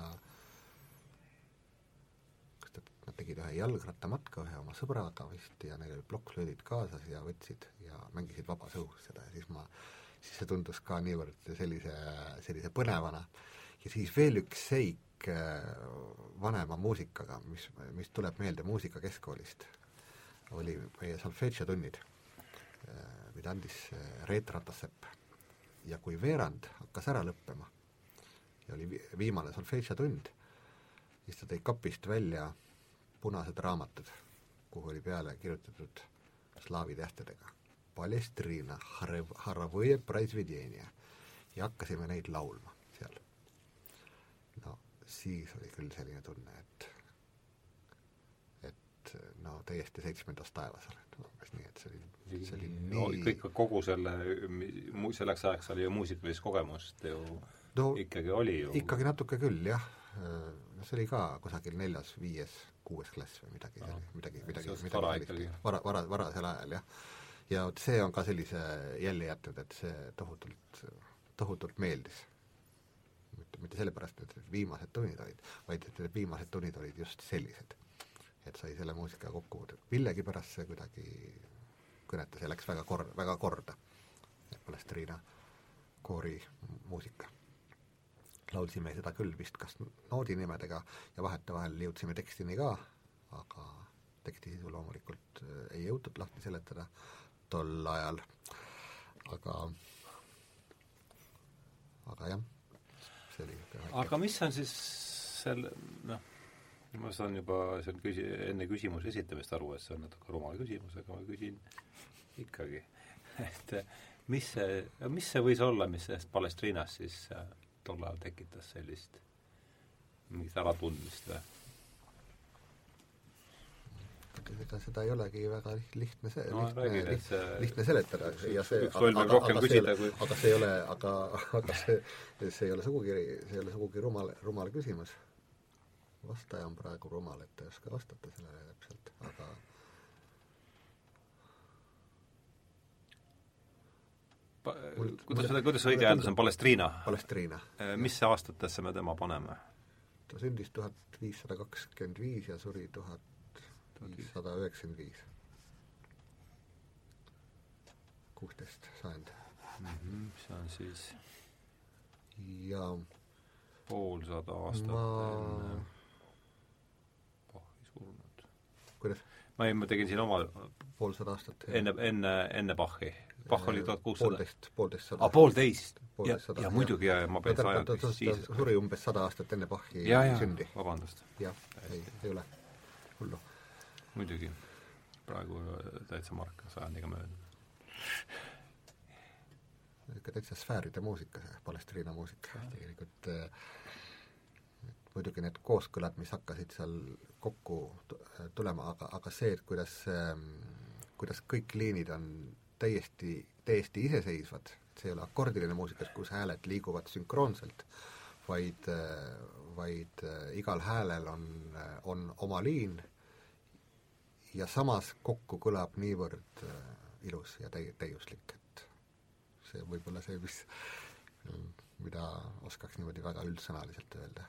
nad tegid ühe jalgrattamatka ühe oma sõbraga vist ja neil olid plokkflöödid kaasas ja võtsid ja mängisid vabas õhus seda ja siis ma, siis see tundus ka niivõrd sellise, sellise põnevana. ja siis veel üks seik, Äh, vanema muusikaga, mis, mis tuleb meelde muusikakeskkoolist, oli meie solfedžotunnid, äh, mida andis äh, Reet Ratassepp. ja kui veerand hakkas ära lõppema ja oli viimane solfedžotund, siis ta tõi kapist välja punased raamatud, kuhu oli peale kirjutatud slaavi tähtedega. Palestrina, Haravõje, Praisvedenia ja hakkasime neid laulma siis oli küll selline tunne, et et no täiesti seitsmendas taevas oled, umbes nii, et see oli, see oli nii no, kõik, kogu selle, selleks ajaks oli ju muusikalist kogemust ju no, ikkagi oli ju. ikkagi natuke küll, jah. no see oli ka kusagil neljas, viies, kuues klass või midagi no,, midagi, midagi, midagi vara, vara, varasel ajal, jah. ja vot see on ka sellise jälje jätnud, et see tohutult, tohutult meeldis mitte, mitte sellepärast, et viimased tunnid olid, vaid et need viimased tunnid olid just sellised. et sai selle muusika kokku, millegipärast see kuidagi kõnetas ja läks väga kor-, väga korda, Palestriina koori muusika. Laulsime seda küll vist kas noodinimedega ja vahetevahel jõudsime tekstini ka, aga teksti sisu loomulikult äh, ei jõutud lahti seletada tol ajal, aga aga jah see oli niisugune aga mis on siis selle, noh, ma saan juba seal küsi-, enne küsimuse esitamist aru, et see on natuke rumal küsimus, aga ma küsin ikkagi, <laughs> et mis see, mis see võis olla, mis sellest Palestriinast siis äh, tol ajal tekitas sellist mingit äratundmist või? ega seda ei olegi väga lihtne see no, lihtne, räägin, liht, see, lihtne seletada ja see üks loll võib rohkem küsida kui aga see ei ole, aga, aga see, see ei ole sugugi, see ei ole sugugi rumal, rumal küsimus. vastaja on praegu rumal, et ei oska vastata sellele täpselt, aga kuidas seda, kuidas see õige hääldus on, Palestriina? Palestriina. Äh, mis aastatesse me tema paneme? ta sündis tuhat viissada kakskümmend viis ja suri tuhat viissada üheksakümmend viis. kuusteist sajand mm. -hmm, see on siis ja poolsada aastat ma enne Bachi surnud. kuidas, ma ei, ma tegin siin oma, poolsada aastat? enne, enne, enne Bachi. Bach oli tuhat kuussada. poolteist, poolteist sada. aa, poolteist? ja, ja muidugi, ja, ja ma pean ta, ta, suri umbes sada aastat enne Bachi ja, ja, sündi. vabandust, jah, ei, ei ole hullu. muidugi. praegu täitsa mark sajandiga möödunud. ikka täitsa sfääride muusika, see Palestriina muusika tegelikult äh, et muidugi need kooskõlad, mis hakkasid seal kokku tu- tulema, aga, aga see, et kuidas, kuidas kõik liinid on täiesti, täiesti iseseisvad, see ei ole akordiline muusikas, kus hääled liiguvad sünkroonselt, vaid, vaid äh, igal häälel on, on oma liin ja samas kokku kõlab niivõrd äh, ilus ja täi-, täiuslik, et see võib olla see, mis, mida oskaks niimoodi väga üldsõnaliselt öelda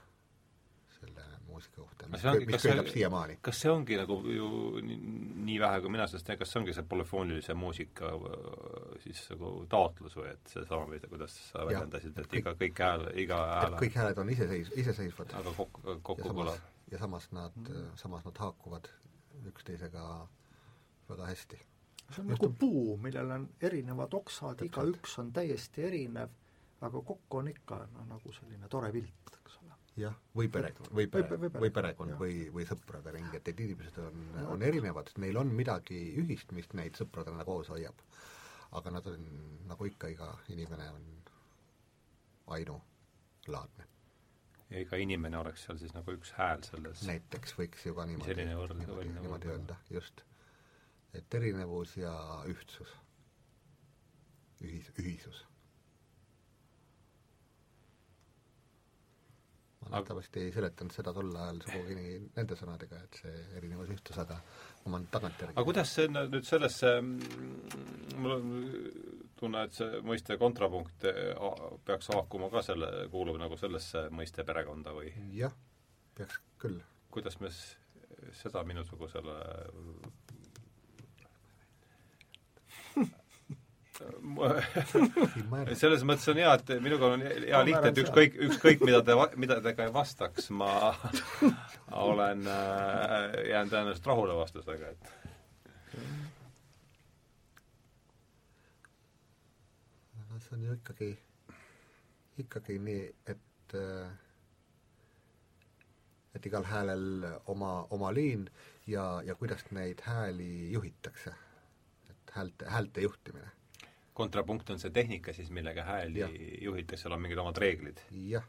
selle muusika kohta, mis, ongi- mis kas see- köidab siiamaani. kas see ongi nagu ju nii, nii vähe, kui mina sellest tean, kas see ongi see polüfoonilise muusika äh, siis nagu taotlus või et seesama, mida, kuidas sa väljendasid, et iga, kõik hääl, iga hääl kõik hääled on iseseis-, iseseisvad aga kokku, ja kokku samas kõlab., ja samas nad mm., samas nad haakuvad üksteisega väga hästi. see on nagu puu, millel on erinevad oksad, igaüks on täiesti erinev, aga kokku on ikka noh, nagu selline tore pilt, eks ole. Jah, või perekond, või pere, pe- või või perekond, või, või sõprade ring, et need inimesed on, on erinevad, neil on midagi ühist, mis neid sõpradena koos hoiab. aga nad on, nagu ikka, iga inimene on ainulaadne. ja iga inimene oleks seal siis nagu üks hääl selles. näiteks võiks ju ka niimoodi, niimoodi, võrdlus- niimoodi öelda, just. et erinevus ja ühtsus, ühis, ühisus. Ma nähtavasti ei seletanud seda tol ajal sugugi nii nende sõnadega, et see erinevus, ühtsus, aga ma olen tagantjärgi aga kuidas see nüüd sellesse, mul on tunne, et see mõiste kontrapunkt eh, peaks haakuma ka selle, kuulub nagu sellesse mõiste perekonda või jah, peaks küll. kuidas me seda minusugusele <laughs> selles mõttes on hea, et minuga on hea lihtne, et ükskõik, ükskõik mida te, mida te ka ei vastaks, ma <laughs> olen äh,, jään tõenäoliselt rahule vastusega, et no see on ju ikkagi, ikkagi nii, et äh, et igal häälel oma, oma liin ja, ja kuidas neid hääli juhitakse. et häälte, häälte juhtimine. Kontrapunkt on see tehnika siis, millega hääli Jah. juhitakse, seal on mingid omad reeglid. jah,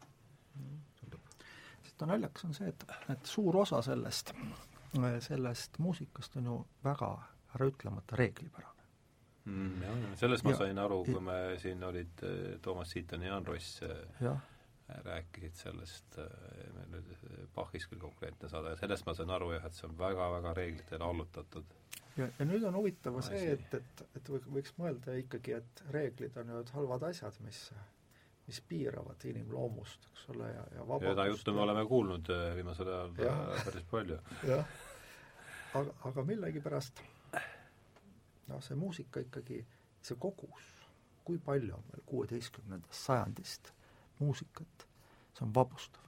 sest naljakas on see, et, et suur osa sellest, sellest muusikast on ju väga äraütlemata reeglipärane. mm,. jah, sellest ma Ja- sain aru, ja- kui me siin olid Toomas Siiton ja Jaan Ross jah, rääkisid sellest, meil eh, Bachis küll konkreetne saade, sellest ma sain aru jah, et see on väga-väga reeglitele allutatud. ja, ja nüüd on huvitav Asi. see, et, et, et võiks, mõelda ikkagi, et reeglid on ju halvad asjad, mis mis piiravad inimloomust, eks ole, ja, ja vabadust. seda juttu me oleme kuulnud eh, viimasel ajal <laughs> päris palju. jah, aga, aga millegipärast noh, see muusika ikkagi, see kogus, kui palju on meil kuueteistkümnendast sajandist muusikat, see on vabustav.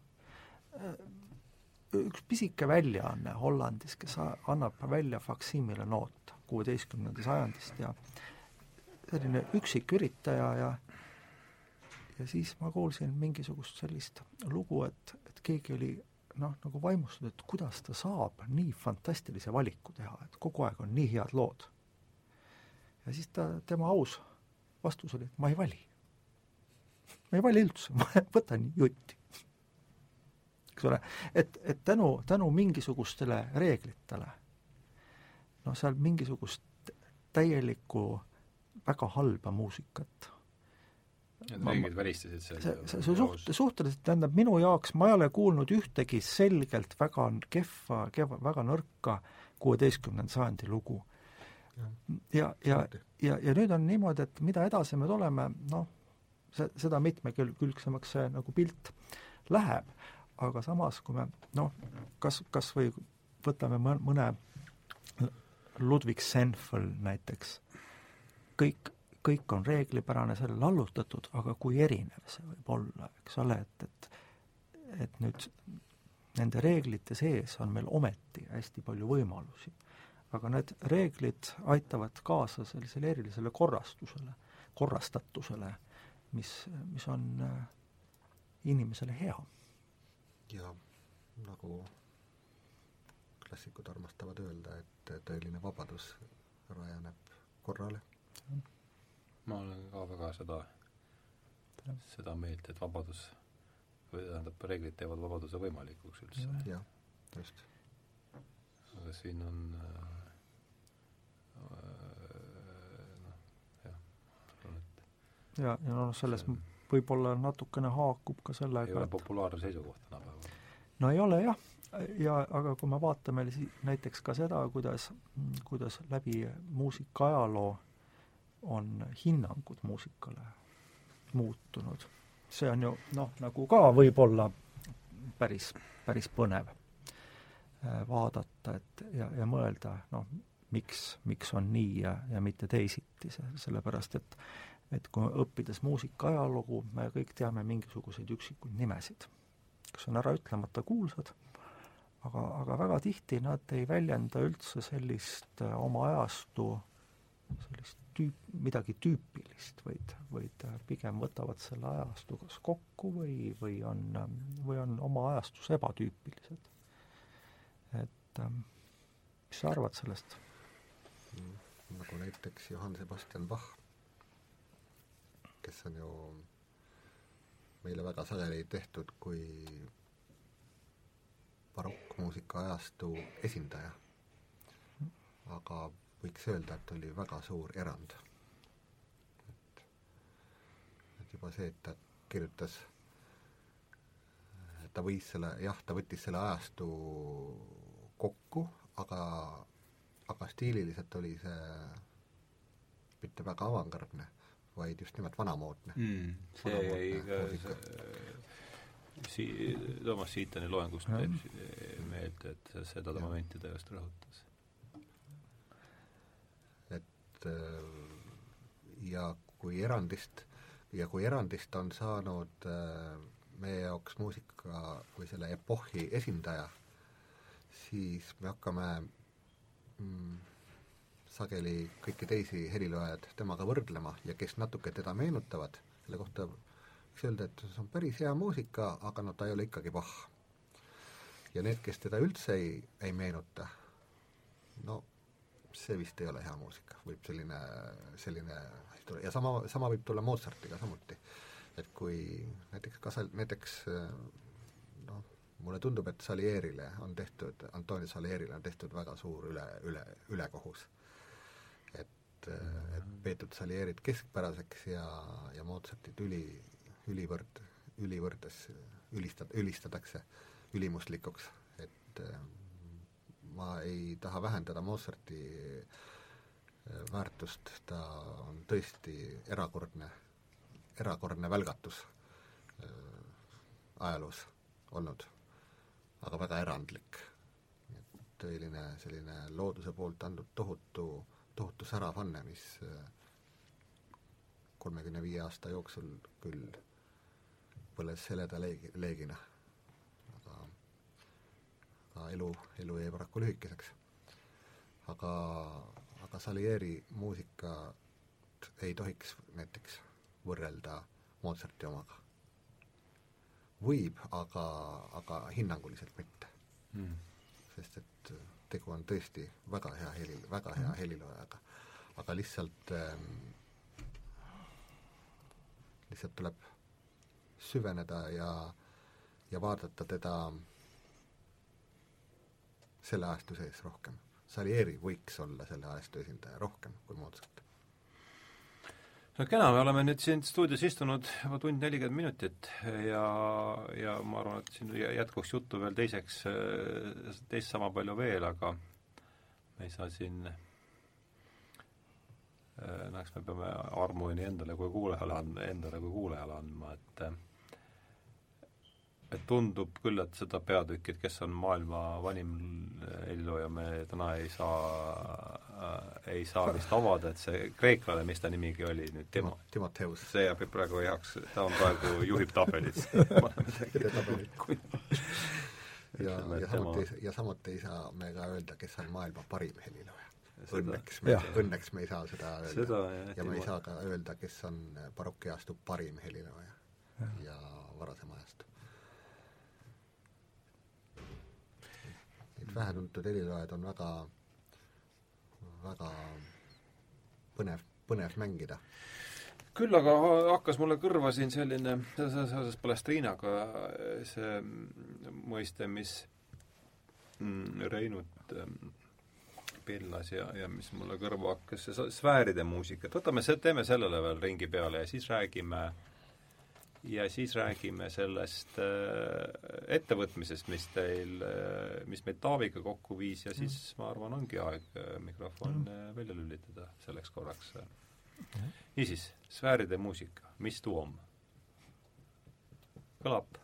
Üks pisike väljaanne Hollandis, kes annab välja faksiimile noot kuueteistkümnenda sajandist ja selline üksik üritaja ja ja siis ma kuulsin mingisugust sellist lugu, et, et keegi oli noh, nagu vaimustunud, et kuidas ta saab nii fantastilise valiku teha, et kogu aeg on nii head lood. ja siis ta, tema aus vastus oli, et ma ei vali. Ma ei vali üldse, <laughs> ma võtan jutti. eks ole, et, et tänu, tänu mingisugustele reeglitele, noh, seal mingisugust täielikku väga halba muusikat Need reeglid välistasid selle see, see, see suht-, suhteliselt, tähendab, minu jaoks ma ei ole kuulnud ühtegi selgelt väga kehva, kehva, väga nõrka kuueteistkümnenda sajandi lugu. ja, ja, ja, ja nüüd on niimoodi, et mida edasi me tuleme, noh, see, seda mitmekülgsemaks see nagu pilt läheb, aga samas, kui me noh, kas, kas või võtame mõ- mõne Ludwig Senfel näiteks, kõik, kõik on reeglipärane, sellele allutatud, aga kui erinev see võib olla, eks ole, et, et et nüüd nende reeglite sees on meil ometi hästi palju võimalusi. aga need reeglid aitavad kaasa sellisele erilisele korrastusele, korrastatusele, mis, mis on äh, inimesele hea. ja nagu klassikud armastavad öelda, et tõeline vabadus rajaneb korrale. ma olen ka väga seda, seda meelt, et vabadus või tähendab, reeglid teevad vabaduse võimalikuks üldse. jah, just. aga siin on äh, noh, jah, arvan, et ja, ja noh, selles võib-olla natukene haakub ka sellega ei ole populaarne seisukoht tänapäeval. no ei ole jah, ja aga kui me vaatame näiteks ka seda, kuidas, kuidas läbi muusika ajaloo on hinnangud muusikale muutunud see on ju noh, nagu ka võib-olla päris, päris põnev äh, vaadata, et ja, ja mõelda, noh, miks, miks on nii ja, ja mitte teisiti, see, sellepärast et et kui õppides muusika ajalugu, me kõik teame mingisuguseid üksikuid nimesid, kes on äraütlemata kuulsad, aga, aga väga tihti nad ei väljenda üldse sellist äh, oma ajastu sellist tüüp, midagi tüüpilist, vaid, vaid pigem võtavad selle ajastu kas kokku või, või on, või on oma ajastus ebatüüpilised. et ähm, mis sa arvad sellest mm,? nagu näiteks Johann Sebastian Bach, kes on ju meile väga sageli tehtud kui barokkmuusika ajastu esindaja. aga võiks öelda, et oli väga suur erand. et, et juba see, et ta kirjutas, ta võis selle, jah, ta võttis selle ajastu kokku, aga, aga stiililiselt oli see mitte väga avangardne, vaid just nimelt vanamoodne. Mm,. see jäi ka si-, Toomas Siitani loengust meelde, et seda ta momenti ta just rõhutas. Et äh, ja kui erandist, ja kui erandist on saanud äh, meie jaoks muusika või selle epohhi esindaja, siis me hakkame mm, sageli kõiki teisi heliloojaid temaga võrdlema ja kes natuke teda meenutavad, selle kohta võiks öelda, et see on päris hea muusika, aga no ta ei ole ikkagi Bach. ja need, kes teda üldse ei, ei meenuta, no see vist ei ole hea muusika, võib selline, selline asi tulla ja sama, sama võib tulla Mozartiga samuti. et kui näiteks ka seal, näiteks noh, mulle tundub, et Salierile on tehtud, Antonio Salierile on tehtud väga suur üle, üle, ülekohus. Et, et peetud Salierit keskpäraseks ja, ja Mozartit üli, ülivõrd, ülivõrdes ülistad, ülistatakse ülimuslikuks, et ma ei taha vähendada Mozarti äh, väärtust, ta on tõesti erakordne, erakordne välgatus äh, ajaloos olnud, aga väga erandlik. tõeline selline looduse poolt antud tohutu, tohutu särav anne, mis äh, kolmekümne viie aasta jooksul küll põles heleda leegi, leegina aga elu, elu jäi paraku lühikeseks. aga, aga Salieri muusikat ei tohiks näiteks võrrelda Mozarti omaga. võib, aga, aga hinnanguliselt mitte mm.. sest et tegu on tõesti väga hea heli, väga hea mm. heliloojaga. aga lihtsalt ähm, lihtsalt tuleb süveneda ja, ja vaadata teda selle ajastu sees rohkem. Salieri võiks olla selle ajastu esindaja rohkem kui Mozart. No kena, me oleme nüüd siin stuudios istunud juba tund nelikümmend minutit ja, ja ma arvan, et siin jätkuks juttu veel teiseks, teist sama palju veel, aga me ei saa siin no eks me peame armu nii endale kui kuulajale andma, endale kui kuulajale andma, et et tundub küll, et seda peatükki, et kes on maailma vanim helilooja, me täna ei saa äh,, ei saa vist avada, et see kreeklane, mis ta nimigi oli nüüd, Timo, Timoteus. see jääb praegu heaks, ta on praegu, juhib tabelit <laughs> ja, ja samuti, ja samuti ei saa me ka öelda, kes on maailma parim helilooja. Õnneks me, õnneks me ei saa seda öelda. seda, jah, ja me ei saa ka öelda, kes on barokiajastu parim helilooja ja, ja varasem ajastu. Vähetuntud heliloojad on väga, väga põnev, põnev mängida. Küll aga hakkas mulle kõrva siin selline, seoses Palestriinaga see mõiste, mis mm, Reinut mm, pillas ja, ja mis mulle kõrva hakkas, see sfääride muusika, et võtame, teeme sellele veel ringi peale ja siis räägime ja siis räägime sellest äh, ettevõtmisest, mis teil äh,, mis meid Taaviga kokku viis ja siis mm. ma arvan, ongi aeg äh, mikrofon mm. välja lülitada selleks korraks äh niisiis, sfääride muusika, mis tuum? kõlab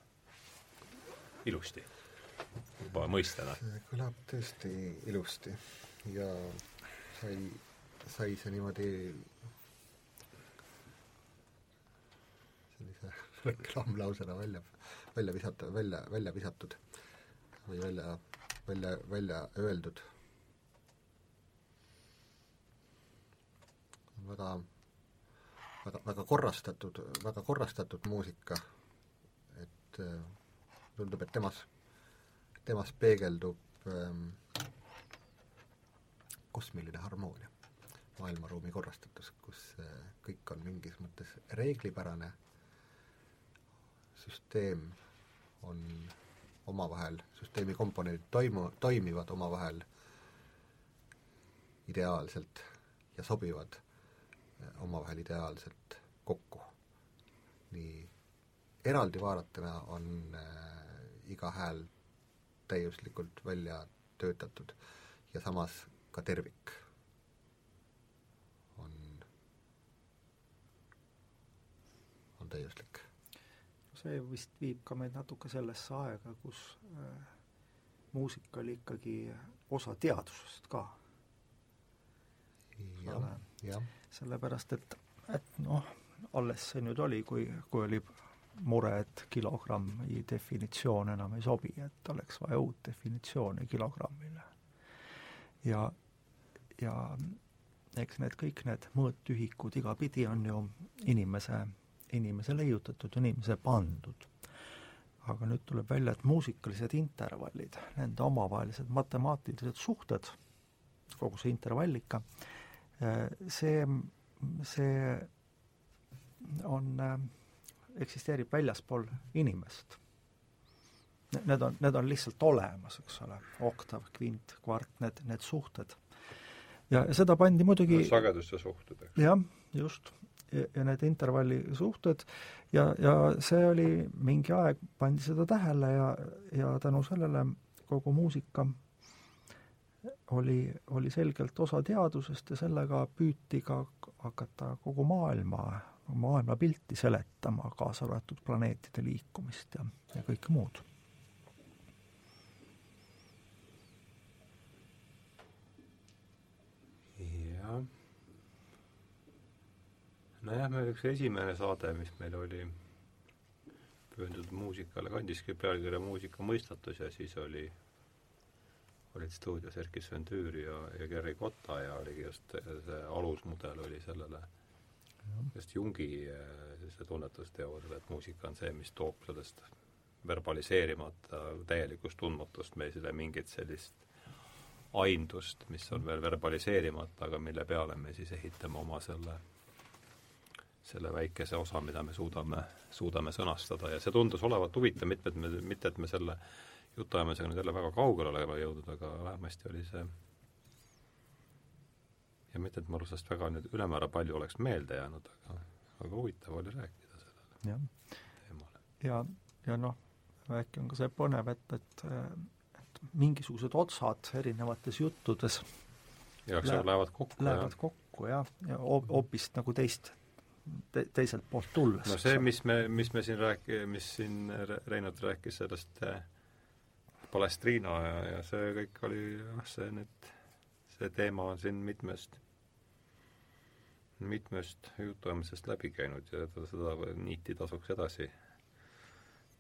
ilusti, juba mõistena. kõlab tõesti ilusti ja sai, sai see niimoodi sellise reklaamlausena välja, välja visata, välja, välja visatud või välja, välja, välja öeldud. Väga, väga, väga korrastatud, väga korrastatud muusika, et äh, tundub, et temas, temas peegeldub ähm, kosmiline harmoonia, maailmaruumi korrastatus, kus äh, kõik on mingis mõttes reeglipärane, süsteem on omavahel, süsteemi komponendid toimu, toimivad omavahel ideaalselt ja sobivad omavahel ideaalselt kokku. nii eraldi vaadatuna on äh, iga hääl täiuslikult välja töötatud ja samas ka tervik on, on täiuslik. See vist viib ka meid natuke sellesse aega, kus äh, muusika oli ikkagi osa teadusest ka. sellepärast et, et noh, alles see nüüd oli, kui, kui oli mure, et kilogrammi definitsioon enam ei sobi, et oleks vaja uut definitsiooni kilogrammile. ja, ja eks need kõik need mõõtühikud igapidi on ju inimese, inimese leiutatud, inimese pandud. aga nüüd tuleb välja, et muusikalised intervallid, nende omavahelised matemaatilised suhted, kogu see intervallika, see, see on, eksisteerib väljaspool inimest. Need on, need on lihtsalt olemas, eks ole, oktav, kvint, kvart, need, need suhted. ja seda pandi muidugi sageduse suhted, eks? jah, just. Ja, need intervalli suhted ja, ja see oli, mingi aeg pandi seda tähele ja, ja tänu sellele kogu muusika oli, oli selgelt osa teadusest ja sellega püüti ka hakata kogu maailma, maailmapilti seletama, kaasa arvatud planeetide liikumist ja, ja kõike muud. jah. Nojah, meil üks esimene saade, mis meil oli pühendatud muusikale, kandiski pealkirja Muusika mõistatus ja siis oli olid stuudios Erkki Sventüür ja, ja Gerri Kotta ja oligi just see alusmudel oli sellele just Jungi sellise tunnetusteooriale, et muusika on see, mis toob sellest verbaliseerimata täielikust tundmatust meile mingit sellist aimdust, mis on veel verbaliseerimata, aga mille peale me siis ehitame oma selle, selle väikese osa, mida me suudame, suudame sõnastada ja see tundus olevat huvitav, mitmed me, mitte et me selle jutuajamisega nüüd jälle väga kaugele olema jõudnud, aga vähemasti oli see ja mitte, et mul sellest väga nüüd ülemäära palju oleks meelde jäänud, aga, aga huvitav oli rääkida sellele teemale. ja, ja noh, äkki on ka see põnev, et, et, et mingisugused otsad erinevates juttudes ja, läheb, lähevad kokku, lähevad jah. kokku jah, ja hoopis nagu teist, te-, teiselt poolt tulles. no see, mis me, mis me siin rääk-, mis siin Reinult rääkis sellest äh, Palestriina ja, ja see kõik oli jah, see nüüd, see teema on siin mitmest, mitmest jutuajamisest läbi käinud ja seda niiti tasuks edasi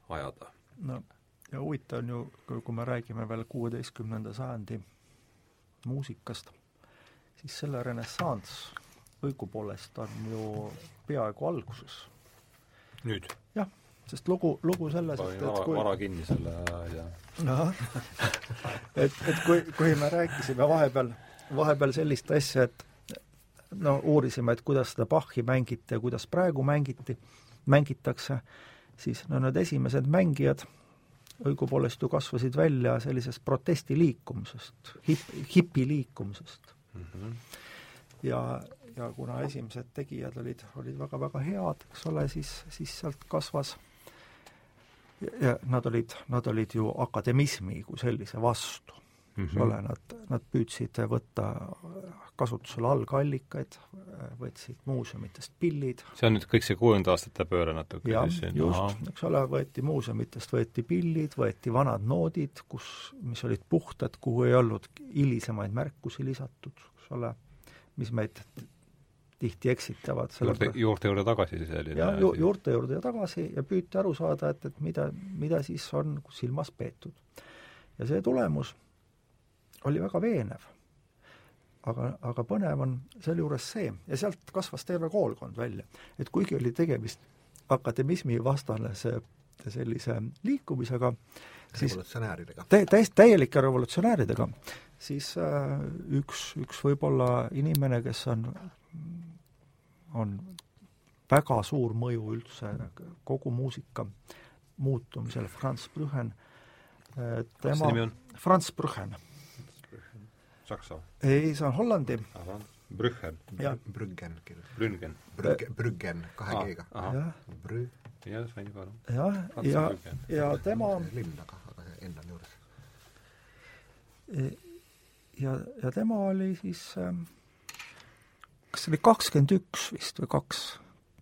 ajada. no ja huvitav on ju, kui me räägime veel kuueteistkümnenda sajandi muusikast, siis selle renessanss õigupoolest on ju peaaegu alguses. nüüd? jah, sest lugu, lugu selles, et, et kui vara kinni selle asja. noh, <laughs> et, et kui, kui me rääkisime vahepeal, vahepeal sellist asja, et no uurisime, et kuidas seda Bachi mängiti ja kuidas praegu mängiti, mängitakse, siis no need esimesed mängijad õigupoolest ju kasvasid välja sellisest protestiliikumisest, hip-, hipiliikumisest mm. -hmm. ja, ja kuna esimesed tegijad olid, olid väga-väga head, eks ole, siis, siis sealt kasvas ja nad olid, nad olid ju akademismi kui sellise vastu mm, -hmm. eks ole, nad, nad püüdsid võtta kasutusele algallikaid, võtsid muuseumitest pillid. see on nüüd kõik see kuuekümnenda aastate pööre natuke? jah, just, eks ole, võeti muuseumitest, võeti pillid, võeti vanad noodid, kus, mis olid puhtad, kuhu ei olnud hilisemaid märkusi lisatud, eks ole, mis meid tihti eksitavad. juurte, juurte juurde tagasi selline jah, ju, juurte juurde tagasi ja püüti aru saada, et, et mida, mida siis on silmas peetud. ja see tulemus oli väga veenev. aga, aga põnev on sealjuures see, ja sealt kasvas terve koolkond välja, et kuigi oli tegemist akademismi vastane see sellise liikumisega, siis revolutsionääridega tä-, täiesti täielike revolutsionääridega, siis äh, üks, üks võib-olla inimene, kes on on väga suur mõju üldse kogu muusika muutumisele, Franz Brüchen, tema, Franz Brüchen. Saksa? ei, see on Hollandi. Brüchen. Brüggen. Brüggen. Brüggen, kahe G-ga. jah. Brü-. jah, sain juba aru. jah, ja, ja tema linn aga, aga enne on juures. ja, ja tema oli siis äh, see oli kakskümmend üks vist või kaks,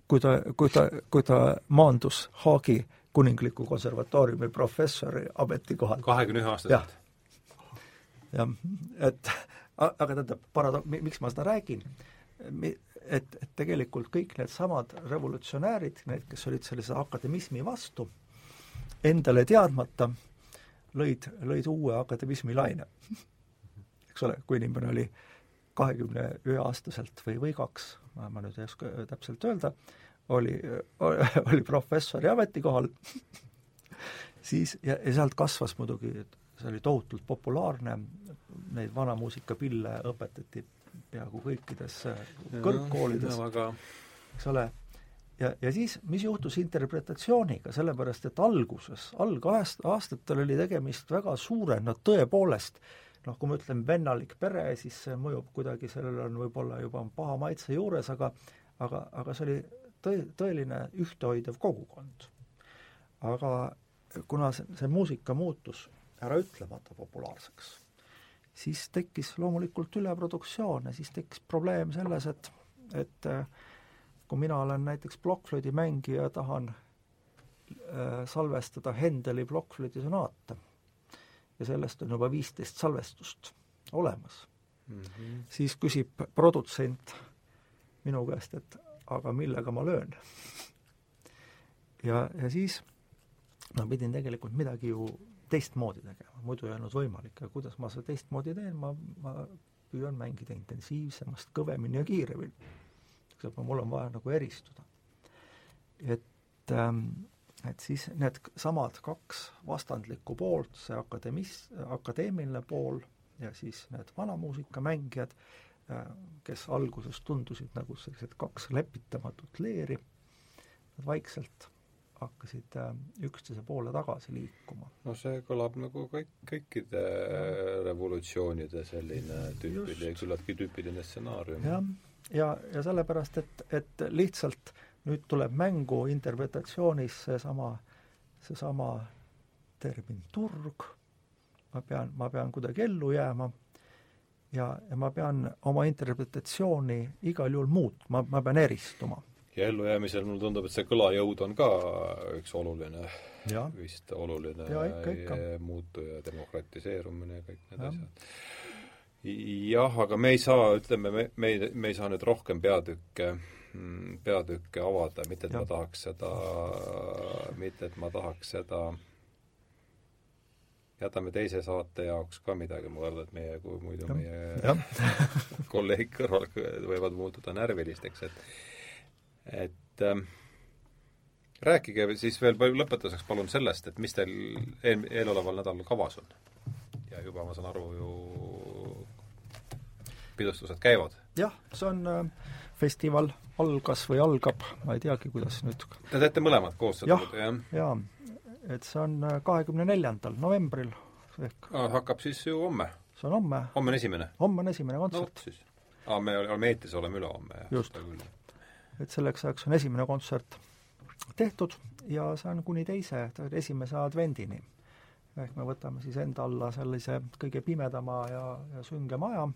kui ta, kui ta, kui ta maandus Haagi kuningliku konservatooriumi professori ametikohal. kahekümne ühe aastaselt? jah, et aga tähendab, parado-, miks ma seda räägin, et, et tegelikult kõik needsamad revolutsionäärid, need, kes olid sellise akademismi vastu, endale teadmata lõid, lõid uue akademismi laine. eks ole, kui inimene oli äh, kahekümne ühe aastaselt või, või kaks, ma, nüüd ei oska täpselt öelda, oli, <laughs> oli professori ametikohal. <laughs> Siis ja, ja sealt kasvas muidugi, see oli tohutult populaarne, neid vanamuusikapille õpetati peaaegu kõikides kõrgkoolides, eks ole, ja, ja siis, mis juhtus interpretatsiooniga, sellepärast et alguses, algaast-, aastatel oli tegemist väga suure, no tõepoolest, noh, kui ma ütlen vennalik pere, siis see mõjub kuidagi, sellel on võib-olla juba paha maitse juures, aga aga, aga see oli tõe, tõeline ühtehoidev kogukond. aga kuna see, see muusika muutus äraütlemata populaarseks, siis tekkis loomulikult üleproduktsioon ja siis tekkis probleem selles, et, et kui mina olen näiteks plokkflöödimängija ja tahan äh, salvestada Hendeli plokkflöödisonaate, ja sellest on juba viisteist salvestust olemas mm. -hmm. siis küsib produtsent minu käest, et aga millega ma löön ja, ja siis ma pidin tegelikult midagi ju teistmoodi tegema, muidu ei olnud võimalik ja kuidas ma seda teistmoodi teen, ma, ma püüan mängida intensiivsemast, kõvemini ja kiiremini. sest mul on vaja nagu eristuda. et ähm, et siis need samad kaks vastandlikku poolt, see akademis-, akadeemiline pool ja siis need vanamuusikamängijad, äh, kes alguses tundusid nagu sellised kaks lepitamatut leeri, nad vaikselt hakkasid äh, üksteise poole tagasi liikuma. no see kõlab nagu kõik, kõikide revolutsioonide selline tüüpiline, küllaltki tüüpiline stsenaarium. jah, ja, ja, ja sellepärast, et, et lihtsalt äh, nüüd tuleb mängu interpretatsioonis seesama, seesama termin turg, ma pean, ma pean kuidagi ellu jääma ja, ja ma pean oma interpretatsiooni igal juhul muutma, ma pean eristuma. ja ellujäämisel mulle tundub, et see kõlajõud on ka üks oluline, vist oluline Jaa, ikka, ikka. muutuja, demokratiseerumine ja kõik need Jah. asjad. jah, aga me ei saa, ütleme, me, me ei, me ei saa nüüd rohkem peatükke, peatükke avada, mitte et ma Jah. tahaks seda, mitte et ma tahaks seda jätame teise saate jaoks ka midagi, ma kardan, et meie, kui muidu Jah. meie <laughs> kolleeg kõrval võivad muutuda närvilisteks, et et ähm, rääkige siis veel lõpetuseks palun sellest, et mis teil eel, eeloleval nädalal kavas on. ja juba, ma saan aru, ju pidustused käivad. jah, see on äh, festival algas või algab, ma ei teagi, kuidas nüüd Te teete mõlemad koos seda Jah. muidu, jah? jaa, et see on äh, kahekümne neljandal novembril ehk Ah, hakkab siis ju homme. see on homme, homme on esimene? homme on esimene no kontsert siis. aa, me oleme eetris, oleme ülehomme, jah. Just. et selleks ajaks on esimene kontsert tehtud ja see on kuni teise, esimese advendini. ehk me võtame siis enda alla sellise kõige pimedama ja, ja süngema aja.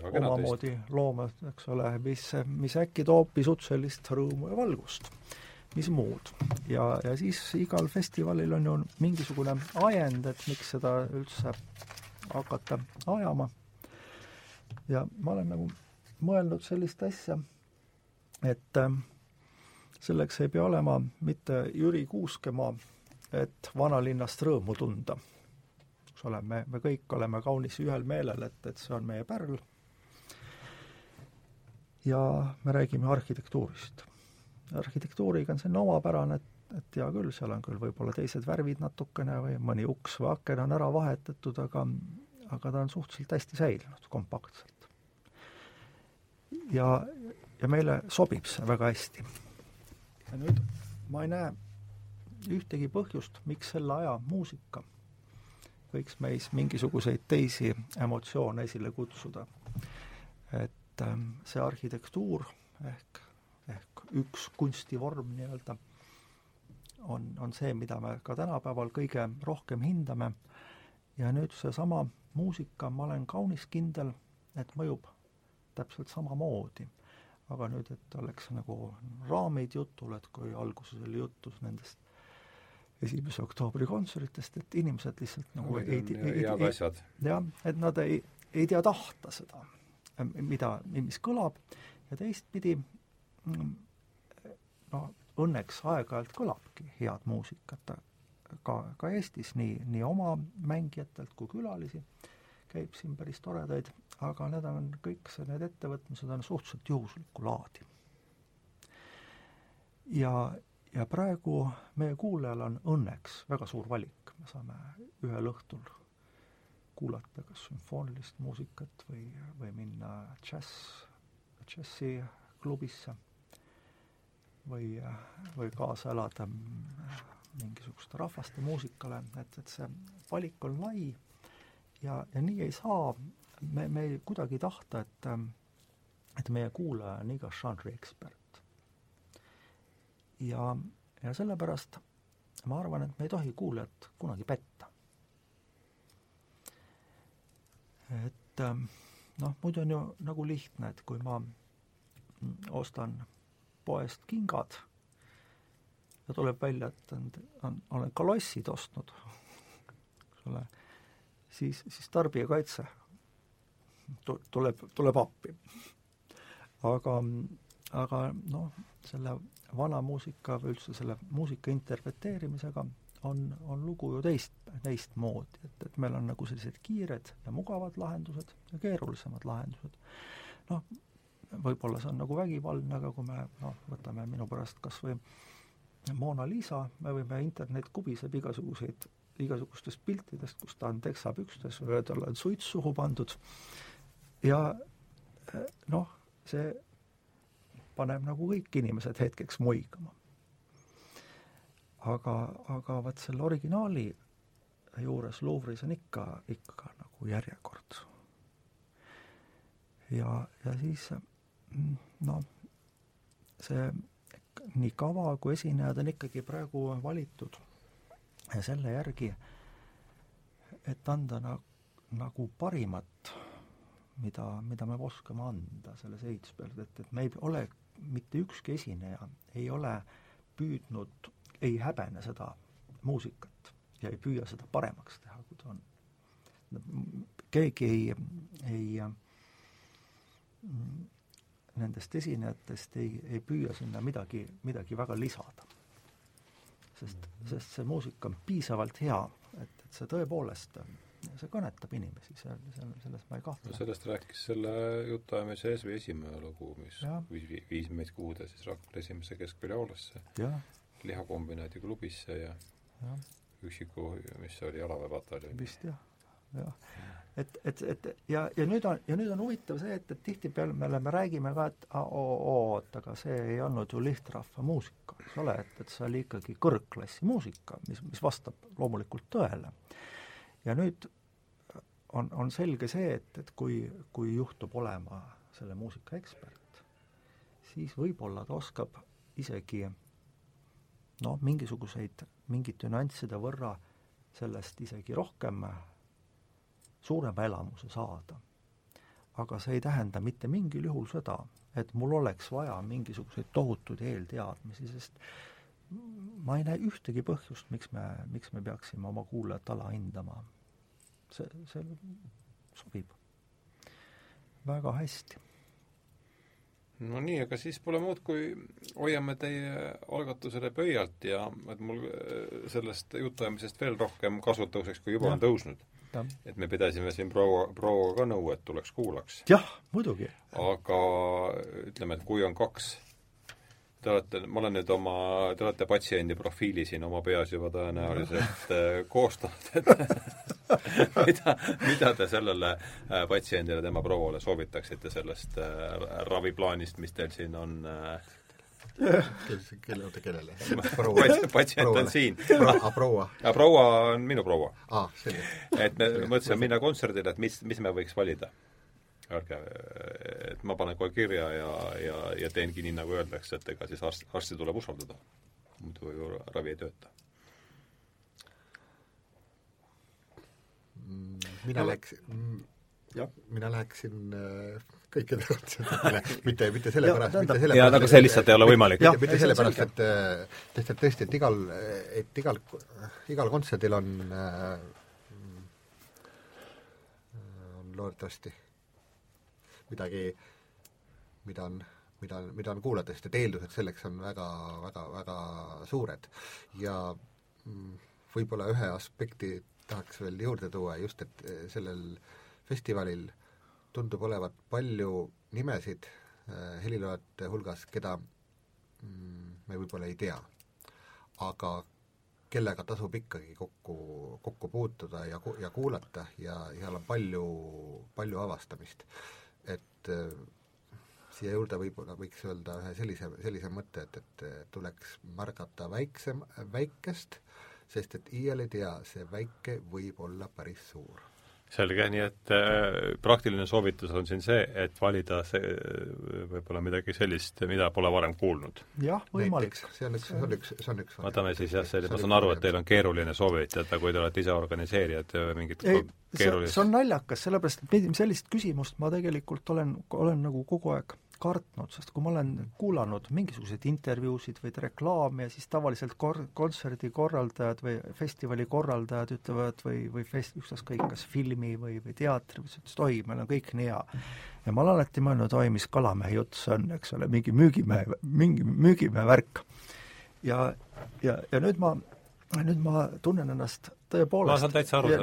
Omamoodi looma, eks ole, mis, mis äkki toob pisut sellist rõõmu ja valgust. mis muud. ja, ja siis igal festivalil on ju mingisugune ajend, et miks seda üldse hakata ajama. ja ma olen nagu mõelnud sellist asja, et äh, selleks ei pea olema mitte Jüri Kuuskemaa, et vanalinnast rõõmu tunda. eks ole, me, me kõik oleme kaunis ühel meelel, et, et see on meie pärl, ja me räägime arhitektuurist. arhitektuuriga on selline omapärane, et, et hea küll, seal on küll võib-olla teised värvid natukene või mõni uks või aken on ära vahetatud, aga aga ta on suhteliselt hästi säilinud, kompaktselt. ja, ja meile sobib see väga hästi. ja nüüd ma ei näe ühtegi põhjust, miks selle aja muusika võiks meis mingisuguseid teisi emotsioone esile kutsuda. et ähm, see arhitektuur ehk, ehk üks kunstivorm nii-öelda on, on see, mida me ka tänapäeval kõige rohkem hindame ja nüüd seesama muusika, ma olen kaunis kindel, et mõjub täpselt samamoodi. aga nüüd, et oleks nagu raamid jutul, et kui alguses oli jutus nendest esimese oktoobri kontsertidest, et inimesed lihtsalt nagu ei, ei, ei, ei, asjad. jah, et nad ei, ei tea tahta seda, mida, mis kõlab ja teistpidi mm, no õnneks aeg-ajalt kõlabki head muusikat, ka, ka Eestis nii, nii oma mängijatelt kui külalisi käib siin päris toredaid, aga need on kõik need ettevõtmised on suhteliselt juhuslikku laadi. ja, ja praegu meie kuulajal on õnneks väga suur valik, me saame ühel õhtul kuulata kas sümfoonilist muusikat või, või minna džäss, džässiklubisse või, või kaasa elada mingisuguste rahvaste muusikale, et, et see valik on lai ja, ja nii ei saa, me, me ei kuidagi tahta, et et meie kuulaja on iga žanri ekspert. ja, ja sellepärast ma arvan, et me ei tohi kuulajat kunagi petta. Et noh, muidu on ju nagu lihtne, et kui ma ostan poest kingad ja tuleb välja, et on, on, olen kalossid ostnud, eks ole, siis, siis tarbijakaitse tu-, tuleb, tuleb appi. aga, aga noh, selle vana muusika või üldse selle muusika interpreteerimisega on, on lugu ju teist, teistmoodi, et, et meil on nagu sellised kiired ja mugavad lahendused ja keerulisemad lahendused. noh, võib-olla see on nagu vägivaldne, aga kui me noh, võtame minu pärast kas või Mona Lisa, me võime, internet kubiseb igasuguseid, igasugustest piltidest, kus ta on teksapükstes või talle on suits suhu pandud ja noh, see paneb nagu kõik inimesed hetkeks muigama. Aga, aga vot selle originaali juures Louvre'is on ikka, ikka nagu järjekord. ja, ja siis noh, see nii kava kui esinejad on ikkagi praegu valitud selle järgi, et anda na-, nagu parimat, mida, mida me oskame anda selles ehituspeal, et, et me ei ole mitte ükski esineja ei ole püüdnud, ei häbene seda muusikat ja ei püüa seda paremaks teha, kui ta on. keegi ei, ei nendest esinejatest ei, ei püüa sinna midagi, midagi väga lisada. sest, sest see muusika on piisavalt hea, et, et see tõepoolest, see kõnetab inimesi, see, see, selles ma ei kahtle no. sellest rääkis selle jutuajamise ees või esimene lugu, mis viis, viis meid kuude siis Rakvere esimesse keskkooli aulasse, lihakombinaadi klubisse ja, ja. üksiku, mis oli jalaväepataljoni. vist jah, jah et, et, et ja, ja nüüd on, ja nüüd on huvitav see, et, et tihtipeale me oleme, räägime ka, et oot, aga see ei olnud ju lihtrahva muusika, eks ole, et, et see oli ikkagi kõrgklassi muusika, mis, mis vastab loomulikult tõele. ja nüüd on, on selge see, et, et kui, kui juhtub olema selle muusika ekspert, siis võib-olla ta oskab isegi noh, mingisuguseid, mingite nüansside võrra sellest isegi rohkem suurema elamuse saada. aga see ei tähenda mitte mingil juhul seda, et mul oleks vaja mingisuguseid tohutuid eelteadmisi, sest ma ei näe ühtegi põhjust, miks me, miks me peaksime oma kuulajat alahindama. see, see sobib väga hästi. No nii, aga siis pole muud, kui hoiame teie algatusele pöialt ja et mul sellest jutuajamisest veel rohkem kasu tõuseks, kui juba ja. on tõusnud et me pidasime siin proua, prouaga ka nõu, et tuleks kuulaks. jah, muidugi. aga ütleme, et kui on kaks Te olete, ma olen nüüd oma, te olete patsiendi profiili siin oma peas juba tõenäoliselt äh, koostanud, et <laughs> <laughs> mida, mida te sellele äh, patsiendile, tema prouale soovitaksite sellest äh, raviplaanist, mis teil siin on äh, kelle, oota, kellele? <laughs> patsient on siin. proua, proua. proua on minu proua. aa, selge. et me mõtlesime minna kontserdile, et mis, mis me võiks valida. ärge, et ma panen kohe kirja ja, ja, ja teengi nii, nagu öeldakse, et ega siis arst, arsti tuleb usaldada. muidu ju ravi ei tööta. Mina läks, mina läheksin äh, kõikidele kontsertidele, <laughs> mitte, mitte sellepärast, mitte sellepärast jaa, aga see lihtsalt ei ole võimalik. mitte, mitte sellepärast, et lihtsalt tõesti, et igal, et igal, igal kontserdil on on loodetavasti midagi, mida on, mida mida on kuulata, sest et eeldused selleks on väga, väga, väga suured. ja mm, võib-olla ühe aspekti tahaks veel juurde tuua just, et sellel festivalil tundub olevat palju nimesid äh, heliloojate hulgas, keda mm, me võib-olla ei tea. aga kellega tasub ikkagi kokku, kokku puutuda ja, ja kuulata ja seal on palju, palju avastamist. et äh, siia juurde võib-olla võiks öelda ühe sellise, sellise mõtte, et, et tuleks märgata väiksem, väikest, sest et iial ei tea, see väike võib olla päris suur selge, nii et äh, praktiline soovitus on siin see, et valida see võib-olla midagi sellist, mida pole varem kuulnud. jah, võimalik. see on üks, see on üks, see on üks võtame siis jah, selle, ma saan aru, et teil on keeruline soovitada, kui te olete ise organiseerijad, mingit ei, keerulist see on naljakas, sellepärast et sellist küsimust ma tegelikult olen, olen nagu kogu aeg kartnud, sest kui ma olen kuulanud mingisuguseid intervjuusid või reklaame ja siis tavaliselt kor-, kontserdi korraldajad või festivali korraldajad ütlevad või, või fest-, ükstaskõik, kas filmi või, või teatri, ütlesid, et oi, meil on kõik nii hea. ja ma olen alati mõelnud, oi, mis kalamehe jutt see on, eks ole, mingi müügimehe, mingi müügimehe värk. ja, ja, ja nüüd ma nüüd ma tunnen ennast tõepoolest,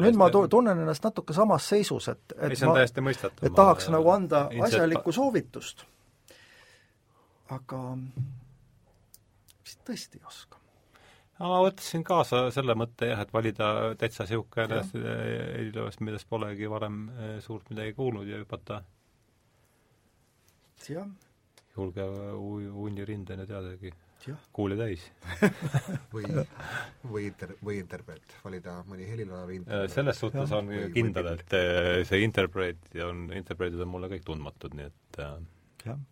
nüüd ma tu-, tunnen ennast natuke samas seisus, et, et mis on ma, täiesti mõistetav. et tahaks ma, nagu anda asjalikku soovitust aga vist tõesti ei oska. no ma võtsin kaasa selle mõtte jah, et valida täitsa niisugune heliloost, millest polegi varem eh, suurt midagi kuulnud ja hüpata jah. julge unni rindena teadagi kuuli täis <laughs> või, või inter-, või interpreet, valida mõni helilooja või interpreet. selles suhtes ja. on või, kindel, et eh, see interpreet on, interpreedid on mulle kõik tundmatud, nii et eh, jah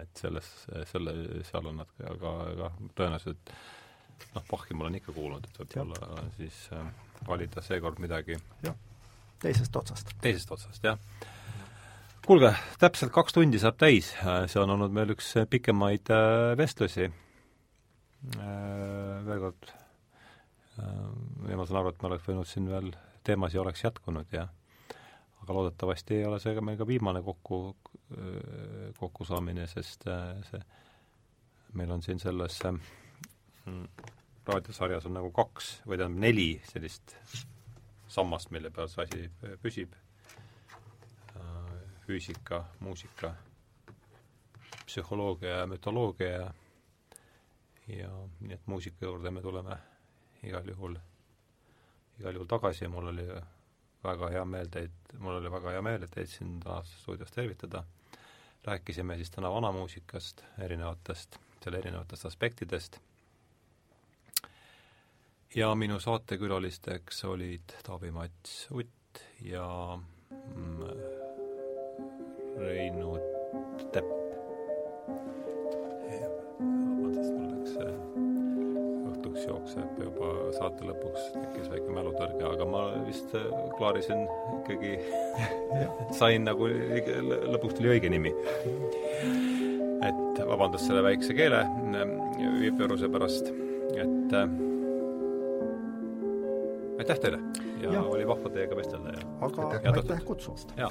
et selles, selle, seal on nad ka, ka, ka tõenäoliselt noh, Bachi ma olen ikka kuulnud, et võib-olla siis äh, valida seekord midagi jah, teisest otsast. teisest otsast, jah. kuulge, täpselt kaks tundi saab täis, see on olnud meil üks pikemaid äh, vestlusi. Äh, veel kord, äh, ja ma saan aru, et me oleks võinud siin veel teemasid oleks jätkunud ja aga loodetavasti ei ole see ka meil ka viimane kokku, kokkusaamine, sest see, meil on siin selles raadiosarjas on nagu kaks või tähendab neli sellist sammast, mille peal see asi püsib. füüsika, muusika, psühholoogia ja mütoloogia ja ja nii et muusika juurde me tuleme igal juhul, igal juhul tagasi ja mul oli väga hea meel teid, mul oli väga hea meel, et teid siin taas stuudios tervitada. Rääkisime siis täna vanamuusikast, erinevatest, selle erinevatest aspektidest ja minu saatekülalisteks olid Taavi-Mats Utt ja mm, Reinu Tepp. Õhtuks jookseb juba saate lõpuks, tekkis väike mälutõrge, aga ma vist klaarisin ikkagi <laughs> sain nagu, lõpuks tuli õige nimi. et vabandust selle väikse keele viperuse pärast, et aitäh teile ja, ja. oli vahva teiega vestelda ja aga aitäh kutsumast! jaa